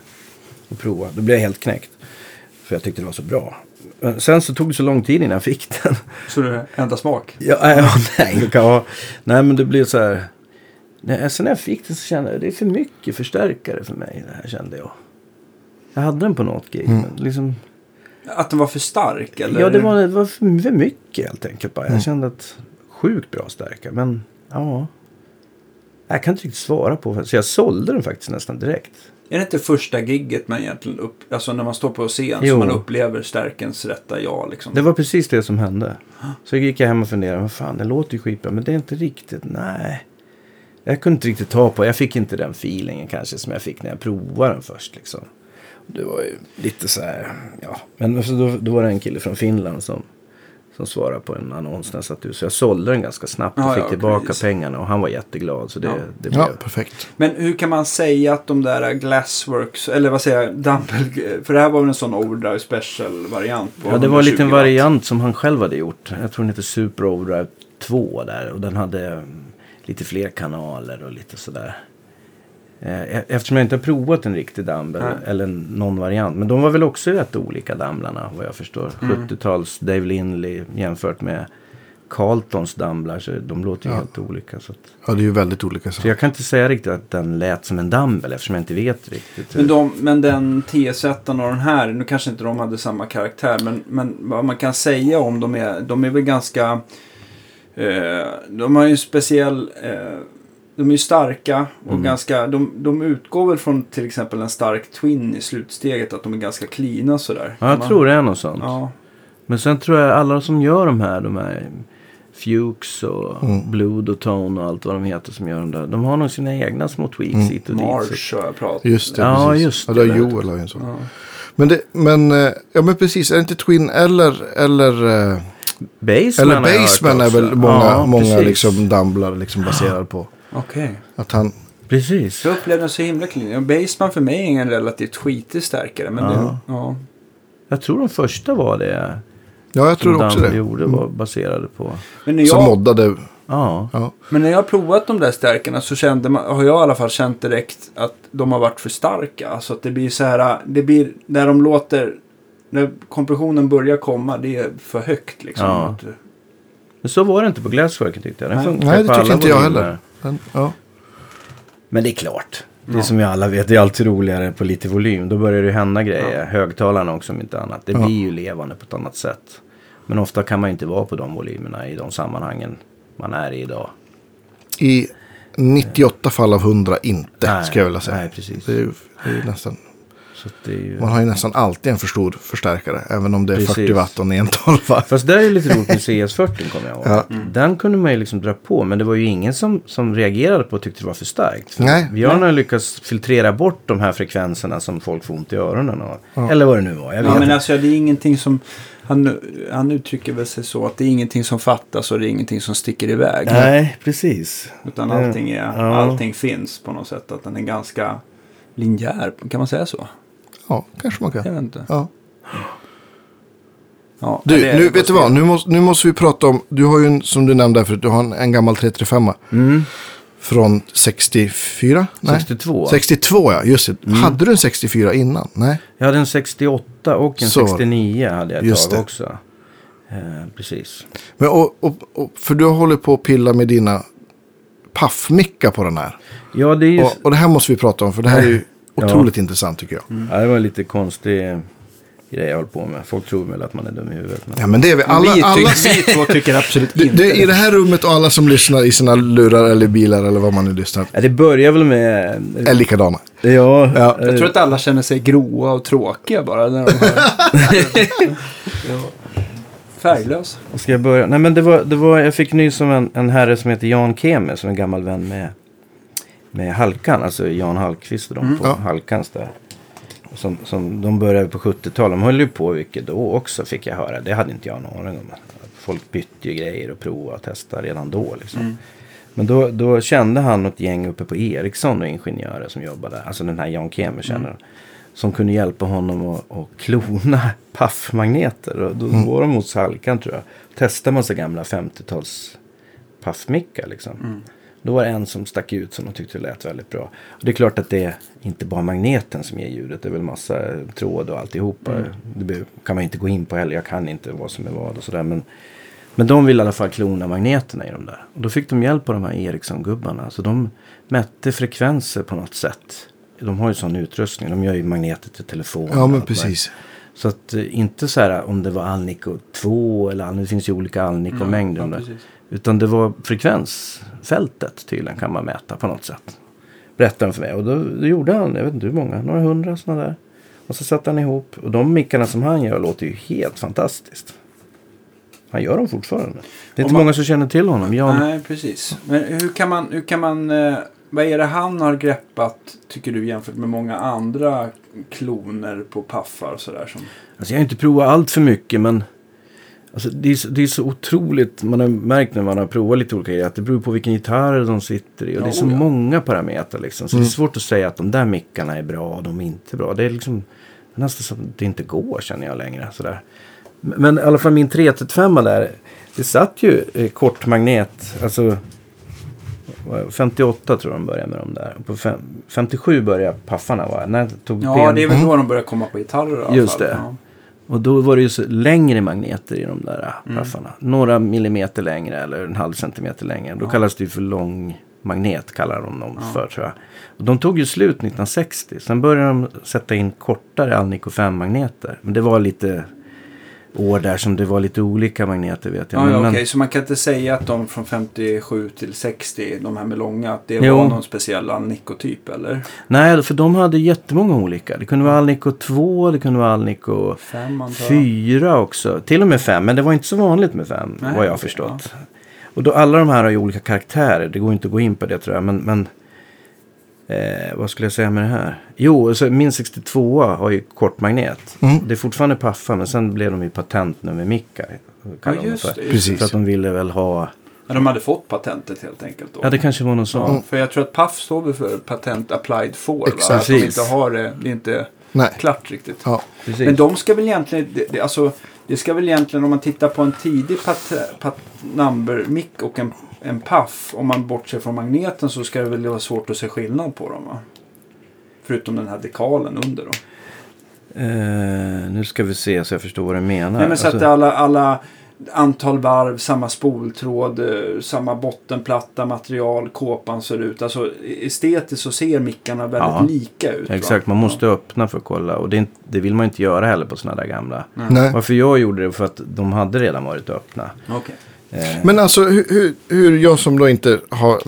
Och prova. Då blev jag helt knäckt. För jag tyckte det var så bra. Sen så tog det så lång tid innan jag fick den. Så det ändrar smak? Ja, ja, nej, ja, nej, men det blev så här. Nej, sen när jag fick den så kände jag det är för mycket förstärkare för mig. Det här kände jag. Jag hade den på något gig. Men liksom, Att den var för stark? Eller? ja, det var, det var för, mycket helt enkelt. Bara. Jag kände att sjukt bra stärkare. Men ja. Jag kan inte riktigt svara på. Så jag sålde den faktiskt nästan direkt. Är det inte första gigget man egentligen upp... Alltså när man står på scen Jo. så man upplever stärkens rätta jag liksom? Det var precis det som hände. Så gick jag hem och funderade. Vad fan, det låter ju skitbra. Men det är inte riktigt. Nej. Jag kunde inte riktigt ta på. Jag fick inte den feelingen kanske som jag fick när jag provade den först. Liksom. Det var ju lite så här. Ja. Men så då, då var det en kille från Finland som, som svarade på en annons när jag satt ut. Så jag sålde den ganska snabbt och Ja, fick ja, tillbaka precis. pengarna. Och han var jätteglad. Så det, Ja. det blev... Ja, perfekt. Men hur kan man säga att de där Glassworks, eller vad säger jag, Dumble, för det här var väl en sån Overdrive Special-variant på Ja, det var en 120 liten watt. variant som han själv hade gjort. Jag tror den heter Super Overdrive 2 där. Och den hade lite fler kanaler och lite sådär. Eh, Eftersom jag inte har provat en riktig Dumble Nej. eller någon variant. Men de var väl också rätt olika Dumblarna vad jag förstår. Mm. 70-tals Dave Lindley jämfört med Carltons Dumblar. Så de låter ju Ja. helt olika. Så, att, Ja, det är ju väldigt olika så saker. jag kan inte säga riktigt att den lät som en Dumble eftersom jag inte vet riktigt. Men, de, men den TS1 och den här, nu kanske inte de hade samma karaktär, men, men vad man kan säga om dem är, de är väl ganska, eh, de har ju en speciell, eh, de är ju starka och Mm. ganska, de, de utgår väl från till exempel en stark Twin i slutsteget, att de är ganska cleana sådär. Ja, jag Man- tror det är något sånt. Ja, Men sen tror jag alla som gör de här, de här Fuchs och Mm. Blood och Tone och allt vad de heter som gör de där. De har nog sina egna små tweaks Mm. hit och dit. så- Mars har jag pratat Just det, Ja, precis. just Ja, det har Joel har ju en sån. Ja. Men, det, men, eh, ja, men precis, är det inte Twin eller, eller, eh, Baseman eller Baseman är väl många, Ja, många precis. liksom Dumblar liksom baserade på. Okej. Att han, Precis. Så jag upplevde den så himla clean. Baseman för mig är en relativt skitig stärkare. Men det, Ja. ja. Jag tror de första var det. ja jag tror som också det. gjorde var baserade på. Men när Som jag, moddade, Ja. ja. Men när jag har provat de där stärkarna så kände man, har jag i alla fall känt direkt att de har varit för starka. Alltså att det blir så här, det blir, när de låter, när kompressionen börjar komma, det är för högt liksom. Ja. Men så var det inte på Glassworken tyckte jag. Den Nej. Nej, det tycker alla inte jag heller. Men, ja. Men det är klart. Det är Ja. som vi alla vet, det är alltid roligare på lite volym. Då börjar det hända grejer. Högtalarna också om inte annat. Det Ja. blir ju levande på ett annat sätt. Men ofta kan man inte vara på de volymerna i de sammanhangen man är i idag. I 98 fall av 100 inte, Nej, ska jag vilja säga. nej, precis. Det är, det är nästan, ju... man har ju nästan alltid en för stor förstärkare. Även om det är Precis. 40 watt och en 112 watt. Fast det är ju lite roligt med CS40 kommer jag ihåg. Ja. Den kunde man ju liksom dra på. Men det var ju ingen som, som reagerade på och tyckte det var för starkt. För Nej. Vi har nog lyckats filtrera bort de här frekvenserna som folk får ont i öronen av. Ja. Eller vad det nu var. Jag vet Ja, men alltså det är ingenting som, han, han uttrycker väl sig så att det är ingenting som fattas och det är ingenting som sticker iväg. Nej, precis. Utan allting, är, ja. allting finns på något sätt. Att den är ganska linjär, kan man säga så? Ja, kanske man Jag kan. vet inte. Ja. Ja, Du, nu, det vet du vad? Nu måste, nu måste vi prata om, du har ju en, som du nämnde förut, du har en, en gammal 335 Mm. från 64? Nej. 62. 62 ja, just det. Mm. Hade du en 64 innan? Nej. Jag hade en 68 och en Så var det. 69 hade jag Just tag det. också. Eh, precis. Men, och, och, och, för du håller på att pilla med dina paffmickar på den här. Ja, det är ju... Och, och det här måste vi prata om, för det här är ju Ja. otroligt intressant tycker jag. Ja, det var lite konstig grejer jag håller på med. Folk tror väl att man är dum i huvudet. Men... Ja, men det är vi. Alla, vi, alla, tycker, vi två tycker absolut det, inte det är i det här rummet och alla som lyssnar i sina lurar eller bilar eller vad man nu lyssnar. Ja, det börjar väl med... Är likadana. Ja, Ja. Jag tror att alla känner sig gråa och tråkiga bara när de hör. ja. Vad ska jag börja? Nej men det var, det var, jag fick nys om en, en herre som heter Jan Keme som är en gammal vän med, med Halkan. Alltså Jan Hallqvist och de på Ja. Halkans där. Som, som, de började på 70-talet. De höll ju på mycket då också fick jag höra. Det hade inte jag någon aning om. Folk bytte ju grejer och provade och testade redan då. Liksom. Men då, då kände han något gäng uppe på Ericsson och ingenjörer som jobbade. Alltså den här Jan Keme känner han. Som kunde hjälpa honom att, att klona paffmagneter. Och då var de hos Halkan tror jag. Testade massa gamla 50-tals paffmickar liksom. Då var det en som stack ut som de tyckte lät väldigt bra. Och det är klart att det är inte bara magneten som ger ljudet. Det är väl massa tråd och alltihopa. Det be- kan man inte gå in på heller. Jag kan inte vad som är vad och sådär. Men, men de vill i alla fall klona magneterna i de där. Och då fick de hjälp av de här Ericsson-gubbarna. Så de mätte frekvenser på något sätt. De har ju sån utrustning. De gör ju magneter till telefon. Ja, men det precis. Så att eh, inte så här om det var Alnico 2 eller det finns ju olika Alnico-mängder. ja, om det. precis. Utan det var frekvensfältet tydligen kan man mäta på något sätt. Berättade han för mig. Och då, då gjorde han, jag vet inte hur många, några hundra sådana där. Och så satte han ihop. Och de mickarna som han gör låter ju helt fantastiskt. Han gör dem fortfarande. Det är inte man- många som känner till honom. Jan, Nej, precis. Men hur kan man, hur kan man eh, vad är det han har greppat, tycker du, jämfört med många andra kloner på paffar och sådär? Som... Alltså jag har inte provat allt för mycket men alltså det, är så, det är så otroligt. Man har märkt när man har provat lite olika grejer att det beror på vilken gitarr de sitter i. Och Ja, det är så oh ja. många parametrar liksom. Så Mm. det är svårt att säga att de där mickarna är bra och de är inte bra. Det är liksom nästan så att det inte går känner jag längre. Sådär. Men i alla fall min 335 där. Det satt ju eh, kortmagnet. Alltså vad är det, 58 tror jag de började med de där. På fem, 57 började paffarna va? När tog Ja, ben- det är väl då de börjar komma på gitarrer i alla Just fall. det. Ja. Och då var det ju så längre magneter i de där Mm. paffarna. Några millimeter längre eller en halv centimeter längre. Då Ja. kallas det ju för lång magnet kallar de dem Ja. för tror jag. Och de tog ju slut 1960. Sen började de sätta in kortare Alnico 5-magneter. Men det var lite år där som det var lite olika magneter vet jag. Ja, men, ja, okej. Så man kan inte säga att de från 57 till 60, de här med långa, att det Jo. var någon speciell Alnico-typ eller? Nej, för de hade jättemånga olika. Det kunde vara Alnico 2, det kunde vara Alnico Fem antar jag. Fyra också. Till och med fem. Men det var inte så vanligt med fem. Nej, vad jag har förstått. Och då alla de här har ju olika karaktärer. Det går inte att gå in på det tror jag. Men, men eh, vad skulle jag säga med det här? Jo, så min 62 har ju kortmagnet. Mm. Det är fortfarande paffa. Men sen blev de ju patentnummermickar. kallar de Ja, just för. det. Just Precis. För att de ville väl ha... Ja, de hade fått patentet helt enkelt då. Ja, det kanske var någon sån. Ja, för jag tror att PAF står för Patent Applied For. Va? Exakt. Att de inte har det. Det är inte Nej. klart riktigt. Ja. Precis. Men de ska väl egentligen, det, det, alltså, det ska väl egentligen om man tittar på en tidig pat, pat number mick och en, en paff. Om man bortser från magneten så ska det väl vara svårt att se skillnad på dem va? Förutom den här dekalen under då. Eh, nu ska vi se så jag förstår vad du menar. Nej men så Alltså- att alla, alla antal varv, samma spoltråd, eh, samma bottenplatta, material, kåpan ser ut. Alltså estetiskt så ser mickarna väldigt Ja. lika ut. va? Exakt, man måste öppna för att kolla. Och det, inte, det vill man inte göra heller på sådana där gamla. Nej. Varför jag gjorde det för att de hade redan varit öppna. Ja. Eh, Men alltså hur, hur, jag som då inte har,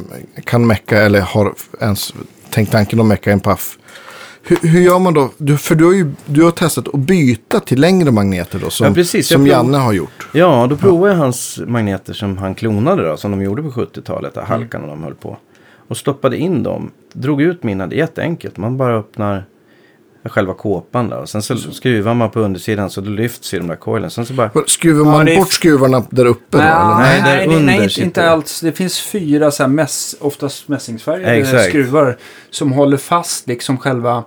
kan mecka eller har ens tänkt tanken att mecka en paff. Hur, hur gör man då? Du, för du har ju du har testat att byta till längre magneter då. Som, Ja, precis. Som Janne har gjort. ja, då provade jag hans magneter som han klonade då. Som de gjorde på 70-talet. Mm. Halkan och de höll på. Och stoppade in dem. Drog ut mina. Det är jätteenkelt. Man bara öppnar själva kåpan då. Och sen så skruvar man på undersidan så det lyfts i de där coilen. Sen så bara... Skruvar man bort skruvarna där uppe då? Nej, Eller? Nej, nej, där nej, under nej, inte, alls. Det finns fyra så här mäss, oftast mässingsfärgade Exakt. skruvar som håller fast liksom själva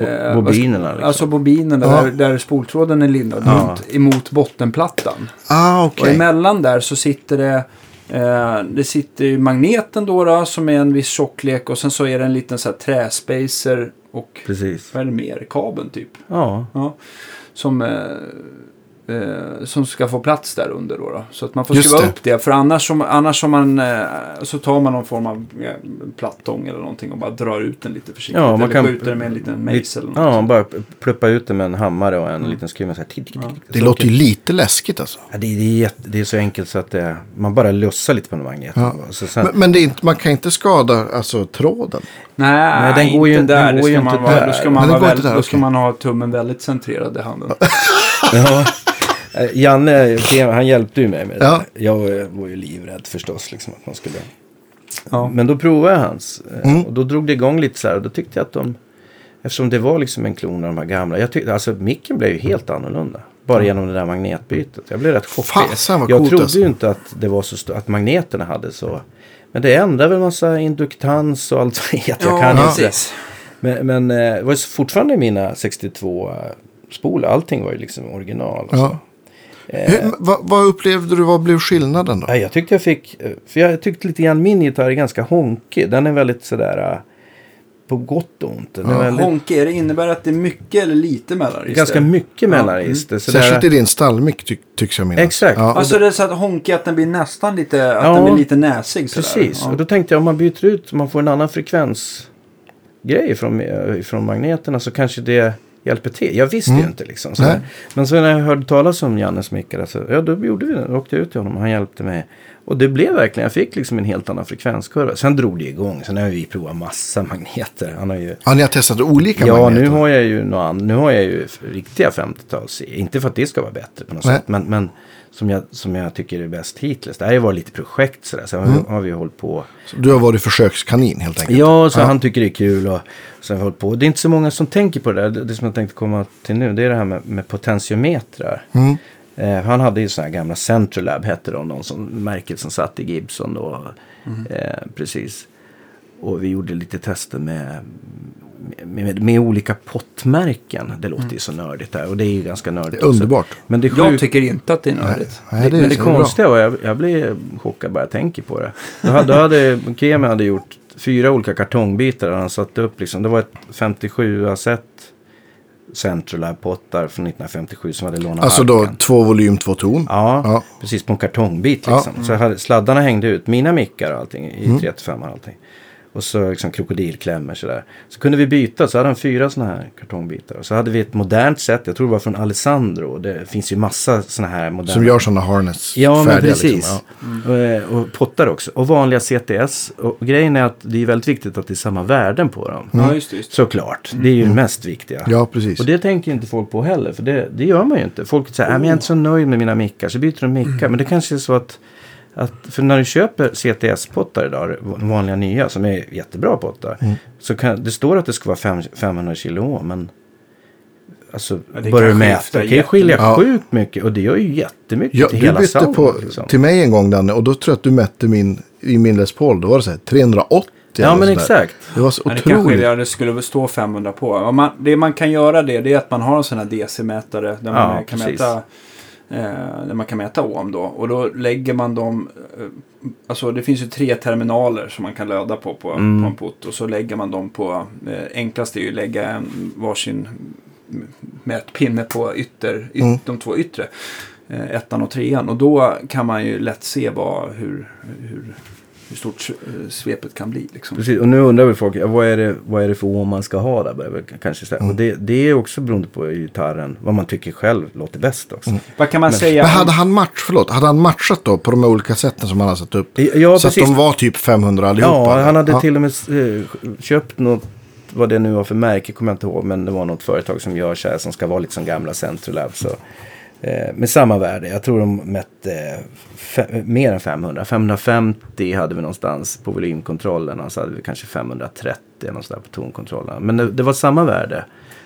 eh, bobinerna, liksom. Alltså bobinerna Ja. där, där spoltråden är lindad Ja. mot, emot bottenplattan. Ah, Och okej. emellan där så sitter det det sitter ju magneten då, då som är en viss tjocklek och sen så är det en liten så här träspacer och Precis. vad är det mer? Kabeln typ. Ja, Ja. Som, eh, som ska få plats där under då. då. Så att man får Just skruva det. upp det. För annars, som, annars som man, eh, så tar man någon form av eh, plattång eller någonting och bara drar ut den lite försiktigt. Ja, man eller kan- skjuter den med en liten mejsel. Ja, sånt. bara pluppa ut det med en hammare och en liten skruv. Tick. Det Så låter ju lite läskigt alltså. Ja, det, det, är jätte, det är så enkelt så att det, man bara lussar lite på den magneten. Ja. Så sen, Men, men det är inte, man kan inte skada alltså, tråden. Nej, Nej, den går ju inte där. den Det går ju ska man inte där. då ska man, den vara då ska man ha tummen väldigt centrerad i handen. ja, Janne, han hjälpte ju mig med det. Ja. Jag var, ju livrädd förstås. Liksom, att man skulle... Ja. Men då provade jag hans. eh, Mm. Och då drog det igång lite så här. Och då tyckte jag att de... Eftersom det var liksom en klon av de här gamla. Jag tyckte, alltså micken blev ju helt annorlunda. Bara genom det där magnetbytet. Jag blev rätt chockad. Fasen, vad jag trodde alltså. ju inte att det var så stort. Att magneterna hade så. Men det ändrar väl massa induktans och allt vad det heter. Jag kan Ja, inte. Men, men eh, det var ju fortfarande mina 62 spolar. Allting var ju liksom original. Alltså. Ja. Hur, vad, vad upplevde du, vad blev skillnaden då? Ja, jag tyckte jag fick, eh, för jag tyckte lite grann min gitarr är ganska honkig. Den är väldigt sådär eh, på gott och ont. Den är väldigt, Honke, är det innebär att det är mycket eller lite mellanregister? ganska mycket mellanregister. sådär- Särskilt i din stallmick ty, tycks jag minnas. Exakt. Ja. Alltså det är så att honke att den blir nästan lite, att Ja. den blir lite näsig sådär. Precis, Ja. och då tänkte jag om man byter ut, man får en annan frekvensgrej från, eh, från magneterna så kanske det hjälper till. Jag visste ju inte liksom. Så Mm. Men så när jag hörde talas om Jannes mickar, så, ja då gjorde vi det. Då åkte jag ut till honom och han hjälpte mig. Och det blev verkligen, jag fick liksom en helt annan frekvenskurva. Sen drog det igång, sen har vi provat massa magneter. Han har ju Ja, ni har testat olika Ja, magneter? nu har jag ju någon nu har jag ju riktiga 50-tals. Inte för att det ska vara bättre på något Nej. sätt. Men, men som, jag, som jag tycker är bäst hittills. Det här har varit lite projekt sådär. Så Mm. har vi hållit på. Du har varit försökskanin helt enkelt? Ja, så han tycker det är kul. Och så har vi hållit på. Det är inte så många som tänker på det där. Det, det som jag tänkte komma till nu. Det är det här med, med potentiometrar. Mm. Eh, han hade ju sådana här gamla Centralab hette de. Någon som, märket som satt i Gibson då. Mm. Eh, precis. Och vi gjorde lite tester med, med, med, med olika pottmärken. Det låter ju så nördigt där. Och det är ju ganska nördigt Mm. Det är också. underbart. Men det Jag sjuk- tycker inte att det är nördigt. Nej, det, men det så konstiga var, jag, jag blir chockad bara jag tänker på det. Då hade, då hade Kemi hade gjort fyra olika kartongbitar. Och han satte upp liksom, det var ett 57-set Centralab-pottar från 1957 som hade lånat Alltså då Harkan. två volym, två ton? Ja, Ja. precis på en kartongbit Ja. liksom. Så jag hade, sladdarna hängde ut, mina mickar och allting i Mm. 3-5 och allting. Och så liksom krokodilklämmor sådär. Så kunde vi byta, så hade han fyra sådana här kartongbitar. Och så hade vi ett modernt set, jag tror det var från Alessandro. Det finns ju massa sådana här moderna. Som gör sådana harness Ja, men färdiga, precis. Liksom. Och, eh, och pottar också. Och vanliga CTS. Och grejen är att det är väldigt viktigt att det är samma värden på dem. Ja, just det. Just det. Såklart. Det är ju det mest viktiga. Ja. ja, precis. Och det tänker inte folk på heller. För det, det gör man ju inte. Folk säger att jag är inte så nöjd med mina mickar. Så byter de mickar. Men det kanske är så att, att. För när du köper CTS-pottar idag. Vanliga nya. Som är jättebra pottar. Så kan, det står att det ska vara fem, 500 kilo Men. Alltså Ja, börjar du mäta. Det kan ju skilja jättemycket. sjukt mycket. Och det gör ju jättemycket Ja, till du hela bytte soundet. på, liksom. till mig en gång Danne och då tror jag att du mätte min, i min Les Paul. Då var det så här 380 Ja men exakt. Det var så Ja, det kanske otroligt. det, det skulle väl stå 500 på. Man, det man kan göra det, det är att man har en sån här DC-mätare där man Ja, kan precis. mäta där man kan mäta ohm då. Och då lägger man dem, eh, alltså det finns ju tre terminaler som man kan löda på på, Mm. på en putt. Och så lägger man dem på, eh, enklast är ju att lägga en varsin mätpinne på ytter, yt, Mm. de två yttre. Eh, ettan och trean. Och då kan man ju lätt se vad, hur, hur, hur stort svepet kan bli. Liksom. Precis, och nu undrar väl folk, ja, vad, är det, vad är det för ohm man ska ha där? Kanske säga. Mm. Och det, det är också beroende på gitarren, vad man tycker själv låter bäst också. Vad kan man säga? Men hade han match, förlåt, hade han matchat då på de olika sätten som han har satt upp? Ja, så precis. att de var typ 500 allihopa? Ja, eller? han hade ja. till och med eh, köpt något, vad det nu var för märke kommer jag inte ihåg, men det var något företag som gör så här som ska vara lite som gamla Centrolab. Så, med samma värde, jag tror de mätte fe- mer än 500. 550 hade vi någonstans på volymkontrollen och så hade vi kanske 530 någonstans på tonkontrollen. Men det, det var samma värde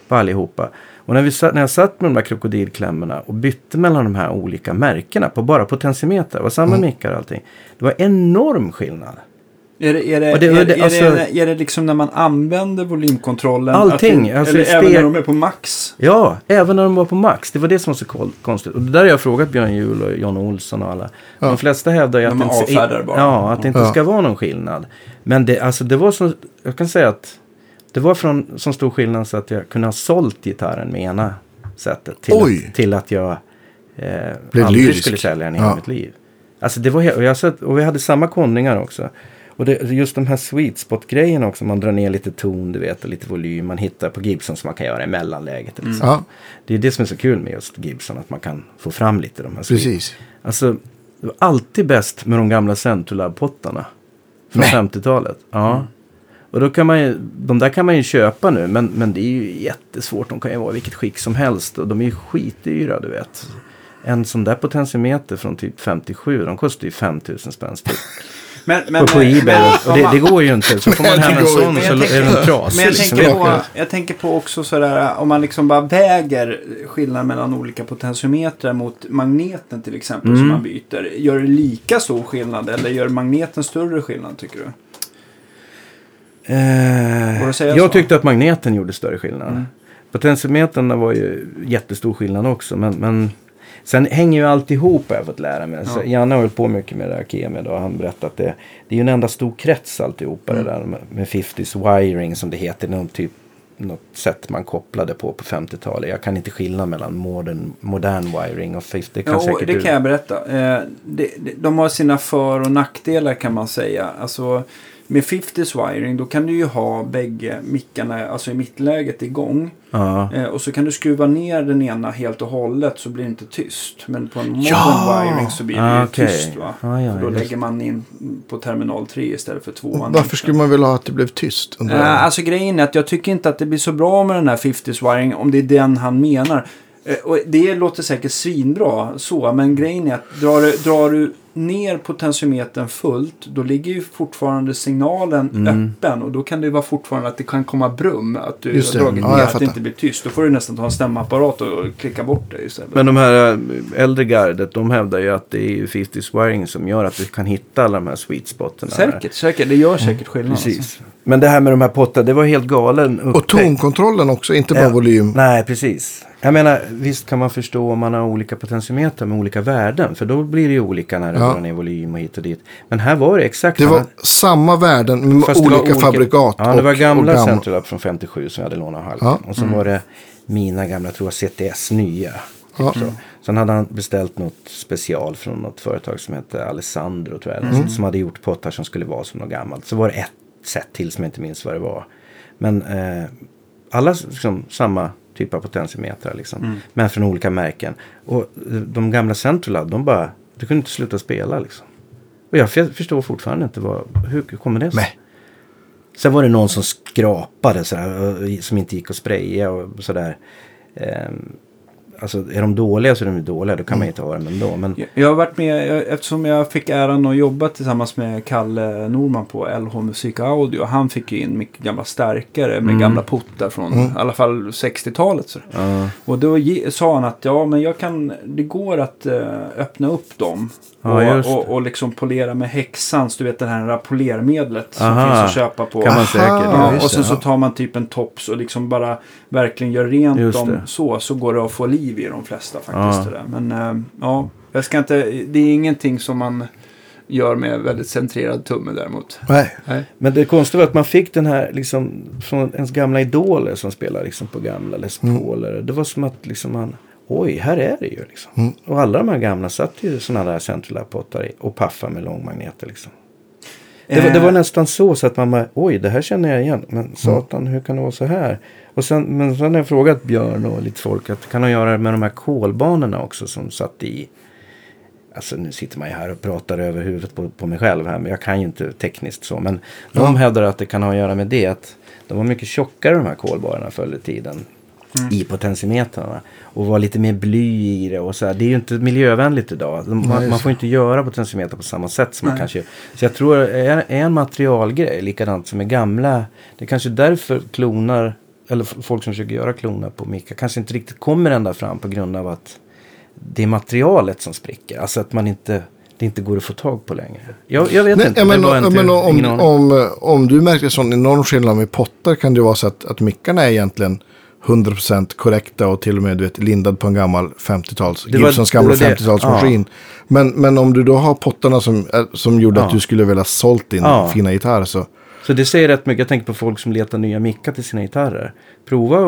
på allihopa. Och när, vi satt, när jag satt med de där krokodilklämmorna och bytte mellan de här olika märkena på bara potentiometer, det var samma mickar och allting. Det var enorm skillnad. Är det, är, det, Och det- är, det- är, alltså- det, är det liksom när man använder volymkontrollen? Allting, Att alltså eller spel- även när de är på max? Ja, även när de var på max. Det var det som var så konstigt. Och det där har jag frågat Björn Juhl och John Olsson och alla. De flesta hävdar ju att det inte. Ja, att det inte Ja. ska vara någon skillnad. Men det, alltså, det var så, jag kan säga att det var från så stor skillnad så att jag kunde ha sålt gitarren med ena sättet. Till, Oj. att, till att jag eh, aldrig lyrisk. skulle sälja den i Ja. mitt liv. Alltså det var och, jag satt, och vi hade samma konningar också. Och det, just de här sweet spot-grejerna också. Man drar ner lite ton, du vet, och lite volym. Man hittar på Gibson som man kan göra i mellanläget. till exempel. Ja, Det är det som är så kul med just Gibson. Att man kan få fram lite de här sweet. precis. Alltså, det var alltid bäst med de gamla Centrolab-pottarna. Från Nej. 50-talet. Ja. Och då kan man ju, de där kan man ju köpa nu, men, men det är ju jättesvårt. De kan ju vara i vilket skick som helst och de är ju skitdyra, du vet. En sån där potentiometer från typ 57, de kostar ju 5000 spänn styck. Men, men, Och på Ebay, men- och det, det går ju inte. Så får man hem en sån så Men jag är den tänker- trasig. Men jag tänker, på, jag tänker på också sådär om man liksom bara väger skillnaden mellan olika potentiometrar mot magneten till exempel Mm. som man byter. Gör det lika stor skillnad eller gör magneten större skillnad tycker du? Eh, jag så? tyckte att magneten gjorde större skillnad. Mm. Potentiometrarna var ju jättestor skillnad också. Men, men sen hänger ju allt ihop har jag fått lära mig. Så Ja. Janne har hållit på mycket med det här Kemi. Och han berättat att det, det är ju en enda stor krets alltihopa. Mm. Det där med, med 50s wiring som det heter. Någon typ, något sätt man kopplade på på 50-talet. Jag kan inte skillnad mellan modern, modern wiring och 50. Det kan Ja, säkert det du. kan jag berätta. Eh, det, de har sina för och nackdelar kan man säga. Alltså, med 50s wiring då kan du ju ha bägge mickarna alltså i mittläget igång. Ja. Eh, och så kan du skruva ner den ena helt och hållet så blir det inte tyst. Men på en modern Ja! wiring så blir det Ah, ju okej. tyst. Va? Ah, ja, För då just. lägger man in på terminal 3 istället för 2. Varför skulle man vilja ha att det blev tyst? Äh, alltså grejen är att jag tycker inte att det blir så bra med den här 50s wiring om det är den han menar. Eh, Och det låter säkert svinbra så, men grejen är att drar du, drar du ner potentiometern fullt, då ligger ju fortfarande signalen Mm. öppen och då kan det ju vara fortfarande att det kan komma brum, att du Just har dragit Ja, ner, att det inte blir tyst. Då får du nästan ta en stämapparat och klicka bort det istället. Men de här äh, äldre gardet, de hävdar ju att det är ju 50s wiring som gör att du kan hitta alla de här sweet spotten. säkert, säkert. Det gör säkert skillnad. Alltså. Precis. Men det här med de här pottarna, det var helt galen Och upptäckt. tonkontrollen också, inte bara Ja. volym. Nej, precis. Jag menar, visst kan man förstå om man har olika potentiometrar med olika värden. För då blir det ju olika när det Ja. drar ner volym och hit och dit. Men här var det exakt Det var samma- samma värden med Fast olika, var fabrikat. Ja, det var gamla gamla. Centralab från 57 som jag hade lånat av Halken. Ja. Och så var det mina gamla, tror jag, CTS nya. Ja. Så. Sen hade han beställt något special från något företag som hette Alessandro tror jag. Mm. Som hade gjort pottar som skulle vara som något gammalt. Så var det ett set till som jag inte minns vad det var. Men eh, alla liksom, samma typ av potentiometrar liksom. Mm. Men från olika märken. Och eh, de gamla Centralab, de bara, du kunde inte sluta spela liksom. Och jag förstår fortfarande inte vad, hur kommer det sig? Nej. Sen var det någon som skrapade sådär, och- som inte gick att spraya och sådär. Ehm, alltså är de dåliga så är de dåliga, då kan man inte ha dem ändå. Men Jag- har varit med, jag- eftersom jag fick äran att jobba tillsammans med Kalle Norman på LH Musik Audio. Han fick ju in mycket gamla stärkare med Mm. gamla puttar från i alla fall 60-talet. Så. ja, Och då sa han att ja, men jag kan, det går att eh, öppna upp dem. Ja, och, och, och liksom polera med häxans, du vet det här polermedlet som Aha. finns att köpa på. kan man säkert. Ja, och sen så tar man typ en tops och liksom bara verkligen gör rent dem så. Så går det att få liv i de flesta faktiskt. Ja. Men eh, ja, jag ska inte, det är ingenting som man gör med väldigt centrerad tumme däremot. Nej. Nej. Men det konstiga var att man fick den här liksom från ens gamla idoler som spelar liksom på gamla Les Pauler. Det var som att liksom man, oj, här är det ju liksom. Mm. Och alla de här gamla satt ju sådana där Centralab-pottar i och paffade med långmagneter liksom. Det var, det var Eh, nästan så, så att man bara, oj det här känner jag igen. Mm. Men satan, hur kan det vara så här? Och sen, men sen har jag frågat Björn och lite folk att kan att göra med de här kolbanorna också som satt i. Alltså nu sitter man ju här och pratar över huvudet på, på mig själv här. Men jag kan ju inte tekniskt så. Men de Ja. hävdar att det kan ha att göra med det. Att de var mycket tjockare de här kolbanorna förr i tiden. I potentiometrarna. Och var lite mer bly i det. Och så här. Det är ju inte miljövänligt idag. De, man, man får inte göra potentiometer på samma sätt som man Nej. kanske gör. Så jag tror det är, är en materialgrej likadant som är gamla. Det är kanske därför klonar, eller folk som försöker göra klonar på mickar kanske inte riktigt kommer ända fram på grund av att det är materialet som spricker. Alltså att man inte, det inte går att få tag på längre. Jag, jag vet Nej, inte. ja, men, ja, men ingen om, om, om du märker sån enorm skillnad med pottar kan det vara så att, att mickarna är egentligen 100% korrekta och till och med du vet, lindad på en gammal 50-tals, Det var- Gibsons gamla var det- 50-talsmaskin. Men, men om du då har pottarna som, eh, som gjorde att Ja. du skulle vilja sålt din Ja. fina gitarr så, Så det säger rätt mycket. Jag tänker på folk som letar nya mickar till sina gitarrer. Prova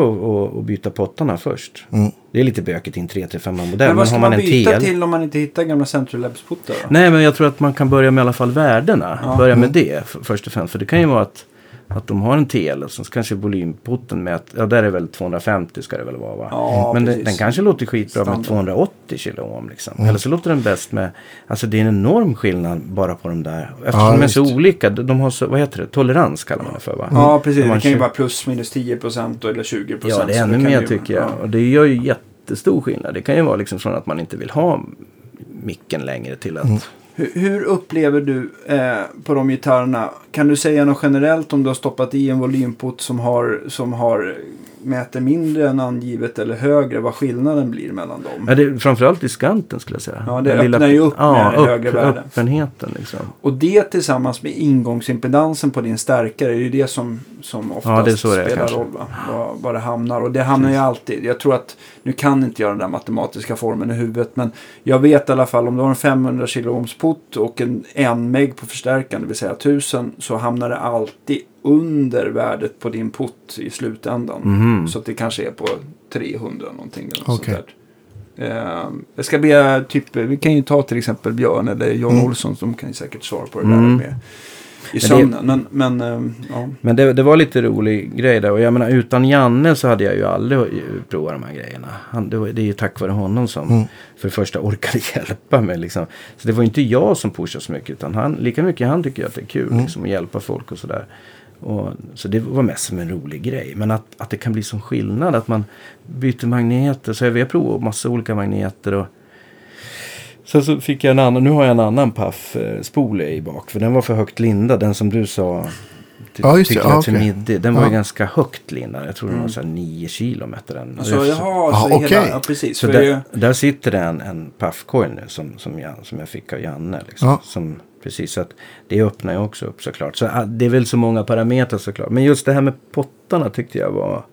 att byta pottarna först. Mm. Det är lite bökigt i en 335 modell. Men vad ska har man, en byta till om man inte hittar gamla Central Labs-puttar då? Nej, men jag tror att man kan börja med i alla fall värdena. Ja. Börja med Mm. det först och främst. För det kan ju vara att, att de har en TL och så kanske volymputten med att, ja där är väl 250 ska det väl vara va? Ja, men det, precis. den kanske låter skitbra Standard. med 280 kilo ohm liksom. Mm. Eller så låter den bäst med, alltså det är en enorm skillnad bara på de där. Eftersom Ja, de är så olika, de har så, vad heter det, tolerans kallar man det för va? Ja, precis. Om man Det kan ju vara plus minus 10 procent eller 20 procent. Ja, det är ännu mer tycker jag. Och det gör ju jättestor skillnad. Det kan ju vara liksom från att man inte vill ha micken längre till att Mm. Hur, hur upplever du eh, på de gitarrerna? Kan du säga något generellt om du har stoppat i en volympot som har, som har mäter mindre än angivet eller högre? Vad skillnaden blir mellan dem? Ja, det är framförallt diskanten skulle jag säga. Ja, det Den öppnar ju upp ja, med högre värden. öppenheten liksom. Och det tillsammans med ingångsimpedansen på din stärkare är ju det som, som oftast Ja, det det spelar kanske. roll. Va? Var, var det hamnar. Och det hamnar ju alltid. Jag tror att, nu kan inte jag den där matematiska formeln i huvudet. Men jag vet i alla fall om du har en 500 kilo ohms och en 1 meg på förstärkaren, det vill säga 1000. Så hamnar det alltid under värdet på din put i slutändan. Mhm. Så att det kanske är på 300 någonting. Eller Okej. sånt där. Eh, jag ska be, typ, vi kan ju ta till exempel Björn eller John Mm. Olsson som kan ju säkert svara på det Mm. där med i sömnen. Men, men eh, ja. Men det, det var lite rolig grej där. Och jag menar utan Janne så hade jag ju aldrig provat de här grejerna. Han, det, det är ju tack vare honom som Mm. för det första orkade hjälpa mig. Liksom. Så det var inte jag som pushade så mycket. Utan han, lika mycket han tycker att det är kul Mm. liksom, att hjälpa folk och sådär. Och, så det var mest som en rolig grej. Men att, att det kan bli som skillnad. Att man byter magneter. Så jag, har provat massa olika magneter. Och, Sen så fick jag en annan, nu har jag en annan paff-spole i bak. För den var för högt lindad, den som du sa. Till, Ja, just det. till, Ja, okej. midi. Den var ju Ja. ganska högt lindad. Jag tror den var så här 9 kilo mätte den. Alltså, jaha, Ja, så okej. hela, ja, precis. så för där, ju, där sitter det en, en paffcoil nu som, som, jag, som jag fick av Janne. Liksom, Ja. som, precis, så att det öppnar ju också upp såklart. Så ah, det är väl så många parametrar såklart. Men just det här med pottarna tyckte jag var...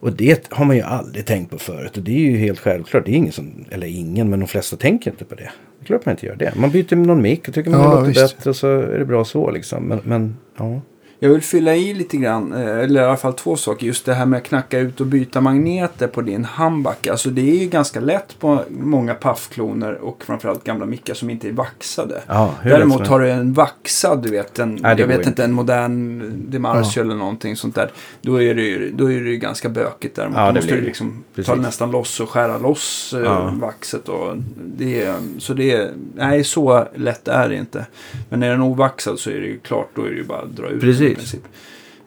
Och det har man ju aldrig tänkt på förut. Och det är ju helt självklart. Det är ingen som, eller ingen, men de flesta tänker inte på det. Det är klart man inte gör det. Man byter någon mick och tycker man Ja, låter visst. bättre och så är det bra så liksom. Men, men ja. Jag vill fylla i lite grann, eh, eller i alla fall två saker. Just det här med att knacka ut och byta magneter på din handback. Alltså det är ju ganska lätt på många paffkloner och framförallt gamla mickar som inte är vaxade. ja Däremot har du en vaxad, du vet, en, Nej, jag vet inte. inte, en modern Demarcio eller någonting sånt där. Då är det ju, då är det ju ganska bökigt däremot. Ja, då måste du liksom Precis. ta nästan loss och skära loss eh, Ja. vaxet. Och det är, så det är, nej så lätt är det inte. Men är den ovaxad så är det ju klart, då är det ju bara att dra ut i Precis.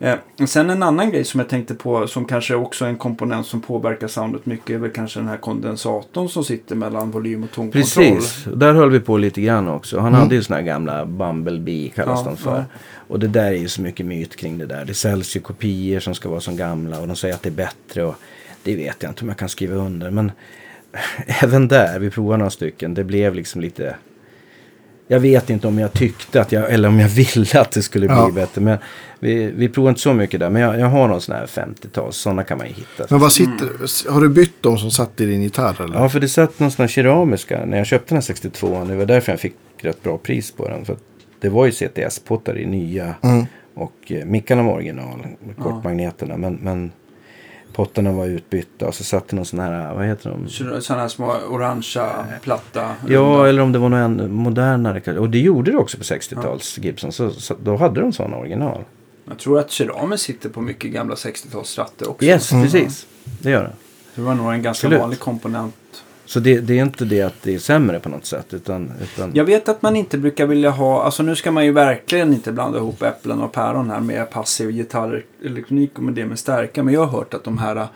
Eh, sen en annan grej som jag tänkte på som kanske också är en komponent som påverkar soundet mycket är väl kanske den här kondensatorn som sitter mellan volym och tonkontroll. Precis, där höll vi på lite grann också. Han Mm. hade ju såna här gamla Bumblebee kallas Ja, de för. ja. Och det där är ju så mycket myt kring det där. Det säljs ju kopior som ska vara som gamla och de säger att det är bättre. Och det vet jag inte om jag kan skriva under. Men även där, vi provade några stycken, det blev liksom lite... Jag vet inte om jag tyckte att jag, eller om jag ville att det skulle bli Ja. bättre. Men vi, vi provade inte så mycket där. Men jag, jag har någon sån här 50-tals, sådana kan man ju hitta. Men vad sitter, har du bytt de som satt i din gitarr eller? Ja, för det satt någon sån här keramiska när jag köpte den här 62. Det var därför jag fick rätt bra pris på den. För det var ju CTS-pottar i nya. Mm. Och eh, mickarna var original, kortmagneterna. Men, men pottarna var utbytta. Och så satt det någon sån här, vad heter de? Sådana här små orangea, platta. Ja, runda. eller om det var något än modernare. Och det gjorde det också på 60-tals Gibson. Så, så då hade de sådana original. Jag tror att keramen sitter på mycket gamla 60-talsstratter också. Yes, Mm. precis. Det gör det. Det var nog en ganska Absolut. vanlig komponent. Så det, det är inte det att det är sämre på något sätt. Utan, utan Jag vet att man inte brukar vilja ha, alltså nu ska man ju verkligen inte blanda ihop äpplen och päron här med passiv gitarrelektronik och med det med stärka. Men jag har hört att de här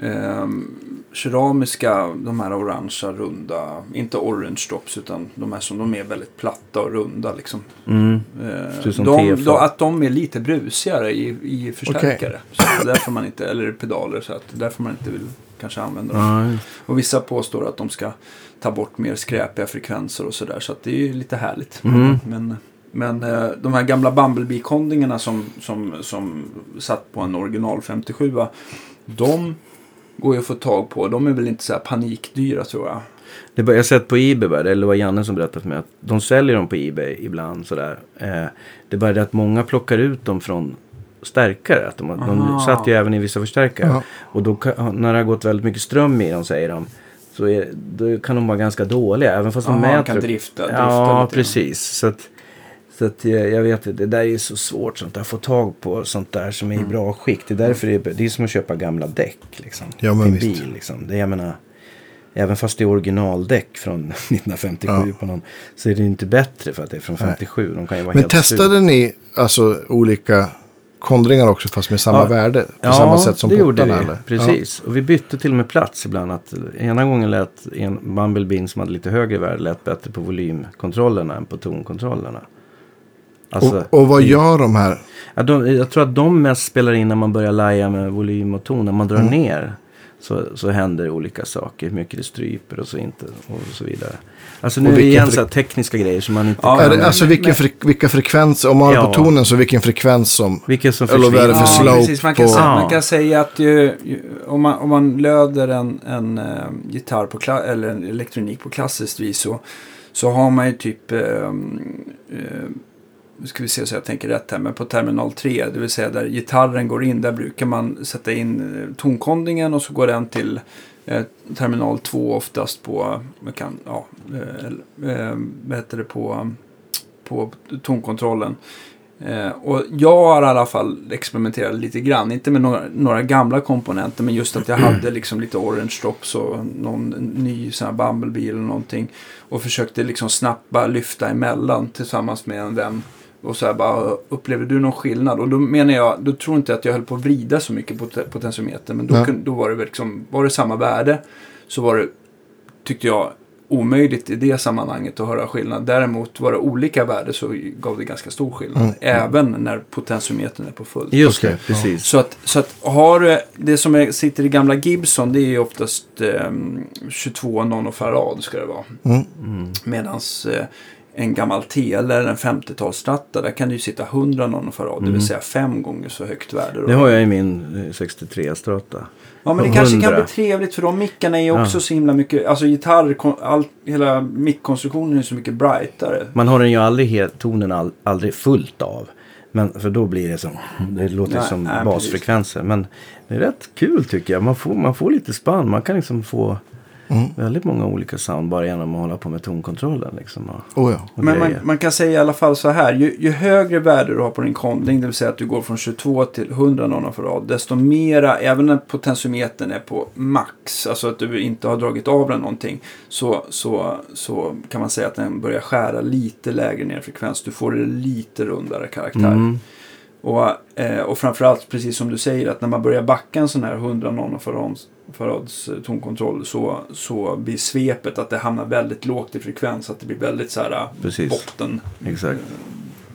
ehm, keramiska, de här orangea runda, inte orange drops utan de här som de är väldigt platta och runda liksom. mm, Eh, de, då, att de är lite brusigare i, i förstärkare. Så det är därför man inte, eller pedaler, så att därför man inte vill kanske använda dem. ja, Och vissa påstår att de ska ta bort mer skräpiga frekvenser och sådär. Så att det är ju lite härligt. Mm. Men, men eh, de här gamla Bumblebee-kondingarna som, som, som satt på en original 57 de går ju att få tag på. De är väl inte så här panikdyra tror jag. Det jag har sett på Ebay, eller det var Janne som berättade för mig att de säljer dem på Ebay ibland sådär. Eh, det är bara det att många plockar ut dem från stärkare. Att de, de satt ju även i vissa förstärkare. Ja. Och då när det har gått väldigt mycket ström i dem säger de. Så är, då kan de vara ganska dåliga. Även fast de mäter. kan drifta- drifta Ja, lite. precis. Så att, så att jag, jag vet att det där är så svårt sånt där. Få tag på sånt där som är Mm. i bra skick. Det är därför det är, det är som att köpa gamla däck. Liksom, Ja, men till visst. bil. Liksom. Det, jag menar, även fast det är originaldäck från 1957 Ja. på någon. Så är det inte bättre för att det är från Nej. 57. De kan ju vara Men helt testade ni alltså olika kondringar också fast med samma Ja. värde? På Ja, samma sätt som det gjorde vi. portarna, eller? Precis. Och vi bytte till och med plats ibland. Att ena gången lät en Bumblebee som hade lite högre värde lät bättre på volymkontrollerna än på tonkontrollerna. Ja. Alltså, Och, och vad gör de här? ja, de, jag tror att de mest spelar in när man börjar laja med volym och ton. När man drar Mm. ner så, så händer olika saker. Hur mycket det stryper och så inte. Och så vidare. Alltså nu Och är det vilken igen så här tekniska grejer som man inte Ja, kan. är det, alltså vilken fre, vilka frekvenser, om man har Ja. på tonen så vilken frekvens som... Vilka som Eller vad är det för Ja, slope precis. Man kan, på- säga, Ja. man kan säga att ju, ju, om, man, om man löder en, en eh, gitarr på eller en elektronik på klassiskt vis så, så har man ju typ, eh, eh, nu ska vi se så jag tänker rätt här, men på terminal 3, det vill säga där gitarren går in, där brukar man sätta in eh, tonkondingen och så går den till eh, terminal 2 oftast på, man kan, ja, eh, eh, vad heter det, på, på tonkontrollen. Eh, och jag har i alla fall experimenterat lite grann, inte med några, några gamla komponenter, men just att jag hade liksom lite orange drops och någon ny sån här Bumblebee eller någonting. Och försökte liksom snabbt bara lyfta emellan tillsammans med en vän. Och så här bara, upplever du någon skillnad? Och då menar jag, då tror inte jag att jag höll på att vrida så mycket på te- potentiometern. Men då, då var det väl liksom, var det samma värde så var det, tyckte jag, omöjligt i det sammanhanget att höra skillnad. Däremot var det olika värden så gav det ganska stor skillnad. Mm. Även när potentiometern är på fullt. Just det, precis. Så att, så att har du, det som är, sitter i gamla Gibson det är ju oftast eh, 22 nanofarad ska det vara. Mm. Mm. Medans eh, en gammal tele eller en 50-talsstratta där kan det ju sitta 100 nanofarad. Det Mm. vill säga fem gånger så högt värde. då. Det har jag i min eh, 63 strata. Ja men det kanske kan 100. bli trevligt för de mickarna är ju Ja. också så himla mycket, alltså gitarr, all, hela mickkonstruktionen är så mycket brightare. Man har den ju aldrig helt, tonen all, aldrig fullt av. Men för då blir det som, det låter Nej, som nej, basfrekvenser. Men det är rätt kul tycker jag. Man får, man får lite spann. Man kan liksom få Mm. väldigt många olika sound bara genom att hålla på med tonkontrollen. Liksom, och, Oh, ja. och Men man, man kan säga i alla fall så här. Ju, ju högre värde du har på din konding, det vill säga att du går från 22 till 100 nanofarad, desto mera, även när potentiometern är på max, alltså att du inte har dragit av den någonting, så, så, så kan man säga att den börjar skära lite lägre ner i frekvens. Du får lite rundare karaktär. Mm. Och, eh, och framförallt, precis som du säger, att när man börjar backa en sån här 100 nanofarads farads eh, tonkontroll så, så blir svepet att det hamnar väldigt lågt i frekvens. Att det blir väldigt så här eh, Precis. botten. Exakt.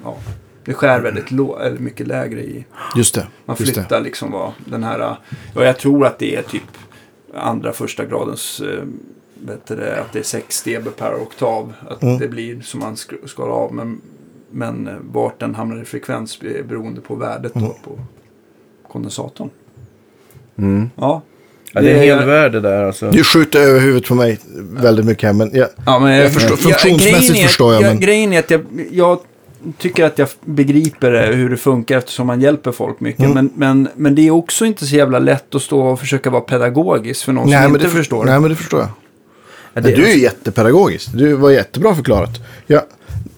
Ja, det skär väldigt lå- eller mycket lägre i. Just det. Man Just det. flyttar liksom vad den här. eh, Och jag tror att det är typ andra första gradens. Eh, det, att det är 6 dB per oktav. Att Mm. det blir som man sk- skalar av. Men, men eh, vart den hamnar i frekvens är beroende på värdet då Mm. på kondensatorn. Mm. Ja, Ja, det är en hel värld det där alltså. Du skjuter över huvudet på mig väldigt mycket här. Men jag, Ja, men Jag förstår- funktionsmässigt är- förstår jag, men- Grejen är att jag, jag tycker att jag begriper det, hur det funkar eftersom man hjälper folk mycket. Mm. Men, men, men det är också inte så jävla lätt att stå och försöka vara pedagogisk för någon som nej, men inte det, förstår. Nej, men det förstår jag. Ja, det, du är jättepedagogisk. Du var jättebra förklarat. Ja,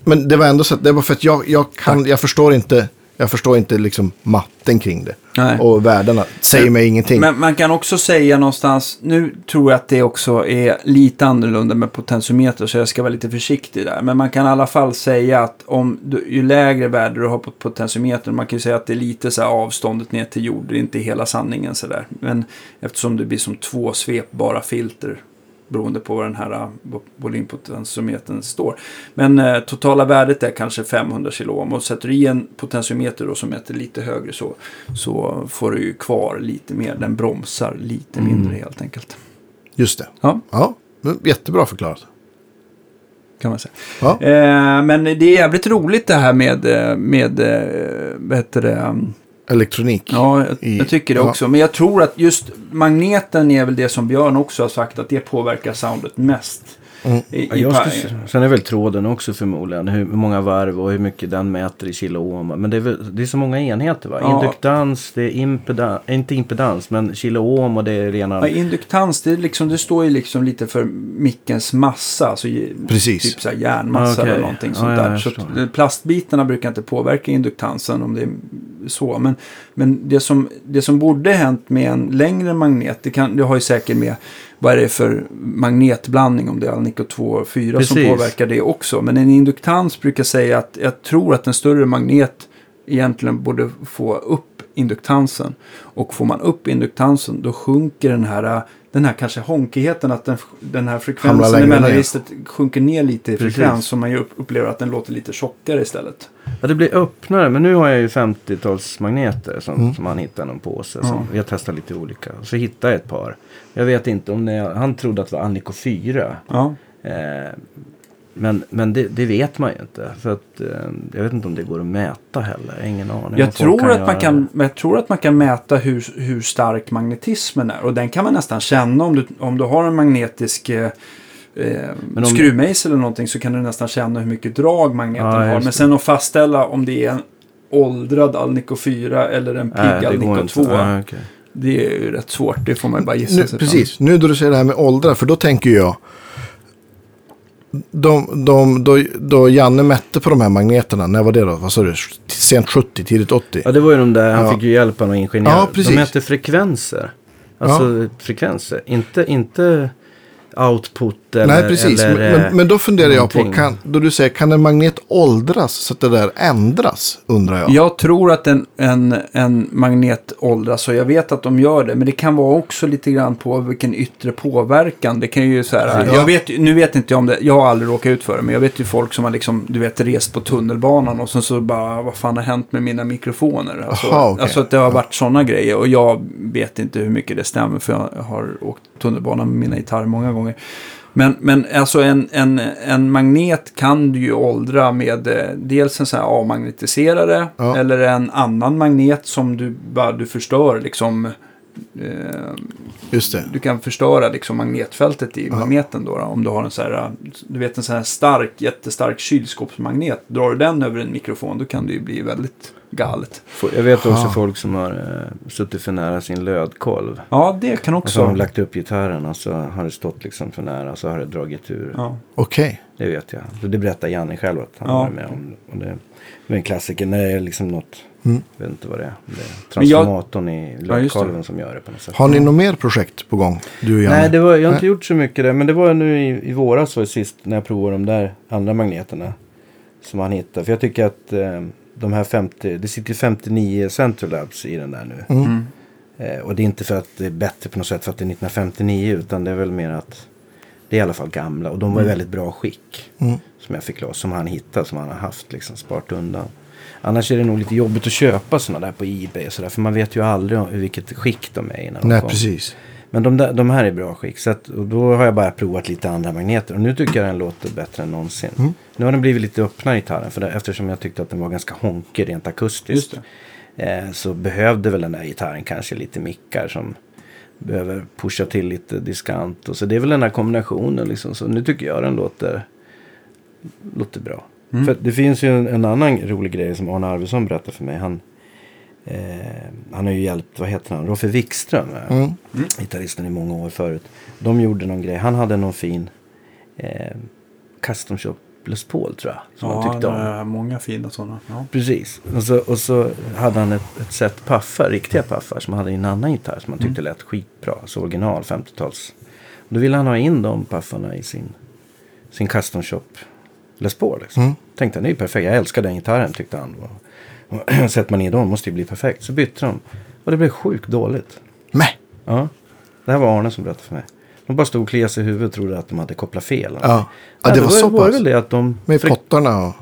men det var ändå så att det var för att jag, jag, kan, jag förstår inte, jag förstår inte liksom matten kring det. Nej. Och värdena säger mig ingenting. Men man kan också säga någonstans, nu tror jag att det också är lite annorlunda med potentiometer så jag ska vara lite försiktig där. Men man kan i alla fall säga att om du, ju lägre värde du har på potentiometern, man kan ju säga att det är lite så här avståndet ner till jord, det är inte hela sanningen så där. Men eftersom det blir som två svepbara filter beroende på vad den här vo- volympotentiometern står. Men eh, totala värdet är kanske 500 kiloohm och sätter du i en potentiometer då som mäter lite högre så, så får du ju kvar lite mer. Den bromsar lite Mm. mindre helt enkelt. Just det. Ja, Ja, jättebra förklarat. kan man säga. Ja. Eh, men det är jävligt roligt det här med, eh, med eh, vad heter det, um, elektronik. Ja, jag, i- jag tycker det ja. också. Men jag tror att just magneten är väl det som Björn också har sagt att det påverkar soundet mest. Mm. I, Ja, i jag skulle, sen är väl tråden också förmodligen. Hur många varv och hur mycket den mäter i kiloohm. Men det är, väl, det är så många enheter va? Ja. Induktans, det är impedans, inte impedans men kiloohm och det är rena... Ja, induktans, det, är liksom, det står ju liksom lite för mickens massa. Alltså, Precis. Typ så här järnmassa Okej. eller någonting sånt ja, där. så plastbitarna brukar inte påverka induktansen om det är så. Men, men det, som, det som borde hänt med en längre magnet, det, kan, det har ju säkert med vad är det för magnetblandning, om det är Alnico 2 och 4 som påverkar det också. Men en induktans brukar säga att jag tror att en större magnet egentligen borde få upp induktansen. Och får man upp induktansen då sjunker den här, den här kanske honkigheten, att den, den här frekvensen i ner. mellanregistret sjunker ner lite i Precis. frekvens. Så man upplever att den låter lite tjockare istället. Ja, det blir öppnare. Men nu har jag ju 50-talsmagneter som, Mm. som han hittade någon påse. Som vi har testat lite olika. Så hittade jag ett par. Jag vet inte om det Han trodde att det var Anico 4. Ja. Eh, men men det, det vet man ju inte. För att, eh, jag vet inte om det går att mäta heller. Ingen aning. Jag tror, att man kan, jag tror att man kan mäta hur, hur stark magnetismen är. Och den kan man nästan känna om du, om du har en magnetisk eh, Men om- skruvmejsel eller någonting så kan du nästan känna hur mycket drag magneten Ja, har. Men sen att fastställa om det är en åldrad Alnico 4 eller en pigg Alnico inte. 2. Ja, okej. Det är ju rätt svårt. Det får man ju bara gissa Nu, sig precis, nu då du säger det här med åldrar, för då tänker jag. De, de, då, då Janne mätte på de här magneterna, när var det då? Vad sa du? Sent 70, tidigt 80? Ja, det var ju de där, han Ja. fick ju hjälp av någon ingenjör. Ja, precis. De mätte frekvenser. Alltså frekvenser. Inte, inte output eller... Nej, precis. Eller, men, men, men då funderar jag på, någonting. kan, då du säger, kan en magnet åldras så att det där ändras? Undrar jag. Jag tror att en, en, en magnet åldras och jag vet att de gör det. Men det kan vara också lite grann på vilken yttre påverkan. Det kan ju så här, Ja. jag vet, nu vet inte jag om det, jag har aldrig råkat ut för det. Men jag vet ju folk som har liksom, du vet, rest på tunnelbanan och sen så bara, vad fan har hänt med mina mikrofoner? Alltså, Aha, okej. alltså att det har varit sådana grejer. Och jag vet inte hur mycket det stämmer för jag har åkt tunnelbana med mina gitarrer många gånger. Men, men alltså en, en, en magnet kan du ju åldra med eh, dels en sån här avmagnetiserare Ja. eller en annan magnet som du bara du förstör liksom. Eh, Just det. du kan förstöra liksom magnetfältet i magneten då, då. Om du har en sån här, eh, du vet en sån här stark, jättestark kylskåpsmagnet. Drar du den över en mikrofon då kan det ju bli väldigt galet. Jag vet också Aha. folk som har eh, suttit för nära sin lödkolv. Ja, det kan Och så har också. de lagt upp gitarren och så har det stått liksom för nära så har det dragit ur. Ja. Okej. Det vet jag. Så det berättar Janne själv att han Ja. var med om. Och det, det är en klassiker när det är liksom något, Mm. jag vet inte vad det är. Det är Men jag- transformatorn i Ja, lödkolven det. som gör det på något sätt. Har ni något mer projekt på gång? Du och? Nej, det var, jag har inte Nej. gjort så mycket där. Men det var nu i, i våras var det sist när jag provade de där andra magneterna. Som han hittade. För jag tycker att eh, de här 50, det sitter ju 59 Central Labs i den där nu. Mm. Eh, och det är inte för att det är bättre på något sätt för att det är 1959. Utan det är väl mer att det är i alla fall gamla. Och de var i väldigt bra skick. Mm. Som jag fick loss. Som han hittade. Som han har haft liksom sparat undan. Annars är det nog lite jobbigt att köpa sådana där på Ebay och sådär. För man vet ju aldrig om- i vilket skick de är de Nej, kommer. precis. Men de, där, de här är i bra skick. Så att, och då har jag bara provat lite andra magneter. Och nu tycker jag den låter bättre än någonsin. Mm. Nu har den blivit lite öppnare gitarren. För det, eftersom jag tyckte att den var ganska honkig rent akustiskt. Just Eh, så behövde väl den där gitarren kanske lite mickar som behöver pusha till lite diskant. Och så det är väl den här kombinationen liksom. Så nu tycker jag den låter, låter bra. Mm. För det finns ju en, en annan rolig grej som Arne Arvidsson berättade för mig. Han, eh, han har ju hjälpt, vad heter han, Roffe Wikström. eh, Mm. gitarristen i många år förut. De gjorde någon grej. Han hade någon fin eh, custom shop Les Paul tror jag. Som han tyckte det om. är många fina sådana. Ja. Precis. Och så, och så hade han ett, ett set puffar, riktiga puffar som han hade i en annan gitarr som han tyckte lät skitbra. Alltså original 50-tals. Och Då ville han ha in de puffarna i sin, sin custom shop Les Paul. Liksom. Mm. Tänkte han, det är ju perfekt. Jag älskar den gitarren tyckte han. Och, sätter man i dem måste ju bli perfekt. Så bytte de. Och det blev sjukt dåligt. Mäh. Ja, det här var Arne som berättade för mig. De bara stod och kliade sig i huvudet och trodde att de hade kopplat fel. Ja. ja, Nej, det var så var pass. väl det att de... Med pottarna och...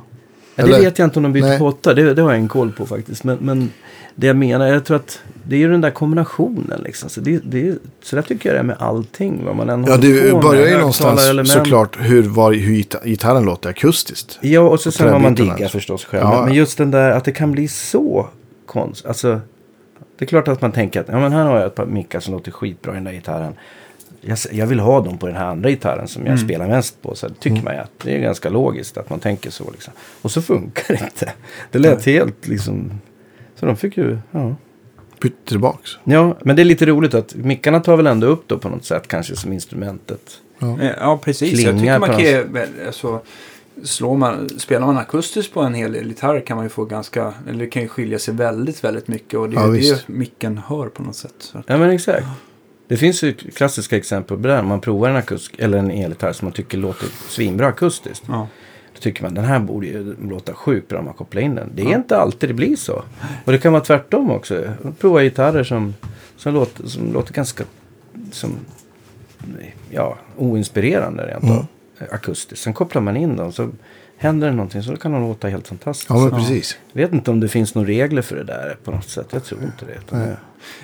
Ja, det eller? vet jag inte om de bytte Nej. pottar. Det, det har jag en koll på faktiskt. Men, men det jag menar, jag tror att det är ju den där kombinationen liksom. Så, det, det, så där tycker jag det är med allting. Vad man än Ja, det på med, börjar ju någonstans såklart hur, var, hur gita- gitarren låter akustiskt. Ja, och så Och sen vad man diggar förstås själv. Ja. men just den där att det kan bli så konstigt. Alltså, Det är klart att man tänker att ja, men här har jag ett par mickar som låter skitbra i den där gitarren. Jag, jag vill ha dem på den här andra gitarren som jag spelar mest på. Så tycker man ju att det är ganska logiskt att man tänker så. Liksom. Och så funkar det inte. Det lät helt liksom... Så de fick ju... Ja. Bytte tillbaks. ja, men det är lite roligt att mickarna tar väl ändå upp då på något sätt kanske som instrumentet. Eh, Ja, precis. jag Klingar tycker man kan ju, alltså, slår man, spelar man akustiskt på en hel del gitarr kan man ju få ganska, eller det kan ju skilja sig väldigt, väldigt mycket. Och det är Ja, ju det micken hör på något sätt. Så. Ja men exakt. Det finns ju klassiska exempel på det där. Man provar en akustisk eller en elgitarr som man tycker låter svinbra akustiskt. Ja. Då tycker man den här borde ju låta sjukt bra om man kopplar in den. Det är inte alltid det blir så. Och det kan vara tvärtom också. Jag provar gitarrer som, som, låter, som låter ganska som, ja, oinspirerande rent av. Akustiskt. Sen kopplar man in dem så händer det någonting så kan de låta helt fantastiskt. Ja, men precis. Jag vet inte om det finns några regler för det där på något sätt. Jag tror inte det.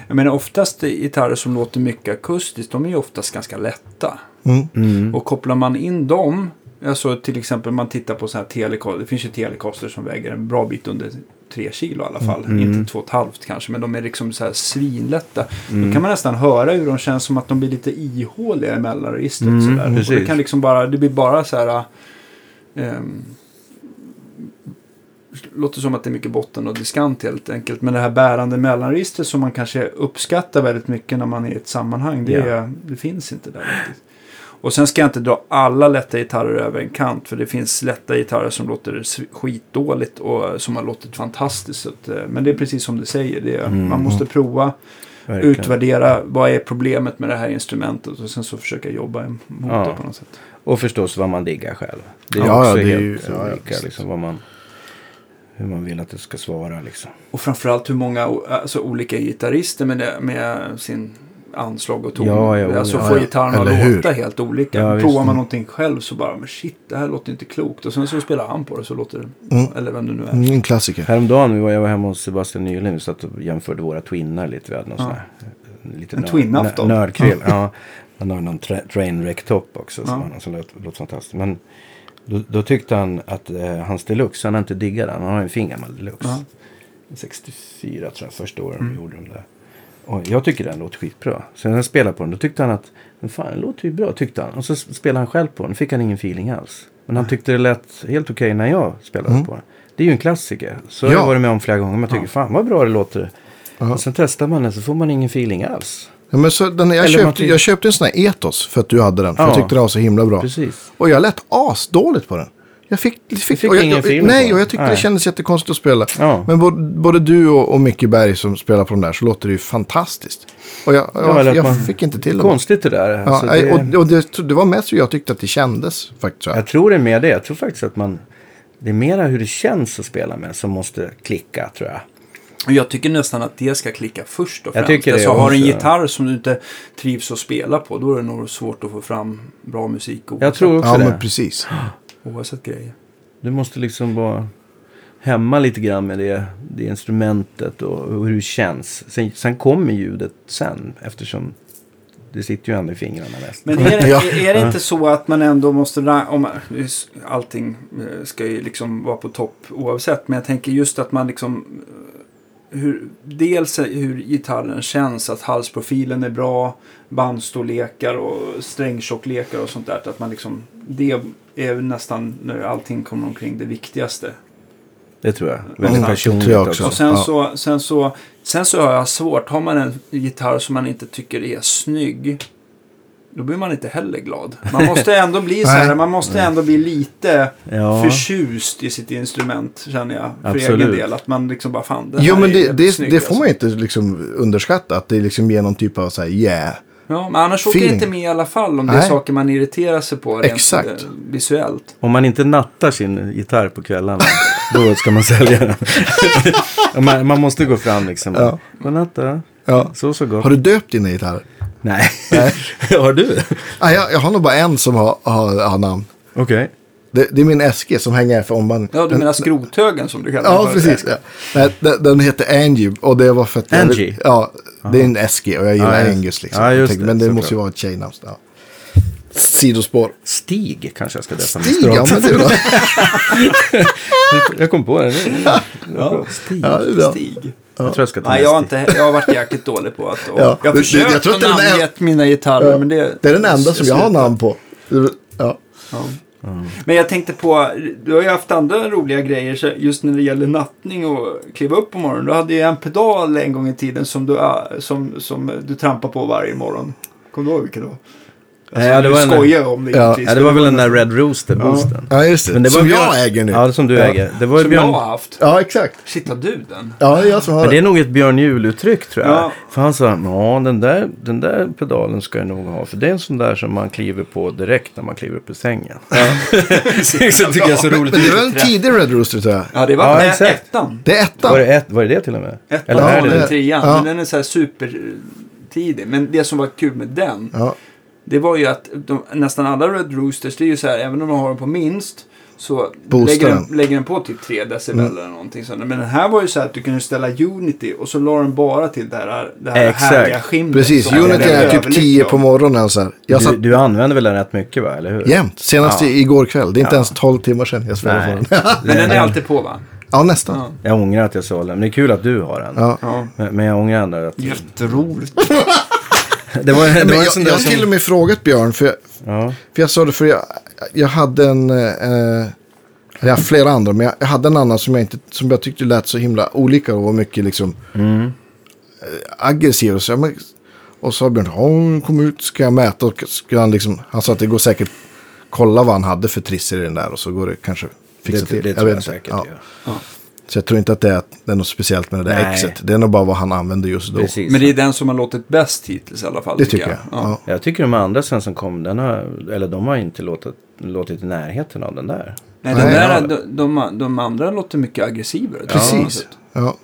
Jag menar oftast gitarrer som låter mycket akustiskt, de är ju oftast ganska lätta. Mm. Och kopplar man in dem, alltså till exempel man tittar på så här telecaster, det finns ju telecaster som väger en bra bit under 3 kilo i alla fall. Mm. Inte 2,5 kanske, men de är liksom så här svinlätta. Då kan man nästan höra hur de känns som att de blir lite ihåliga i mellanregistret. Mm, sådär. Och det kan liksom bara, det blir bara så här... ehm, låter som att det är mycket botten och diskant helt enkelt. Men det här bärande mellanregistret som man kanske uppskattar väldigt mycket när man är i ett sammanhang. Det, Ja. är, det finns inte där riktigt. Och sen ska jag inte dra alla lätta gitarrer över en kant. För det finns lätta gitarrer som låter skitdåligt och som har låtit fantastiskt. Att, eh, men det är precis som du säger. Det är, Man måste prova, verkligen. utvärdera vad är problemet med det här instrumentet. Och sen så försöka jobba mot Ja. det på något sätt. Och förstås vad man diggar själv. Det är Ja, också ja, det är helt ju- ja, ja, olika. visst. liksom, vad man, hur man vill att det ska svara. Liksom. Och framförallt hur många alltså, olika gitarrister med, det, med sin anslag och ton. Ja, ja, alltså ja, får ja. gitarren att Eller hur? låta helt olika. Ja, visst. Provar man någonting själv så bara, men shit, det här låter inte klokt. Och sen så spelar han på det så låter det, Mm. eller vem det nu är. Mm, En klassiker. Häromdagen jag var hemma hos Sebastian Nylund. Vi satt och jämförde våra twinnar lite. Vi hade någon Ja. sån här, eh, lite En twin-afton. nö- Nördkväll. ja. Han har någon tra- Trainwreck-topp också. Som, Ja. han, som låter, låter fantastiskt. Men då, då tyckte han att eh, hans deluxe, han inte diggat den. Han har en fin gammal deluxe. Ja. 64 tror jag, första åren Mm. vi gjorde den där. Och jag tycker den låter skitbra. Så när jag spelade på den, då tyckte han att men fan, den låter ju bra, tyckte han. Och så spelade han själv på den, fick han ingen feeling alls. Men han tyckte det lät helt okej när jag spelade Mm. på den. Det är ju en klassiker. Så Ja. jag varit med om flera gånger. Man tycker, Ja. fan vad bra det låter. Ja. Och sen testar man den så får man ingen feeling alls. Ja, men så den, jag, Eller köpte, jag köpte en sån här Etos för att du hade den. För Ja. jag tyckte den var så himla bra. Precis. Och jag lät asdåligt på den. Jag fick, fick, fick och jag, ingen feeling Nej, på och jag tyckte det Nej. kändes jättekonstigt att spela. Ja. Men både, både du och, och Micke Berg som spelar på den där så låter det ju fantastiskt. Och jag, Ja, jag, jag fick inte Det till det. konstigt det där. Ja, Alltså, nej, det, Och, och det, det var mest hur jag tyckte att det kändes faktiskt. Jag tror det är mer det. Jag tror faktiskt att man... Det är mera hur det känns att spela med som måste klicka tror jag. Jag tycker nästan att det ska klicka först och Jag främst. tycker det alltså, har du en gitarr som du inte trivs att spela på, då är det nog svårt att få fram bra musik oavsett, Jag tror också Ja, det. men precis. oavsett grejer. Du måste liksom vara hemma lite grann med det, det instrumentet och, och hur det känns. Sen, sen kommer ljudet sen eftersom det sitter ju ändå i fingrarna mest. Men är det, är, är det inte så att man ändå måste... Om, man- allting eh, ska ju liksom vara på topp oavsett. Men jag tänker just att man liksom... Hur, dels hur gitarren känns, att halsprofilen är bra, bandstorlekar och strängtjocklekar och sånt där. Att man liksom, det är nästan när allting kommer omkring det viktigaste. Det tror jag. Väldigt personligt tror jag också. också. Och sen, Ja. så, sen, så, sen så har jag svårt, har man en gitarr som man inte tycker är snygg. Då blir man inte heller glad. Man måste ändå bli så här, Nej. man måste ändå bli lite Ja. förtjust i sitt instrument känner jag. För Absolut. egen del. Att man liksom bara fan, det Jo, men det, det, snyggt, det får man alltså. inte liksom underskatta. Att det liksom ger någon typ av så här, yeah. Ja, men annars åker det inte med i alla fall om det är Nej. saker man irriterar sig på rent Exakt. eh, visuellt. Om man inte nattar sin gitarr på kvällarna, då ska man sälja den. Man, man måste gå fram liksom. Ja. Godnatt då. Ja. Så så gott. Har du döpt dina gitarrer? Nej. har du? Ah, jag, jag har nog bara en som har, har, har namn. Okej. Det, det är min SG som hänger här för om man... Ja, du den, menar skrothögen som du kallar Ja, för. precis. Ja. Nej, den, den heter Angie och det var för att... jag- Angie? Ja, det är en SG och jag gillar Ja, Angus liksom. ja, tänkte, det, men det måste ju vara ett tjejnamn. Ja. Sidospår. Stig kanske jag ska döpa min Stig, ja men det är bra. Jag kom på det. Ja. Stig. Ja, det. Stig. Jag tror jag ska ta Nej, jag har, inte, jag har varit jäkligt dålig på att... Och Ja, jag har försökt jag tror att att den namngett mina gitarrer, men det... Det är den enda som jag har namn på. Ja. Ja. Men jag tänkte på, du har ju haft andra roliga grejer så just när det gäller nattning och kliva upp på morgonen. Du hade ju en pedal en gång i tiden som du, äh, som, som du trampar på varje morgon. Kommer du ihåg vilken det var? Alltså, Ja, det du var en- skojar om det Ja. Ja, det var väl den där Red Rooster boosten. ja, just det. Men det var som Björn- jag äger nu. Ja, som du Ja. äger. Det var Som jag Björn... har haft. Ja, exakt. Shit, har du den? Ja, det är jag som har Men det är det. nog ett Björn Juhl-uttryck tror jag. Ja. För han sa, ja den där, den där pedalen ska jag nog ha. För det är en sån där som man kliver på direkt när man kliver upp i sängen. så tycker jag är så roligt. Men det var en tidig Red Rooster tror jag. Ja, det var Ja, ja, exakt. ettan. Det är ettan. Var det, ett, var det det till och med? Ettan Eller Ja, är det det- det? trean. ja. Men den är så här supertidig. Men det som var kul med den. Det var ju att de, nästan alla Red Roosters, det är ju så här, även om de har den på minst. Så lägger den, lägger den på typ 3 decibel eller någonting sånt. Men den här var ju så här att du kunde ställa Unity och så la den bara till det här, det här Exakt. härliga skimret. Precis, Unity den är typ överlycklig 10 av. på morgonen. Så här. Jag Du, satt du använder väl den rätt mycket va, eller hur? jämt. Senast Ja. igår kväll. Det är inte Ja. ens 12 timmar sedan jag spelade Nej. den. Men den är alltid på va? ja, nästan. Ja. Jag ångrar att jag sålde den. Men det är kul att du har den. Ja. ja. Men, men jag ångrar ändå att... Jätteroligt. Det var, det var en jag, jag har som... till och med frågat Björn, för jag, Ja. för jag sa det, för jag, jag hade en, eh, jag har flera andra, men jag, jag hade en annan som jag, inte, som jag tyckte lät så himla olika och var mycket liksom Mm. eh, aggressiv. Och så, men, och så sa Björn, ja, hon kom ut, ska jag mäta? Och ska han, liksom, han sa att det går säkert kolla vad han hade för trisser i den där och så går det kanske fixa Det, till. det tror jag inte. säkert. Ja. Ja. Så jag tror inte att det är, det är något speciellt med det där Nej. exet. Det är nog bara vad han använde just då. Precis. Men det är den som har låtit bäst hittills i alla fall. Det tycker jag. Ja. Jag tycker de andra sen som kom, den har, eller de har inte låtit, låtit i närheten av den där. Nej, den Nej, där, ja. de, de, de andra låter mycket aggressivare. jag. Precis. Ja.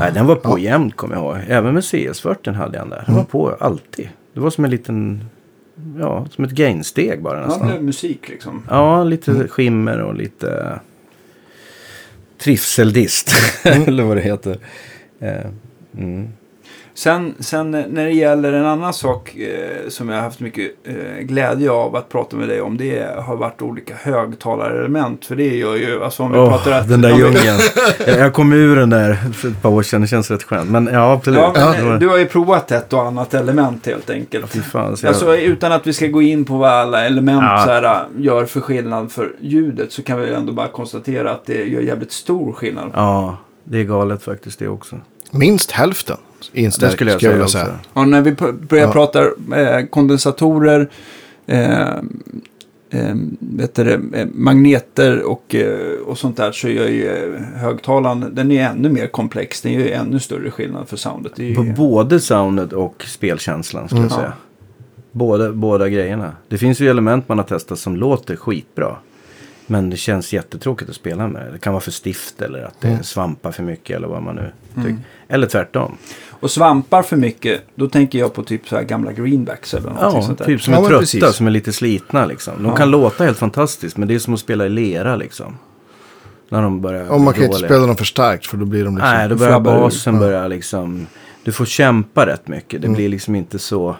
Nej, den var på jämt kommer jag ihåg. Även med CS40 hade jag den där. Den var på alltid. Det var som en liten, ja, som ett gainsteg bara Ja, det nästan. blev musik liksom. Ja, lite skimmer och lite trivseldist. eller vad det heter. Eh, mm. Sen, sen när det gäller en annan sak eh, som jag har haft mycket eh, glädje av att prata med dig om. Det har varit olika högtalarelement. För det gör ju, alltså om vi Åh, pratar att... den där djungeln. jag, jag kom ur den där för ett par år sedan. Det känns rätt skönt. Men ja, absolut. Ja, men, Du har ju provat ett och annat element helt enkelt. Fy fan, jag- Alltså utan att vi ska gå in på vad alla element Ja. så här, äh, gör för skillnad för ljudet så kan vi ändå bara konstatera att det gör jävligt stor skillnad. Ja, det är galet faktiskt det också. Minst hälften Det inställd, skulle jag skulle jag säga. Och när vi börjar Ja. prata eh, kondensatorer, eh, eh, vet du det, eh, magneter och, eh, och sånt där så gör ju eh, högtalaren, den är ännu mer komplex. Den gör ju ännu större skillnad för soundet. Det är ju, På både soundet och spelkänslan skulle jag Mm. säga. Båda, båda grejerna. Det finns ju element man har testat som låter skitbra. Men det känns jättetråkigt att spela med. Det kan vara för stift eller att det Mm. svampar för mycket eller vad man nu tycker. Eller tvärtom. Och svampar för mycket, då tänker jag på typ så här gamla greenbacks eller någonting Ja, sånt där. typ som Ja, är men trötta, precis. som är lite slitna liksom. De Ja. kan låta helt fantastiskt men det är som att spela i lera liksom. När de börjar Och man kan inte spela dem för starkt för då blir de liksom... Nej, då börjar basen börja liksom... Du får kämpa rätt mycket. Det Mm. blir liksom inte så...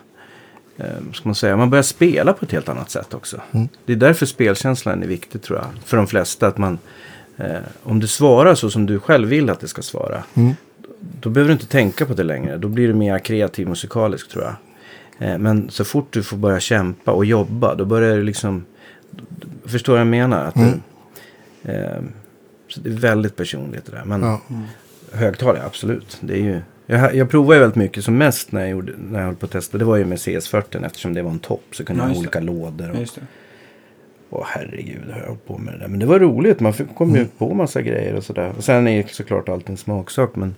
Eh, ska man säga? Man börjar spela på ett helt annat sätt också. Mm. Det är därför spelkänslan är viktig tror jag. För de flesta. att man eh, Om du svarar så som du själv vill att det ska svara. Mm. Då behöver du inte tänka på det längre. Då blir du mer kreativ musikalisk tror jag. Eh, men så fort du får börja kämpa och jobba. Då börjar du liksom... Förstår vad jag menar? Att Mm. det, eh, så det är väldigt personligt det där. Men, Ja. Högtalare, absolut. Det är ju, jag, jag provade ju väldigt mycket. Som mest när jag, gjorde, när jag höll på att testa. Det var ju med CS40 eftersom det var en topp. Så kunde Ja, man ha just det. olika lådor. Ja, Och, just det. åh herregud, har jag hållit på med det där. Men det var roligt. Man fick- kom ju på massa grejer och sådär. Och sen är ju såklart allt en smaksak. Men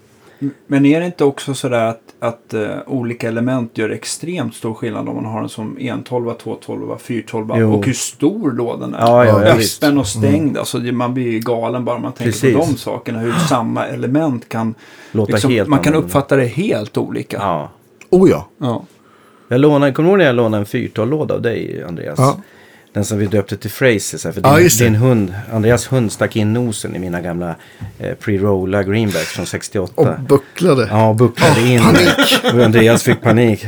Men är det inte också sådär att, att eh, olika element gör extremt stor skillnad om man har en som 112, 212, 412 Jo. och hur stor lådan är? Ja, ja, ja, visst. Öppen och stängd. Alltså, det- man blir ju galen bara man tänker Precis. på de sakerna. Hur samma element kan... låta Liksom, helt man kan uppfatta det helt olika. Ja. Oh ja. Ja. Jag lånade, kommer du ihåg när jag lånade en 412-låda av dig, Andreas? Ja. Den som vi döpte till Fraser. så här, För Ja, din, just det. din hund, Andreas hund stack in nosen i mina gamla eh, pre-rolla greenbacks från 68. Och bucklade. Ja, och bucklade in. Och Andreas fick panik.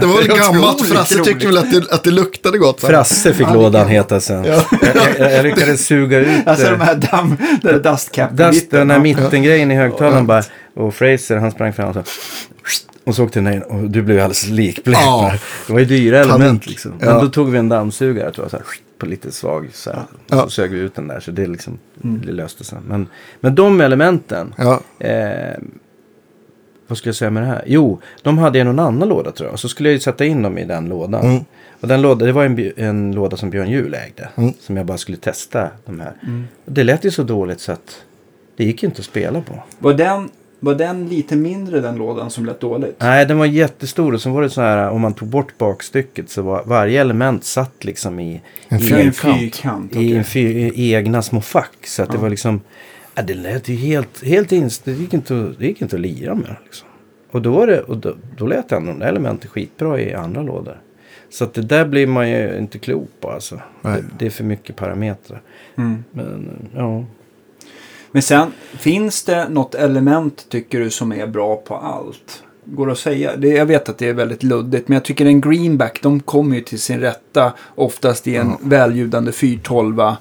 Det var väl gammalt. otroligt Frasse tyckte väl att det, att det luktade gott. va? Frasse fick lådan heta sen. Ja. Jag, jag, jag lyckades suga ut Alltså eh, de här damm, den där dust, den här mittengrejen i högtalaren bara. Och Fraser han sprang fram och så och så åkte den in och du blev ju alldeles likblek. Ja. Det var ju dyra element liksom. Men Ja. då tog vi en dammsugare tror jag, så här, på lite svag så här. Ja. Så sög vi ut den där så det liksom det löste sig. Men, men de elementen, Ja, eh, vad skulle jag säga med det här? Jo, de hade jag i någon annan låda tror jag. Så skulle jag ju sätta in dem i den lådan. Mm. Och den låda, det var en, en låda som Björn Juhl ägde. Mm. Som jag bara skulle testa de här. Och det lät ju så dåligt så att det gick ju inte att spela på. Var den, var den lite mindre den lådan som lät dåligt? Nej, den var jättestor och så var det så här om man tog bort bakstycket så var varje element satt liksom i, En i, I en fyrkant. fyrkant. i, en fyr, i egna små fack. Så att det Ja. var liksom, ja, det lät ju helt, helt inst, det gick inte, det gick inte att lira med. Liksom. Och då var det, och då, då lät ändå de där elementen skitbra i andra lådor. Så att det där blir man ju inte klok på alltså. Det, det är för mycket parametrar. Mm. Men ja. Men sen, finns det något element tycker du som är bra på allt? Går det att säga? Det, jag vet att det är väldigt luddigt, men jag tycker en greenback, de kommer ju till sin rätta oftast i en väljudande 412. Eh,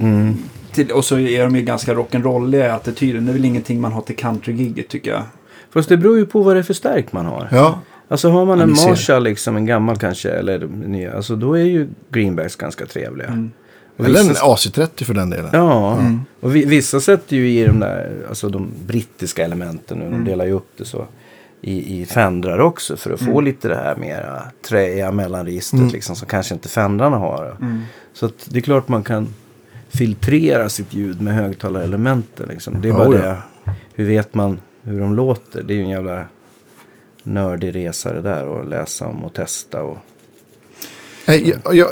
Mm. till, och så är de ju ganska rock'n'rolliga i attityden. Det är väl ingenting man har till countrygigget tycker jag. Fast det beror ju på vad det är för stärk man har. ja. Alltså har man en. Marshall, liksom en gammal kanske, eller nya, alltså då är ju greenbacks ganska trevliga. Mm. Och Eller en vissa- AC30 för den delen. Ja, Mm. och vi, vissa sätter ju i de där, alltså de brittiska elementen nu, Mm. de delar ju upp det så. I, i fendrar också för att få Mm. lite det här mera träiga mellanregistret Mm. liksom som kanske inte fendrarna har. Mm. Så att det är klart man kan filtrera sitt ljud med högtalarelementen liksom. Det är bara ja. det. Hur vet man hur de låter? Det är ju en jävla nördig resa det där och läsa om och testa och Nej, jag, jag,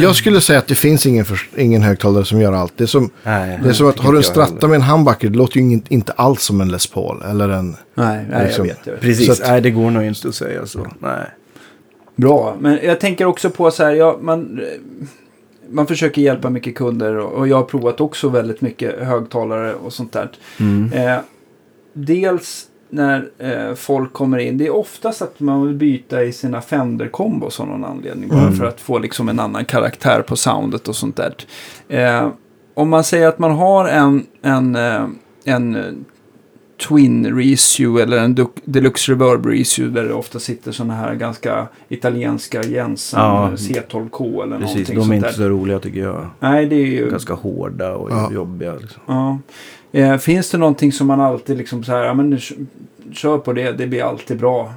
jag skulle säga att det finns ingen, för, ingen högtalare som gör allt. Det är som, Nej, det är som att har du en stratta med en humbucker, det låter ju ingen, inte alls som en Les Paul. Eller en... Nej, nej Liksom. jag vet. Jag vet. Precis, Så att- nej det går nog inte att säga så. Nej. Bra, men jag tänker också på så här, ja, man, man försöker hjälpa mycket kunder och, och jag har provat också väldigt mycket högtalare och sånt där. Mm. Eh, dels när eh, folk kommer in, det är oftast att man vill byta i sina Fender-kombos av någon anledning. Bara Mm. för att få liksom en annan karaktär på soundet och sånt där. Eh, om man säger att man har en, en, eh, en eh, Twin Reissue eller en Deluxe Reverb Reissue där det ofta sitter sådana här ganska italienska Jensen Ja. C12K eller Precis, någonting de är sånt inte där. så roliga tycker jag. Nej, det är ju... Ganska hårda och Ja. jobbiga. Liksom. Ja. Eh, finns det någonting som man alltid liksom så här, ja men kör på det, det blir alltid bra.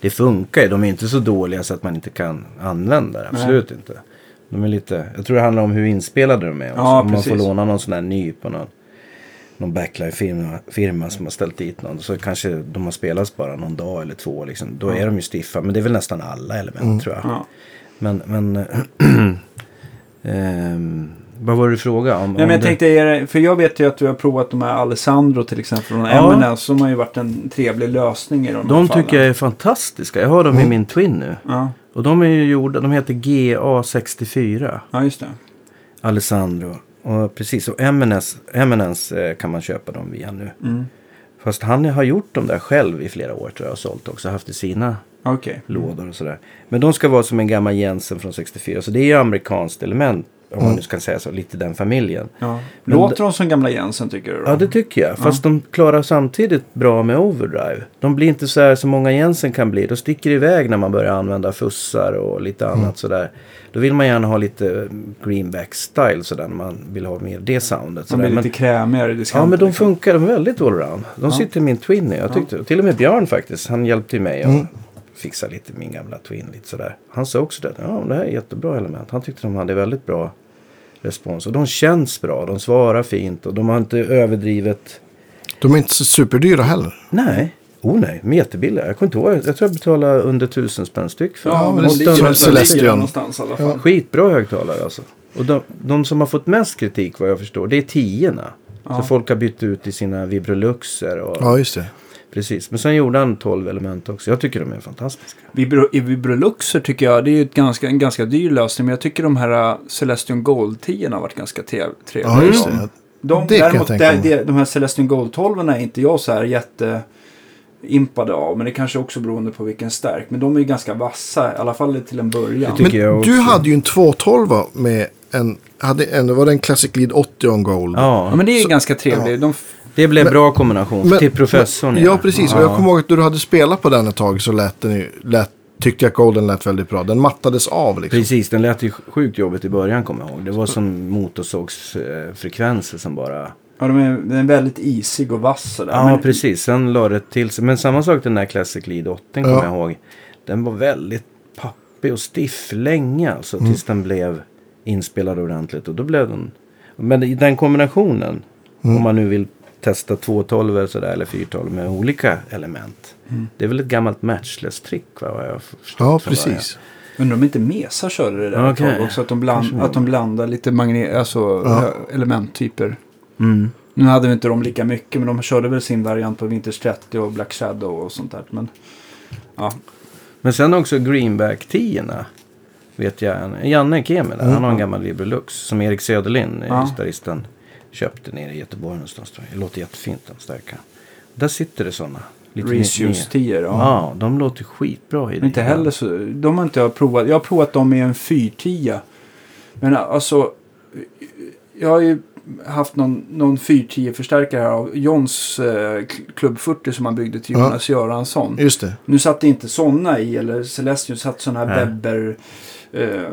Det funkar ju, de är inte så dåliga så att man inte kan använda det. Absolut inte. De är lite, jag tror det handlar om hur inspelade de är också. Ja, om man får låna någon sån här ny på någon, någon backline-firma firma som har ställt dit någon. Så kanske de har spelats bara någon dag eller två. Liksom. Då är de ju stiffa. Men det är väl nästan alla element tror jag. Ja. Men, men ehm, vad var det du frågade om? Nej, men jag det- tänkte, det- för jag vet ju att du har provat de här Alessandro till exempel från Ja. M&S som har ju varit en trevlig lösning i de, de här fallen. tycker jag är fantastiska. Jag har dem i min Twin nu. Ja, Och de är ju gjorda, de heter GA64. ja just det. Alessandro. Och precis, och Eminence, Eminence eh, kan man köpa dem via nu. Mm. Fast han har gjort dem där själv i flera år tror jag och sålt också. Haft i sina Okej. lådor och sådär. Men de ska vara som en gammal Jensen från 64. Så det är ju amerikanskt element. Om man nu ska säga så, lite den familjen. Ja. Låter de som gamla Jensen tycker du? Då? Ja, det tycker jag. Fast de klarar samtidigt bra med overdrive. De blir inte så här som många Jensen kan bli. De sticker iväg när man börjar använda fussar och lite annat sådär. Då vill man gärna ha lite greenback-style sådär när man vill ha mer det soundet. de blir Men, lite krämigare i ja, men de liksom. funkar de är väldigt allround. De Ja. sitter i min Twin. Jag tyckte, Till och med Björn faktiskt. Han hjälpte mig att fixa lite min gamla Twin. Lite sådär. Han sa också det. Ja, det här är jättebra element. Han tyckte de hade väldigt bra respons. Och de känns bra. De svarar fint. Och de har inte överdrivet De är inte så superdyra heller. Nej. Oh nej, de är jättebilliga. Jag kommer inte ihåg. Jag tror jag betalade under tusen spänn styck för Ja, men det ligger, Celestion. någonstans i alla fall. Skitbra högtalare alltså. Och de, de som har fått mest kritik vad jag förstår, det är tiorna. Ja. Så folk har bytt ut i sina Vibroluxer och Ja, just det. Precis. Men sen gjorde han 12 element också. Jag tycker de är fantastiska. Vibro, I Vibroluxer tycker jag, det är ju ett ganska, en ganska dyr lösning. Men jag tycker de här uh, Celestion Gold 10 har varit ganska trev, trevliga. Ja, just De- det. De, Det kan jag däremot, tänka det, de här Celestion Gold 12 är inte jag så här jätte impade av. Men det kanske också beroende på vilken stärk. Men de är ju ganska vassa, i alla fall till en början. tycker jag Men också. du hade ju en 212 med en, hade en, var det en Classic Lead 80 on Gold? Ja, Ja, men det är ju Så- ganska trevligt. De, f- Det blev Men- bra kombination Men- till professorn. Ja, precis. Och jag kommer ihåg att när du hade spelat på den ett tag så lät den ju, lät, tyckte jag Golden lät väldigt bra. Den mattades av liksom. Precis, den lät ju sjukt jobbigt i början kommer jag ihåg. Det var som motorsågsfrekvenser som bara... Ja, de är, den är väldigt isig och vass sådär. Ja, men, precis. Sen la det till sig. Men samma sak den där Classic Lead 8 kommer Ja. jag ihåg. Den var väldigt pappig och stiff länge alltså. Tills den blev inspelad ordentligt. Och då blev den... Men i den kombinationen. Om man nu vill testa 212 eller sådär. Eller 412 med olika element. Det är väl ett gammalt matchless-trick va? Vad jag Ja, precis. Undrar om inte Mesa körde det där tag också. Att de, bland, att de blandar lite magne- alltså, Ja. elementtyper. Mm. Nu hade vi inte de lika mycket. Men de körde väl sin variant på Winters 30 och Black Shadow och sånt där. Men ja, Men sen också greenback 10 Vet jag. Janne Kemi där. Han har en gammal Librelux. Som Erik Söderlind, Ja. gitarristen, köpte nere i Göteborg någonstans. tror jag. Det låter jättefint den starka. Där sitter det sådana. Reissues 10 ja. Ja. de låter skitbra i Men inte det. heller så. De har inte jag provat. Jag har provat dem i en 410. Men alltså. Jag har ju haft någon, någon 410-förstärkare här av Johns eh, Club 40 som han byggde till Ja. Jonas Göransson. Just det. Nu satt det inte sådana i, eller Celestion satt sådana här Nej. Webber, eh,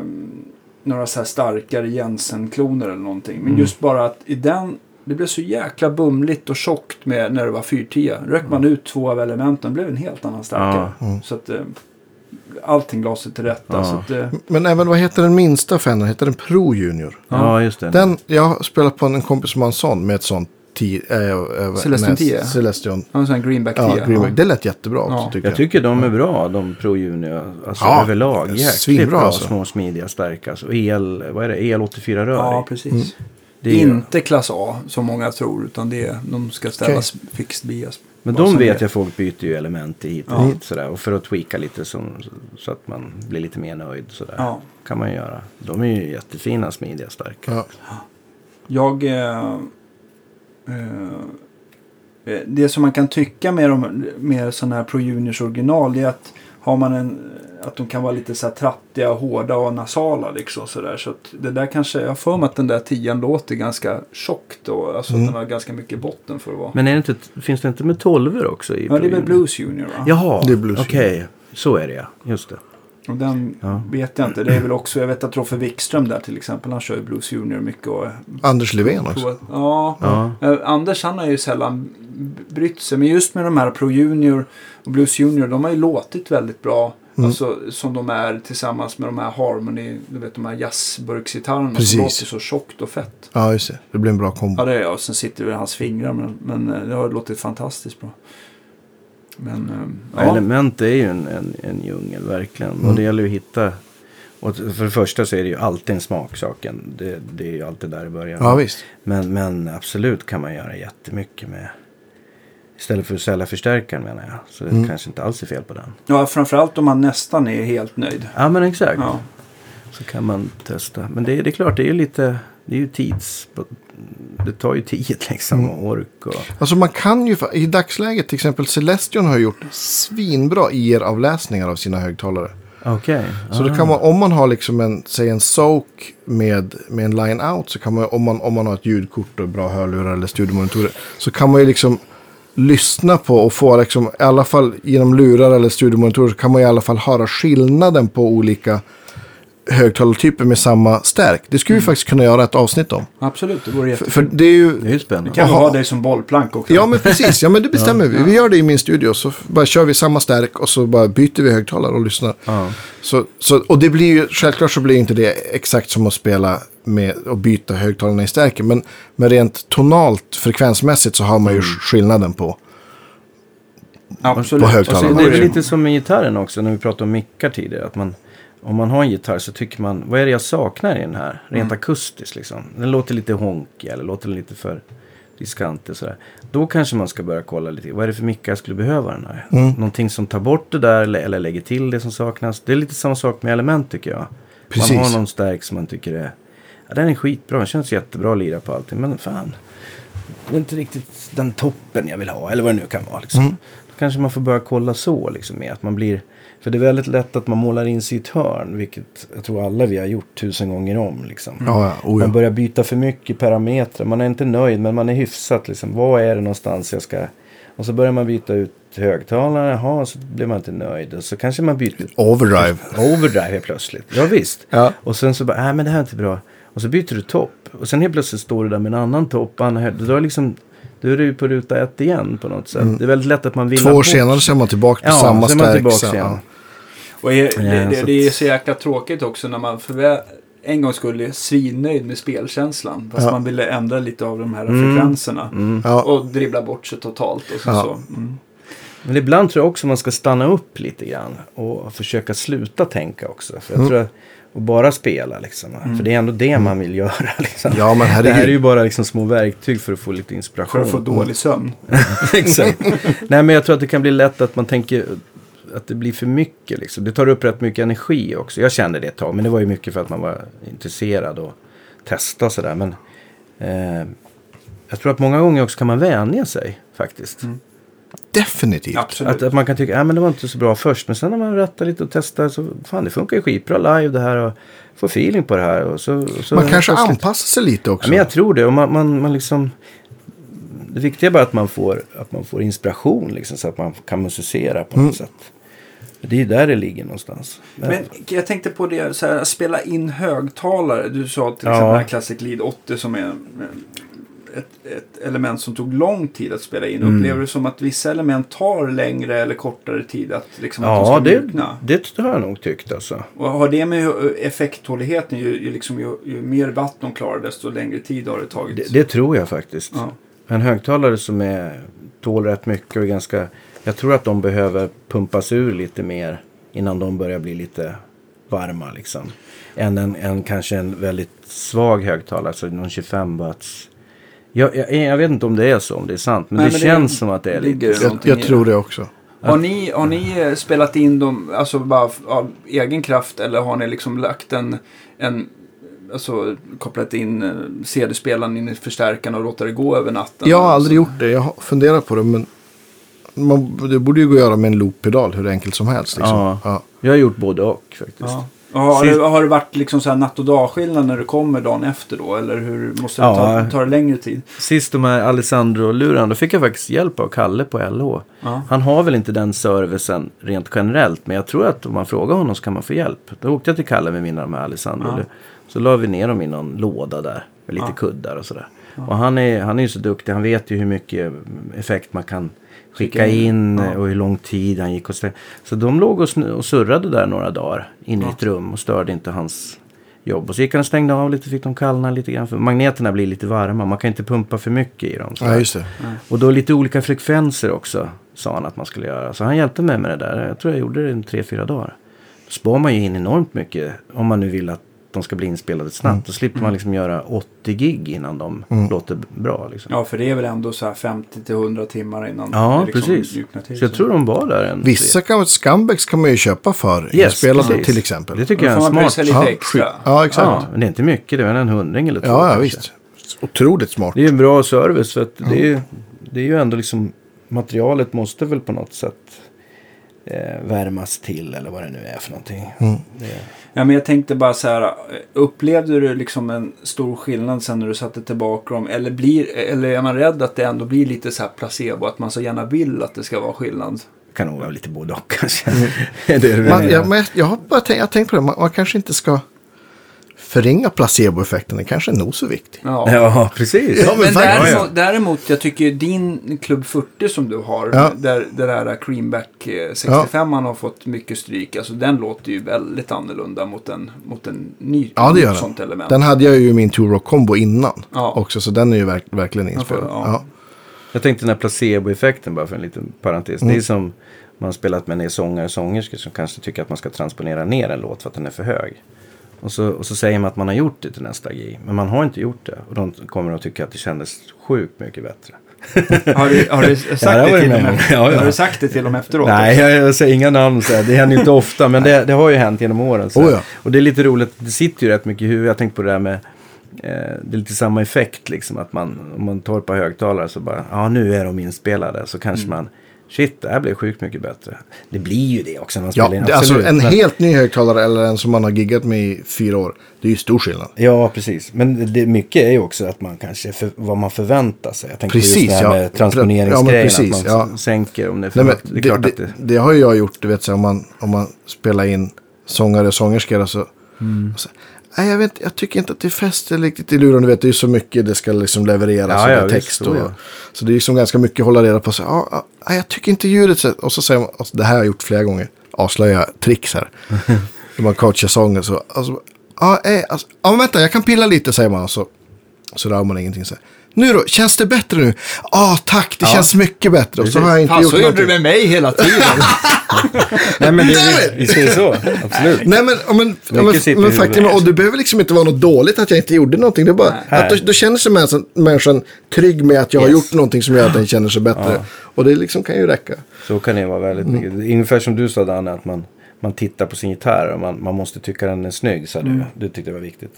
några så här starkare Jensen-kloner eller någonting. Men Mm. just bara att i den, det blev så jäkla bumligt och tjockt med när det var 410. Rök man ut två av elementen blev en helt annan starkare. Mm. Så att eh, allting la sig till rätta. Ja. Så att, eh, Men även, vad heter den minsta Fender? Heter den Pro Junior? Ja, just det. Den, jag har spelat på en kompis som har en sån med ett sånt 10, äh, äh, Celestion 10? Celestion. ja, en sån här greenback 10. Ja, Greenback. Det lät jättebra också Ja. tycker Jag jag. tycker de är bra, de Pro Junior. Alltså Ja, överlag. Jäkligt bra, alltså. små, smidiga, starka. Alltså, el, vad är det? El84 rör Ja, precis. Det är ju- Inte klass A som många tror. Utan det är, de ska ställas fixt bias. Men de vet är. jag folk byter ju element hit och Ja. dit sådär. Och för att tweaka lite som, så att man blir lite mer nöjd sådär. Ja. Kan man göra. De är ju jättefina, smidiga, starka. Ja. Jag... Eh, eh, det som man kan tycka med, de, med sådana här Pro Juniors original är att har man en att de kan vara lite så här trattiga, hårda och nasala liksom sådär. Så att det där kanske, jag har för mig att den där tian låter ganska tjockt och alltså Mm. att den har ganska mycket botten för att vara. Men är det inte, finns det inte med tolvor också? I ja, det är väl? Blues Junior va? Jaha, Det är Blues okej. Så är det ja. Just det. Och den Ja. vet jag inte. Det är väl också, jag vet att Roffe Wikström där till exempel, han kör ju Blues Junior mycket och Anders Levén också. Ja, Ja. Eh, Anders han har ju sällan brytt sig. Men just med de här Pro Junior och Blues Junior. De har ju låtit väldigt bra. Mm. Alltså som de är tillsammans med de här Harmony. Du vet de här jazzburksgitarrerna. Precis. Som låter så tjockt och fett. Ja, just det. Det blir en bra kombo. Ja det är jag. Och sen sitter det i hans fingrar. Men, men eh, det har låtit fantastiskt bra. Men eh, Ja. Element är ju en, en, en djungel verkligen. Mm. Och det gäller ju att hitta. Och för det första så är det ju alltid en smaksaken. Det, det är ju alltid där i början. Ja, visst. Men, men absolut kan man göra jättemycket med. Istället för att sälja förstärkaren menar jag. Så det Mm. kanske inte alls är fel på den. ja, framförallt om man nästan är helt nöjd. Ja men exakt. Ja. Så kan man testa. Men det, det är klart det är ju lite. Det är ju tids. Det tar ju tid liksom. Mm. Och ork och. Alltså man kan ju, i dagsläget till exempel Celestion har gjort svinbra IR-avläsningar av sina högtalare. Okej. Så då kan man, om man har liksom en, säg en Soak med, med en line-out, så kan man, om man, om man har ett ljudkort och bra hörlurar eller studiomonitorer, så kan man ju liksom lyssna på och få liksom, i alla fall genom lurar eller studiomonitorer, så kan man i alla fall höra skillnaden på olika högtalartyper med samma stärk. Det skulle vi faktiskt kunna göra ett avsnitt om. Absolut, det vore För, jättefint. för det är ju... Det är ju spännande. Kan vi Aha. ha dig som bollplank också? Ja men precis, ja men det bestämmer vi. Vi gör det i min studio. Så bara kör vi samma stärk och så bara byter vi högtalare och lyssnar. Ja. Så, så, och det blir ju, självklart så blir inte det exakt som att spela med och byta högtalarna i stärken. Men, men rent tonalt, frekvensmässigt så har man ju skillnaden på. Absolut. på högtalarna. Och Det sen är lite som med gitarren också när vi pratade om mickar tidigare. Att man, om man har en gitarr så tycker man, vad är det jag saknar i den här? Rent Mm. akustiskt liksom. Den låter lite honkig eller låter lite för diskantig sådär. Då kanske man ska börja kolla lite, vad är det för mickar jag skulle behöva den här? Mm. Någonting som tar bort det där eller, eller lägger till det som saknas. Det är lite samma sak med element tycker jag. Precis. Man har någon stärk som man tycker är, ja, den är skitbra, den känns jättebra att lira på allting. Men fan, det är inte riktigt den toppen jag vill ha. Eller vad det nu kan vara. Liksom. Då kanske man får börja kolla så. Liksom, med att man blir, för det är väldigt lätt att man målar in sig i ett hörn. Vilket jag tror alla vi har gjort tusen gånger om. Liksom. Ja, ja. Oh, ja. Man börjar byta för mycket parametrar. Man är inte nöjd men man är hyfsat. Liksom. Vad är det någonstans jag ska... Och så börjar man byta ut högtalare. Jaha, så blir man inte nöjd. Och så kanske man byter Overdrive. overdrive helt plötsligt. Ja, visst. Ja. Och sen så bara, nej men det här är inte bra. Och så byter du topp. Och sen helt plötsligt står du där med en annan topp. Annan. Då är, liksom, då är du på ruta ett igen på något sätt. Det är väldigt lätt att man vill Mm. Två år senare så är man tillbaka på ja, samma stärk. ja. Och det, det, det är så jäkla tråkigt också när man för en gång skulle är svinnöjd med spelkänslan. Fast Ja. man ville ändra lite av de här Mm. frekvenserna. Ja. Och dribbla bort sig totalt. Och så, Ja. så. Mm. Men ibland tror jag också man ska stanna upp lite grann. Och försöka sluta tänka också. För jag Mm. tror att, och bara spela liksom. För det är ändå det man vill göra. Liksom. Ja, men det här är herregud. ju bara liksom små verktyg för att få lite inspiration. För att få dålig sömn. Exakt. Nej men jag tror att det kan bli lätt att man tänker att det blir för mycket. Liksom. Det tar upp rätt mycket energi också. Jag kände det ett tag. Men det var ju mycket för att man var intresserad och testa sådär. Men eh, jag tror att många gånger också kan man vänja sig faktiskt. Definitivt. Absolut. Att, att man kan tycka att äh, men det var inte så bra först. Men sen när man rattar lite och testar så fan det funkar ju skitbra live det här. Och får feeling på det här. Och så, och så Man kanske plötsligt- anpassar sig lite Ja, också. men jag tror det. Och man, man, man liksom, det viktiga är bara att man får, att man får inspiration liksom, så att man kan musicera på något sätt. Det är där det ligger någonstans. Men jag tänkte på det, så här, spela in högtalare. Du sa till Ja. exempel här Classic Lead 80 som är ett, ett element som tog lång tid att spela in. Mm. Upplever du som att vissa element tar längre eller kortare tid att, liksom, att de ja, ska det, mjukna? det har jag nog tyckt alltså. Och har det med effekthålligheten, ju, ju, liksom, ju, ju mer vatten de klarar desto längre tid har det tagit. Det, det tror jag faktiskt. Ja. En högtalare som är, tål rätt mycket och är ganska... Jag tror att de behöver pumpas ur lite mer innan de börjar bli lite varma liksom. Än en, en kanske en väldigt svag högtalare, alltså någon 25 watts. Jag, jag, jag vet inte om det är så, om det är sant. Men Nej, det men det känns som att det är lite... jag, jag tror det. det också. Har ni, har ni eh, spelat in dem alltså bara av egen kraft eller har ni liksom lagt en, en alltså kopplat in eh, CD-spelaren in i förstärkaren och låtit det gå över natten? Jag har aldrig gjort det. Jag har funderat på det. Men man, det borde ju gå att göra med en loop-pedal hur enkelt som helst. Liksom. Ja. Ja. Jag har gjort både och faktiskt. Ja. Och Har, Sist- det, har det varit liksom så här natt och dagskillnad när du kommer dagen efter då? Eller hur måste det Ja. ta, ta det längre tid? Sist de här Alessandro-lurarna, då fick jag faktiskt hjälp av Kalle på LH. Ja. Han har väl inte den servicen rent generellt, men jag tror att om man frågar honom så kan man få hjälp. Då åkte jag till Kalle med mina de här Alessandro. Ja. Så la vi ner dem i någon låda där, med lite Ja. kuddar och sådär. Och han är, han är ju så duktig, han vet ju hur mycket effekt man kan skicka in Ja. och hur lång tid han gick och stäng. Så de låg och, surrade där några dagar inne i ett rum och störde inte hans jobb. Och så gick han och stängde av lite, fick de kallna lite grann. För magneterna blir lite varma, man kan inte pumpa för mycket i dem. så ja, just det. Och då lite olika frekvenser också, sa han att man skulle göra. Så han hjälpte mig med det där. Jag tror jag gjorde det i tre, fyra dagar. Då spar man ju in enormt mycket om man nu vill att de ska bli inspelade snabbt. Mm. Då slipper man liksom göra 80 gig innan de låter bra. Liksom. Ja, för det är väl ändå så här 50 till 100 timmar innan Ja, det liksom precis. mjuknar till. Så jag tror de var där en Vissa kan, scumbags kan man ju köpa för Yes, inspelade till exempel. Det tycker jag är en smart. lite Ja, extra. Ja, exakt. Ja, men det är inte mycket. Det är väl en hundring eller två. Ja, ja visst. Otroligt smart. Det är ju en bra service. För att det, är, ju- det är ju ändå liksom. Materialet måste väl på något sätt eh, värmas till. Eller vad det nu är för någonting. Mm. Det, Ja, men jag tänkte bara så här. Upplevde du liksom en stor skillnad sen när du satte tillbaka dem? Eller, blir, eller är man rädd att det ändå blir lite så här placebo? Att man så gärna vill att det ska vara skillnad? kan nog vara lite både och kanske. det är det du Man, menar. ja, men jag har bara tänkt, jag har tänkt på det. Man, man kanske inte ska förringa placeboeffekten. Den kanske är nog så viktig. Ja. Ja, precis. Ja, men men däremot, däremot, jag tycker din Club 40 som du har, Ja. där det där Creamback eh, 65 man har fått mycket stryk. Alltså den låter ju väldigt annorlunda mot en, mot en ny Ja, det gör mot den. sånt element. Den hade jag ju i min Two Rock Combo innan Ja. också. Så den är ju verk, verkligen inspelad. Ja. Ja. Jag tänkte den här placeboeffekten bara för en liten parentes. Mm. Det är som man har spelat med en sångare och sångerskor som kanske tycker att man ska transponera ner en låt för att den är för hög. Och så, och så säger man att man har gjort det till nästa G. Men man har inte gjort det. Och de kommer att tycka att det kändes sjukt mycket bättre. Har du, har du sagt Ja, det det till dem? Ja, ja. Har du sagt det till dem efteråt? Nej, jag, jag säger inga namn. Så här. Det händer ju inte ofta. Men det, det har ju hänt genom åren. Så. Oh ja. Och det är lite roligt. Det sitter ju rätt mycket i huvudet. Jag tänkte på det där med eh, det är lite samma effekt liksom. Att man, om man tar ett par högtalare så bara, ja nu är de inspelade. Så kanske Mm. man, shit det här blir sjukt mycket bättre. Det blir ju det också när man Ja, spelar in. alltså absolut. en Men- helt ny högtalare eller en som man har giggat med i fyra år. Det är ju stor skillnad. Ja, precis. Men det, mycket är ju också att man kanske, för, vad man förväntar sig. Jag tänker på Precis, just det här ja. med Ja, transponeringsgrejen. men precis, att man ja. sänker om det är för Nej, men. Det är det, det... det har ju jag gjort, du vet, så om, man, om man spelar in sångare och sångerskor. Så, Mm. och så, nej, jag, vet, jag tycker inte att det fäster riktigt i luren. Du vet, det är så mycket det ska liksom levereras. Ja, och ja, text så och, ja. Så det är liksom ganska mycket att hålla reda på. Så, ja, ja, jag tycker inte ljudet. Och så säger man, alltså, det här har jag gjort flera gånger. Avslöja tricks här. När man coachar sången så. Alltså, ja, eh, alltså, ja, vänta, jag kan pilla lite säger man. Och så, så rör man ingenting. Så här. Nu då, känns det bättre nu? Ja, tack, det Ja. känns mycket bättre. Och så har jag inte Fan, gjort så gjorde du med mig hela tiden. Nej, men det, Damn vi, it! vi säger så. Absolut. Nej men, ja, men, ja, men, men faktum är, och det behöver liksom inte vara något dåligt att jag inte gjorde någonting. Det är bara Nej. att då, då känner sig människan, människan trygg med att jag har Yes. gjort någonting som gör att den känner sig bättre. Och det liksom kan ju räcka. Så kan det vara väldigt Mm. mycket. Ungefär som du sa Danne, att man, man tittar på sin gitarr och man, man måste tycka den är snygg. Så Mm. du, du tyckte det var viktigt.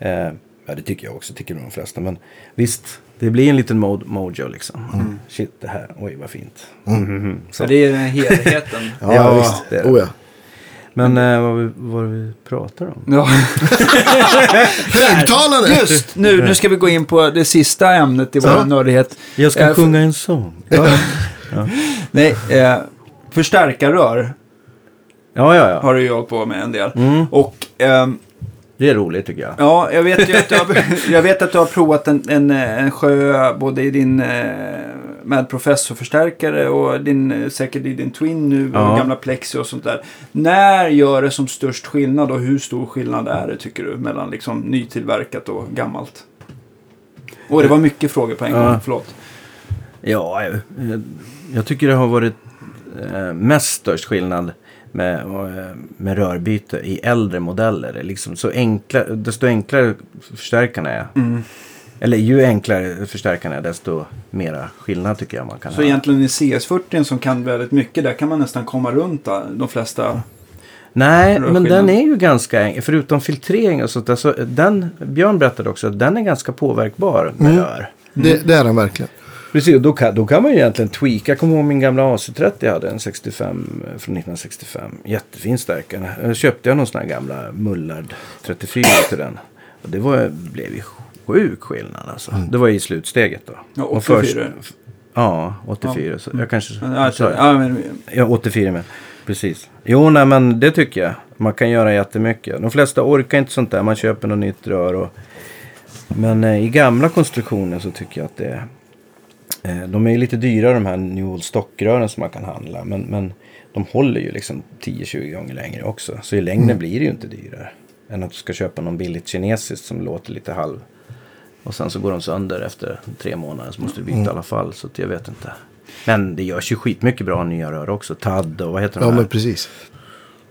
Eh, ja, det tycker jag också, tycker nog de flesta. Men visst, det blir en liten mo- mojo liksom. Mm. Shit, det här, oj vad fint. Mhm, så. Så det är den helheten. Ja, Ja, visst. det är det. Oh, ja. Men eh, vad, vi, vad vi pratar om? Ja. Högtalare! Just nu, nu ska vi gå in på det sista ämnet i vår Ja. nördighet. Jag ska Eh, sjunga en sång. Nej, eh, förstärkarrör Ja, ja, ja. har du hållit på med en del. Mm. Och ehm, Det är roligt tycker jag. ja, jag vet ju att du har, jag vet att du har provat en, en, en sjö både i din eh, med professorförstärkare och din, eh, säkert i din Twin nu och Ja. gamla Plexi och sånt där. När gör det som störst skillnad och hur stor skillnad är det tycker du mellan liksom nytillverkat och gammalt? Och det var mycket frågor på en gång, Ja. förlåt. Ja, jag, jag tycker det har varit eh, mest störst skillnad med, med rörbyte i äldre modeller. Liksom så enkla, desto enklare förstärkarna är. Mm. Eller ju enklare förstärkarna är desto mera skillnad tycker jag man kan Så ha. egentligen i CS40 som kan väldigt mycket, där kan man nästan komma runt där, de flesta. Nej, men den är ju ganska enkel. Förutom filtrering och sånt där. Så den, Björn berättade också att den är ganska påverkbar med Mm. rör. Det, det är den verkligen. Precis, och då kan, då kan man ju egentligen tweaka. Jag kommer ihåg min gamla AC30 jag hade, en 65 eh, från 1965. Jättefin stärkare. Jag köpte jag någon sån här gamla Mullard 34 till den. Och det var, blev ju sjuk skillnad alltså. Det var i slutsteget då. Ja, Och 84. först- ja, 84. Så jag kanske Ja, sa tror- det. ja, men, Ja, 84 med. Precis. Jo, nej men det tycker jag. Man kan göra jättemycket. De flesta orkar inte sånt där. Man köper något nytt rör och... Men eh, i gamla konstruktioner så tycker jag att det... Eh, de är ju lite dyrare de här New Old Stockrören som man kan handla. Men, men de håller ju liksom 10-20 gånger längre också. Så i längden blir det ju inte dyrare. Än att du ska köpa någon billigt kinesiskt som låter lite halv. Och sen så går de sönder efter tre månader så måste du byta i alla fall. Så att jag vet inte. Men det görs ju skitmycket bra nya rör också. TAD och vad heter de Ja, här? men precis.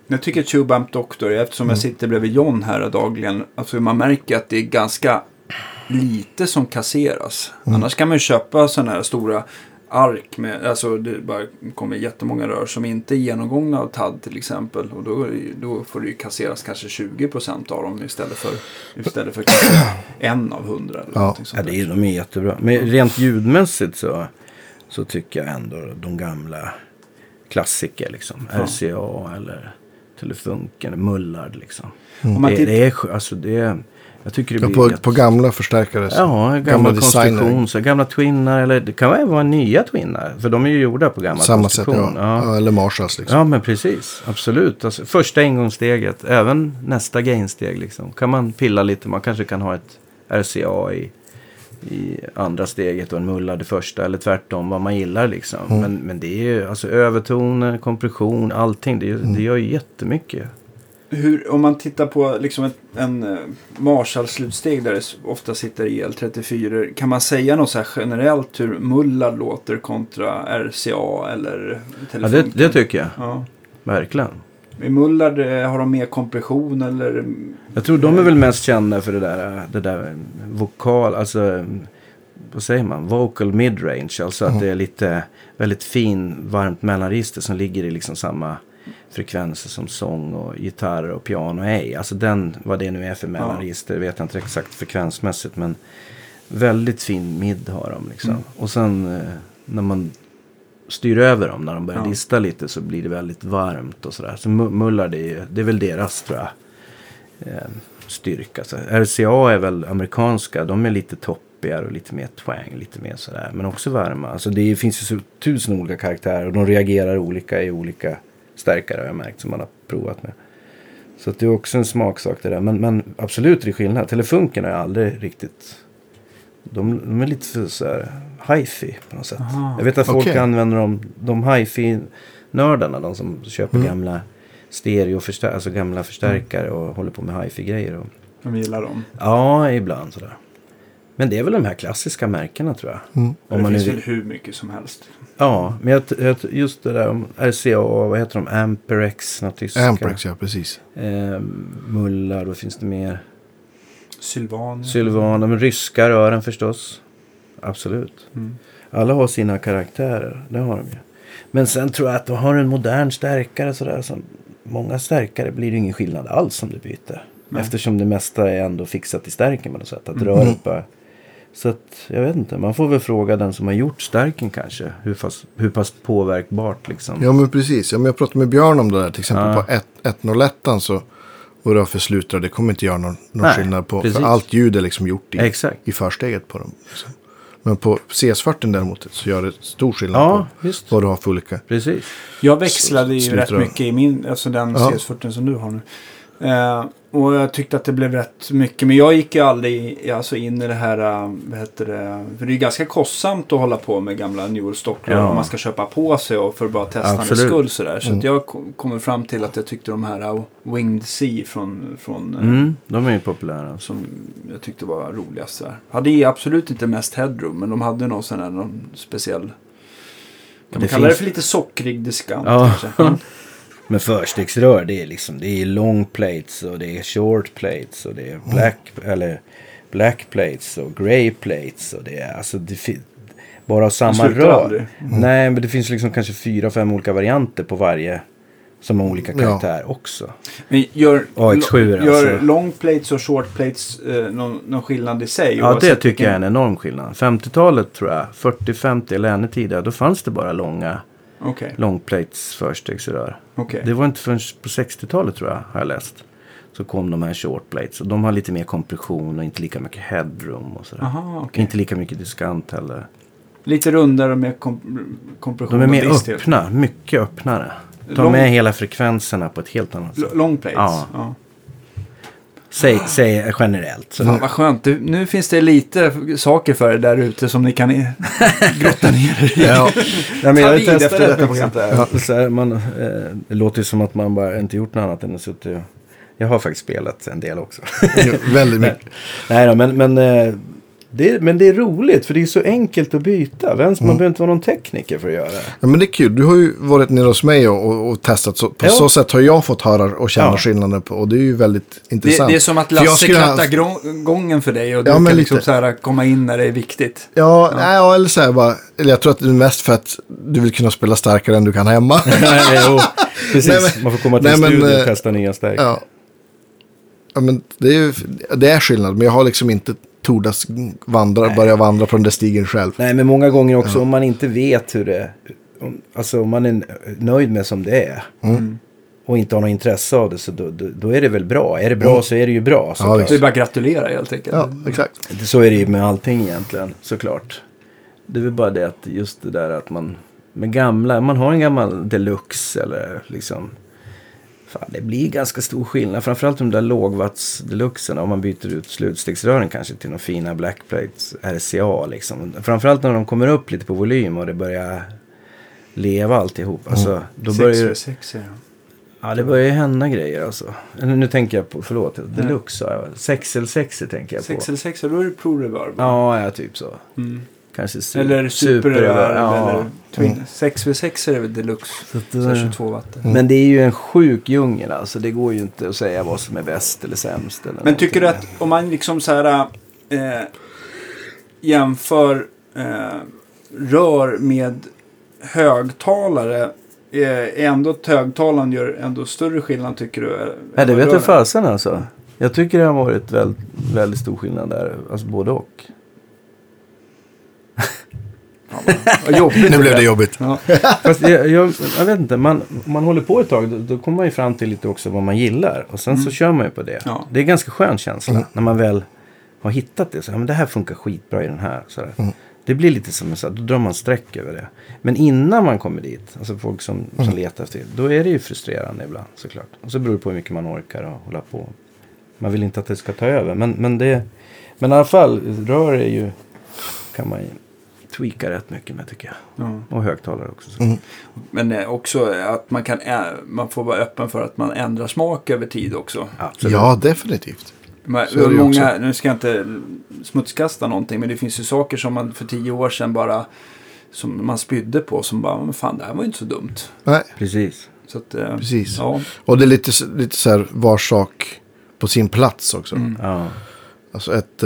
Jag tycker Tube Amp Doctor, eftersom jag sitter bredvid John här dagligen, alltså man märker att det är ganska lite som kasseras. Annars kan man ju köpa sådana här stora ark med, alltså det bara kommer jättemånga rör som inte är genomgångna av TAD till exempel. Och då, då får det ju kasseras kanske 20% av dem istället för, istället för en av hundra. Eller Ja. någonting Ja, sånt det är, de är jättebra. Men rent ljudmässigt så, så tycker jag ändå de gamla klassiker liksom. Ja. RCA eller Telefunken, Mullard liksom. Om man Det, det är, alltså det är, jag tycker det Ja, blir på, på gamla förstärkare. så- Ja, gamla, gamla konstruktion, så gamla twinnar eller det kan även vara nya twinnar. För de är ju gjorda på gammal Samma sätt, konstruktion. ja. ja. Eller Marshalls liksom. Ja, men precis. Absolut. Alltså, första ingångssteget, även nästa gainsteg. Liksom. Kan man pilla lite. Man kanske kan ha ett RCA i, i andra steget och en mulla det första. Eller tvärtom, vad man gillar liksom. Mm. Men, men det är ju alltså övertoner, kompression, allting. Det, ju- Mm. det gör ju jättemycket. Hur, om man tittar på liksom ett, en uh, Marshall-slutsteg där det ofta sitter EL34. Kan man säga något så här generellt hur Mullard låter kontra RCA eller Ja, Telefunken? det, det tycker jag. Ja. Verkligen. I Mullard eh, har de mer kompression eller? Jag tror de är väl mest kända för det där, det där vokal, alltså vad säger man, vocal midrange. Alltså att det är lite väldigt fin, varmt mellanregister som ligger i liksom samma frekvenser som sång och gitarr och piano är. Alltså den, vad det nu är för mellanregister, vet jag inte exakt frekvensmässigt. Men väldigt fin mid har de liksom. Mm. Och sen eh, när man styr över dem, när de börjar Ja. dista lite så blir det väldigt varmt och sådär. Så mu- mullar det är, det är väl deras tror jag. Eh, styrka. Så RCA är väl amerikanska, de är lite toppigare och lite mer twang, lite mer sådär. Men också varma. Alltså det finns ju så tusen olika karaktärer och de reagerar olika i olika stärkare har jag märkt som man har provat med. Så det är också en smaksak det där. Men, men absolut är det skillnad. Telefunken har jag aldrig riktigt... De, de är lite så här hi-fi på något sätt. Aha. Jag vet att folk Okej. använder dem, de hi-fi-nördarna, de som köper Mm. gamla stereo alltså gamla förstärkare och håller på med hi-fi-grejer. Och... De gillar dem. Ja, ibland sådär. Men det är väl de här klassiska märkena tror jag. Mm. Om det man finns nu... väl hur mycket som helst. Ja, men jag, jag, just det där om RCA, vad heter de? Amperex, tyska. Amprex, ja precis. Eh, mullar, vad finns det mer? Sylvan. Sylvaner, men ryska rören förstås. Absolut. Mm. Alla har sina karaktärer, det har de ju. Men sen tror jag att de har en modern stärkare sådär. Som många stärkare blir det ingen skillnad alls om du byter. Nej. Eftersom det mesta är ändå fixat i stärken på något sätt. Att Mm. röret bara... Så att, jag vet inte, man får väl fråga den som har gjort stärken kanske. Hur pass, hur pass påverkbart liksom. Ja men precis. Ja, men jag pratade med Björn om det där. Till exempel Ja. på 1 101 så. Vad det var för slutrar. Det kommer inte göra någon, någon Nej, skillnad på. precis. För allt ljud är liksom gjort i, Exakt. i försteget på dem. liksom. Men på CS40 däremot så gör det stor skillnad Ja, på just. vad du har för olika. Precis. Jag växlade ju rätt mycket i min, alltså den Ja. CS40 som du har nu. Eh, och jag tyckte att det blev rätt mycket. Men jag gick ju aldrig alltså in i det här, eh, vad heter det, för det är ganska kostsamt att hålla på med gamla New Stockrör Ja. om man ska köpa på sig och för att bara testa med Absolut. skull sådär. Så Mm. jag kom- kommer fram till att jag tyckte de här uh, Winged Sea från, från eh, Mm, de är ju populära. som jag tyckte var roligast. Där. Hade ju absolut inte mest headroom, men de hade någon sån här någon speciell... Kan man Det kalla det finns- för lite sockrig diskant Ja. kanske? Mm. Men förstegsrör det är liksom det är long plates och det är short plates och det är black eller black plates och grey plates och det är alltså det bara samma rör. aldrig. Nej, men det finns liksom kanske fyra, fem olika varianter på varje som har olika Ja. karaktär också. Men gör, AX7 gör alltså. long plates och short plates eh, någon, någon skillnad i sig? Ja, det tycker jag är en enorm skillnad. 50-talet tror jag, 40-50 eller ännu tidigare, då fanns det bara långa Okej, long plates förstegsrör. okej. Det var inte förrän på 60-talet tror jag, har jag läst. Så kom de här short plates. Och de har lite mer kompression och inte lika mycket headroom och sådär. Aha, okej. Inte lika mycket diskant heller. Lite rundare och mer kom kompression De är mer öppna, mycket öppnare. Ta Lång- med hela frekvenserna på ett helt annat sätt. L- Long plates? Ja. ja. Säg, säg generellt. Så Fan vad skönt. Du, nu finns det lite saker för er där ute som ni kan i- grotta ner er i. Ja, Ja, men jag har vid testat efter detta program. Så här, man, eh, det låter ju som att man bara inte gjort något annat än att suttit och... Jag har faktiskt spelat en del också. väldigt mycket. Nej då, men, men, eh, det, men det är roligt för det är så enkelt att byta. Vem, Man behöver inte vara någon tekniker för att göra det. Ja, men det är kul. Du har ju varit nere hos mig och, och, och testat. Så, på Ja. så sätt har jag fått höra och känna Ja. skillnaden. På, och det är ju väldigt Det, intressant. det är som att Lasse ha- krattar grå- gången för dig och du Ja, men kan liksom lite. så här komma in när det är viktigt. Ja, nej, ja, eller så här bara. Eller jag tror att det är mest för att du vill kunna spela starkare än du kan hemma. Nej, jo, precis. Nej, men- man får komma till nej, men, studion och eh, testa nya stärk. ja. ja, men det är ju det är skillnad. Men jag har liksom inte tordas vandra, börja vandra på den där stigen själv. Nej, men många gånger också om man inte vet hur det... Om, alltså om man är nöjd med som det är. Mm. Och inte har något intresse av det så då, då, då är det väl bra. Är det bra så är det ju bra. Ja, såklart. Det är bara att gratulera helt enkelt. Ja, exakt. Så är det ju med allting egentligen, såklart. Det är väl bara det att just det där att man med gamla, man har en gammal deluxe eller liksom. Fan, det blir ganska stor skillnad. Framförallt de där lågvatts deluxerna. Om man byter ut slutstegsrören kanske till några fina blackplates RCA liksom. Framförallt när de kommer upp lite på volym och det börjar leva alltihop. Alltså, då börjar ju, 6 6 är det. ja, det börjar ju hända grejer alltså. Nu tänker jag på, förlåt, deluxe sa jag. 6 eller 6 tänker jag på. 6 eller 6 då är det pro reverb. Ja, ja, typ så. Mm. Kanske su- Eller super reverb ja. eller twin. 6 v 6 är det väl deluxe. Så Så eh, 22 watt. Men det är ju en sjuk djungel alltså. Det går ju inte att säga vad som är bäst eller sämst. Eller Men tycker du att om man liksom så här eh, jämför eh, rör med högtalare. är ändå att högtalaren gör ändå större skillnad tycker du? Nej, det vet jag fasen alltså. Jag tycker det har varit väldigt, väldigt stor skillnad där. Alltså både och. Vad jobbigt. Nu blev det jobbigt. Ja. Fast jag, jag, jag vet inte, man, om man håller på ett tag då, då kommer man ju fram till lite också vad man gillar. Och sen så kör man ju på det. Mm. Ja. Det är en ganska skön känsla när man väl har hittat det. Så, ja, men det här funkar skitbra i den här. Så Mm. Det blir lite som så här, då drar man streck över det. Men innan man kommer dit, alltså folk som, Mm. som letar efter det, då är det ju frustrerande ibland såklart. Och så beror det på hur mycket man orkar och hålla på. Man vill inte att det ska ta över. Men, men, det, men i alla fall, rör är ju, kan man ju tweaka rätt mycket med tycker jag. Ja. Och högtalare också. Så. Mm. Men eh, också att man, kan, man får vara öppen för att man ändrar smak över tid också. Absolut. Ja, definitivt. Men, många, nu ska jag inte smutskasta någonting, men det finns ju saker som man för tio år sedan bara som man spydde på som bara, men fan det här var ju inte så dumt. Nej, Precis. Så att, eh, Precis. Ja, och det är lite, lite så här var sak på sin plats också. Mm. Ja. Alltså ett...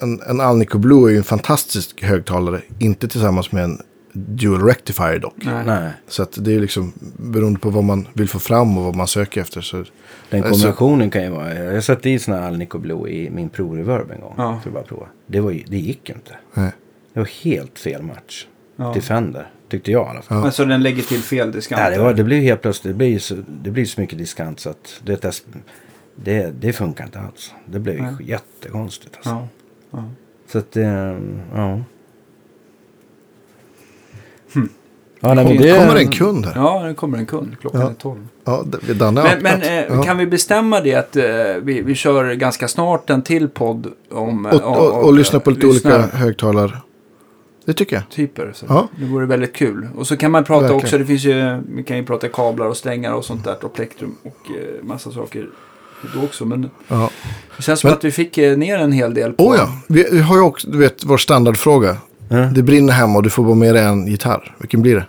Eh, en, en Alnico Blue är ju en fantastisk högtalare. Inte tillsammans med en Dual Rectifier dock. nej. Så att det är liksom beroende på vad man vill få fram och vad man söker efter. Så, den Alltså- kombinationen kan ju vara... Jag satte i sån här Alnico Blue i min Pro-reverb en gång. Ja. För att bara prova. Det, var det gick ju inte. nej. Det var helt fel match. Ja. Till Fender. Tyckte jag i alla fall. Ja. Men så den lägger till fel diskanter. Nej, det, var, det blev ju helt plötsligt. Det blir så, det blir så mycket diskant så att det, det, det, det funkar inte alls. Det blev Nej. jättekonstigt alltså. Ja. Ja. Så att, eh, ja. Hmm. Ja, nej, men Det det, kommer en kund här. ja, nu kommer en kund. Klockan Ja. är tolv. Ja, det- Danne Men, men eh, ja. kan vi bestämma det att eh, vi, vi kör ganska snart en till podd om... eh, och, och, och, om, lyssna på lite eh, olika högtalartyper. Det tycker jag. typer. Så Ja. Det vore väldigt kul. Och så kan man prata Verkligen. också, det finns ju, vi kan ju prata kablar och strängar och sånt där och plektrum och eh, massa saker då också. Men Ja. det känns som Men- att vi fick eh, ner en hel del på... Oh ja, vi, vi har ju också, du vet, vår standardfråga. Ja. Det brinner hemma och du får bara med dig en gitarr. Vilken blir det?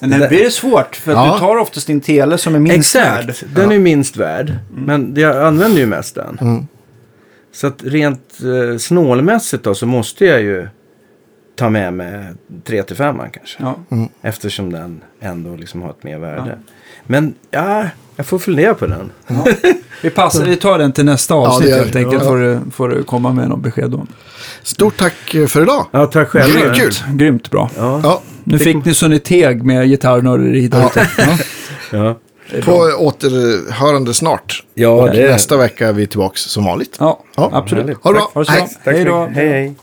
Men det blir det svårt, för att Ja. du tar oftast din tele som är minst värd. Exakt, den är minst värd. Men jag använder ju mest den. Mm. Så att rent eh, snålmässigt då så måste jag ju ta med mig 3 till 5 kanske. Ja. Eftersom den ändå liksom har ett mer värde. Men ja, jag får fundera på den. Vi, passar, vi tar den till nästa Ja, avsnitt gör helt enkelt. Ja. Får, du, får du komma med något besked om. Stort tack för idag. Ja, tack själv. Grymt kul. Grymt bra. Ja, Ja, Nu fick ni så ni teg med ute. Ja. ja. på bra. återhörande snart. ja och det nästa vecka är vi tillbaka som vanligt. Ja, Ja. absolut. Ha det bra. Tack. Ha det så Hej. Tack så Hej då. Hej, hej.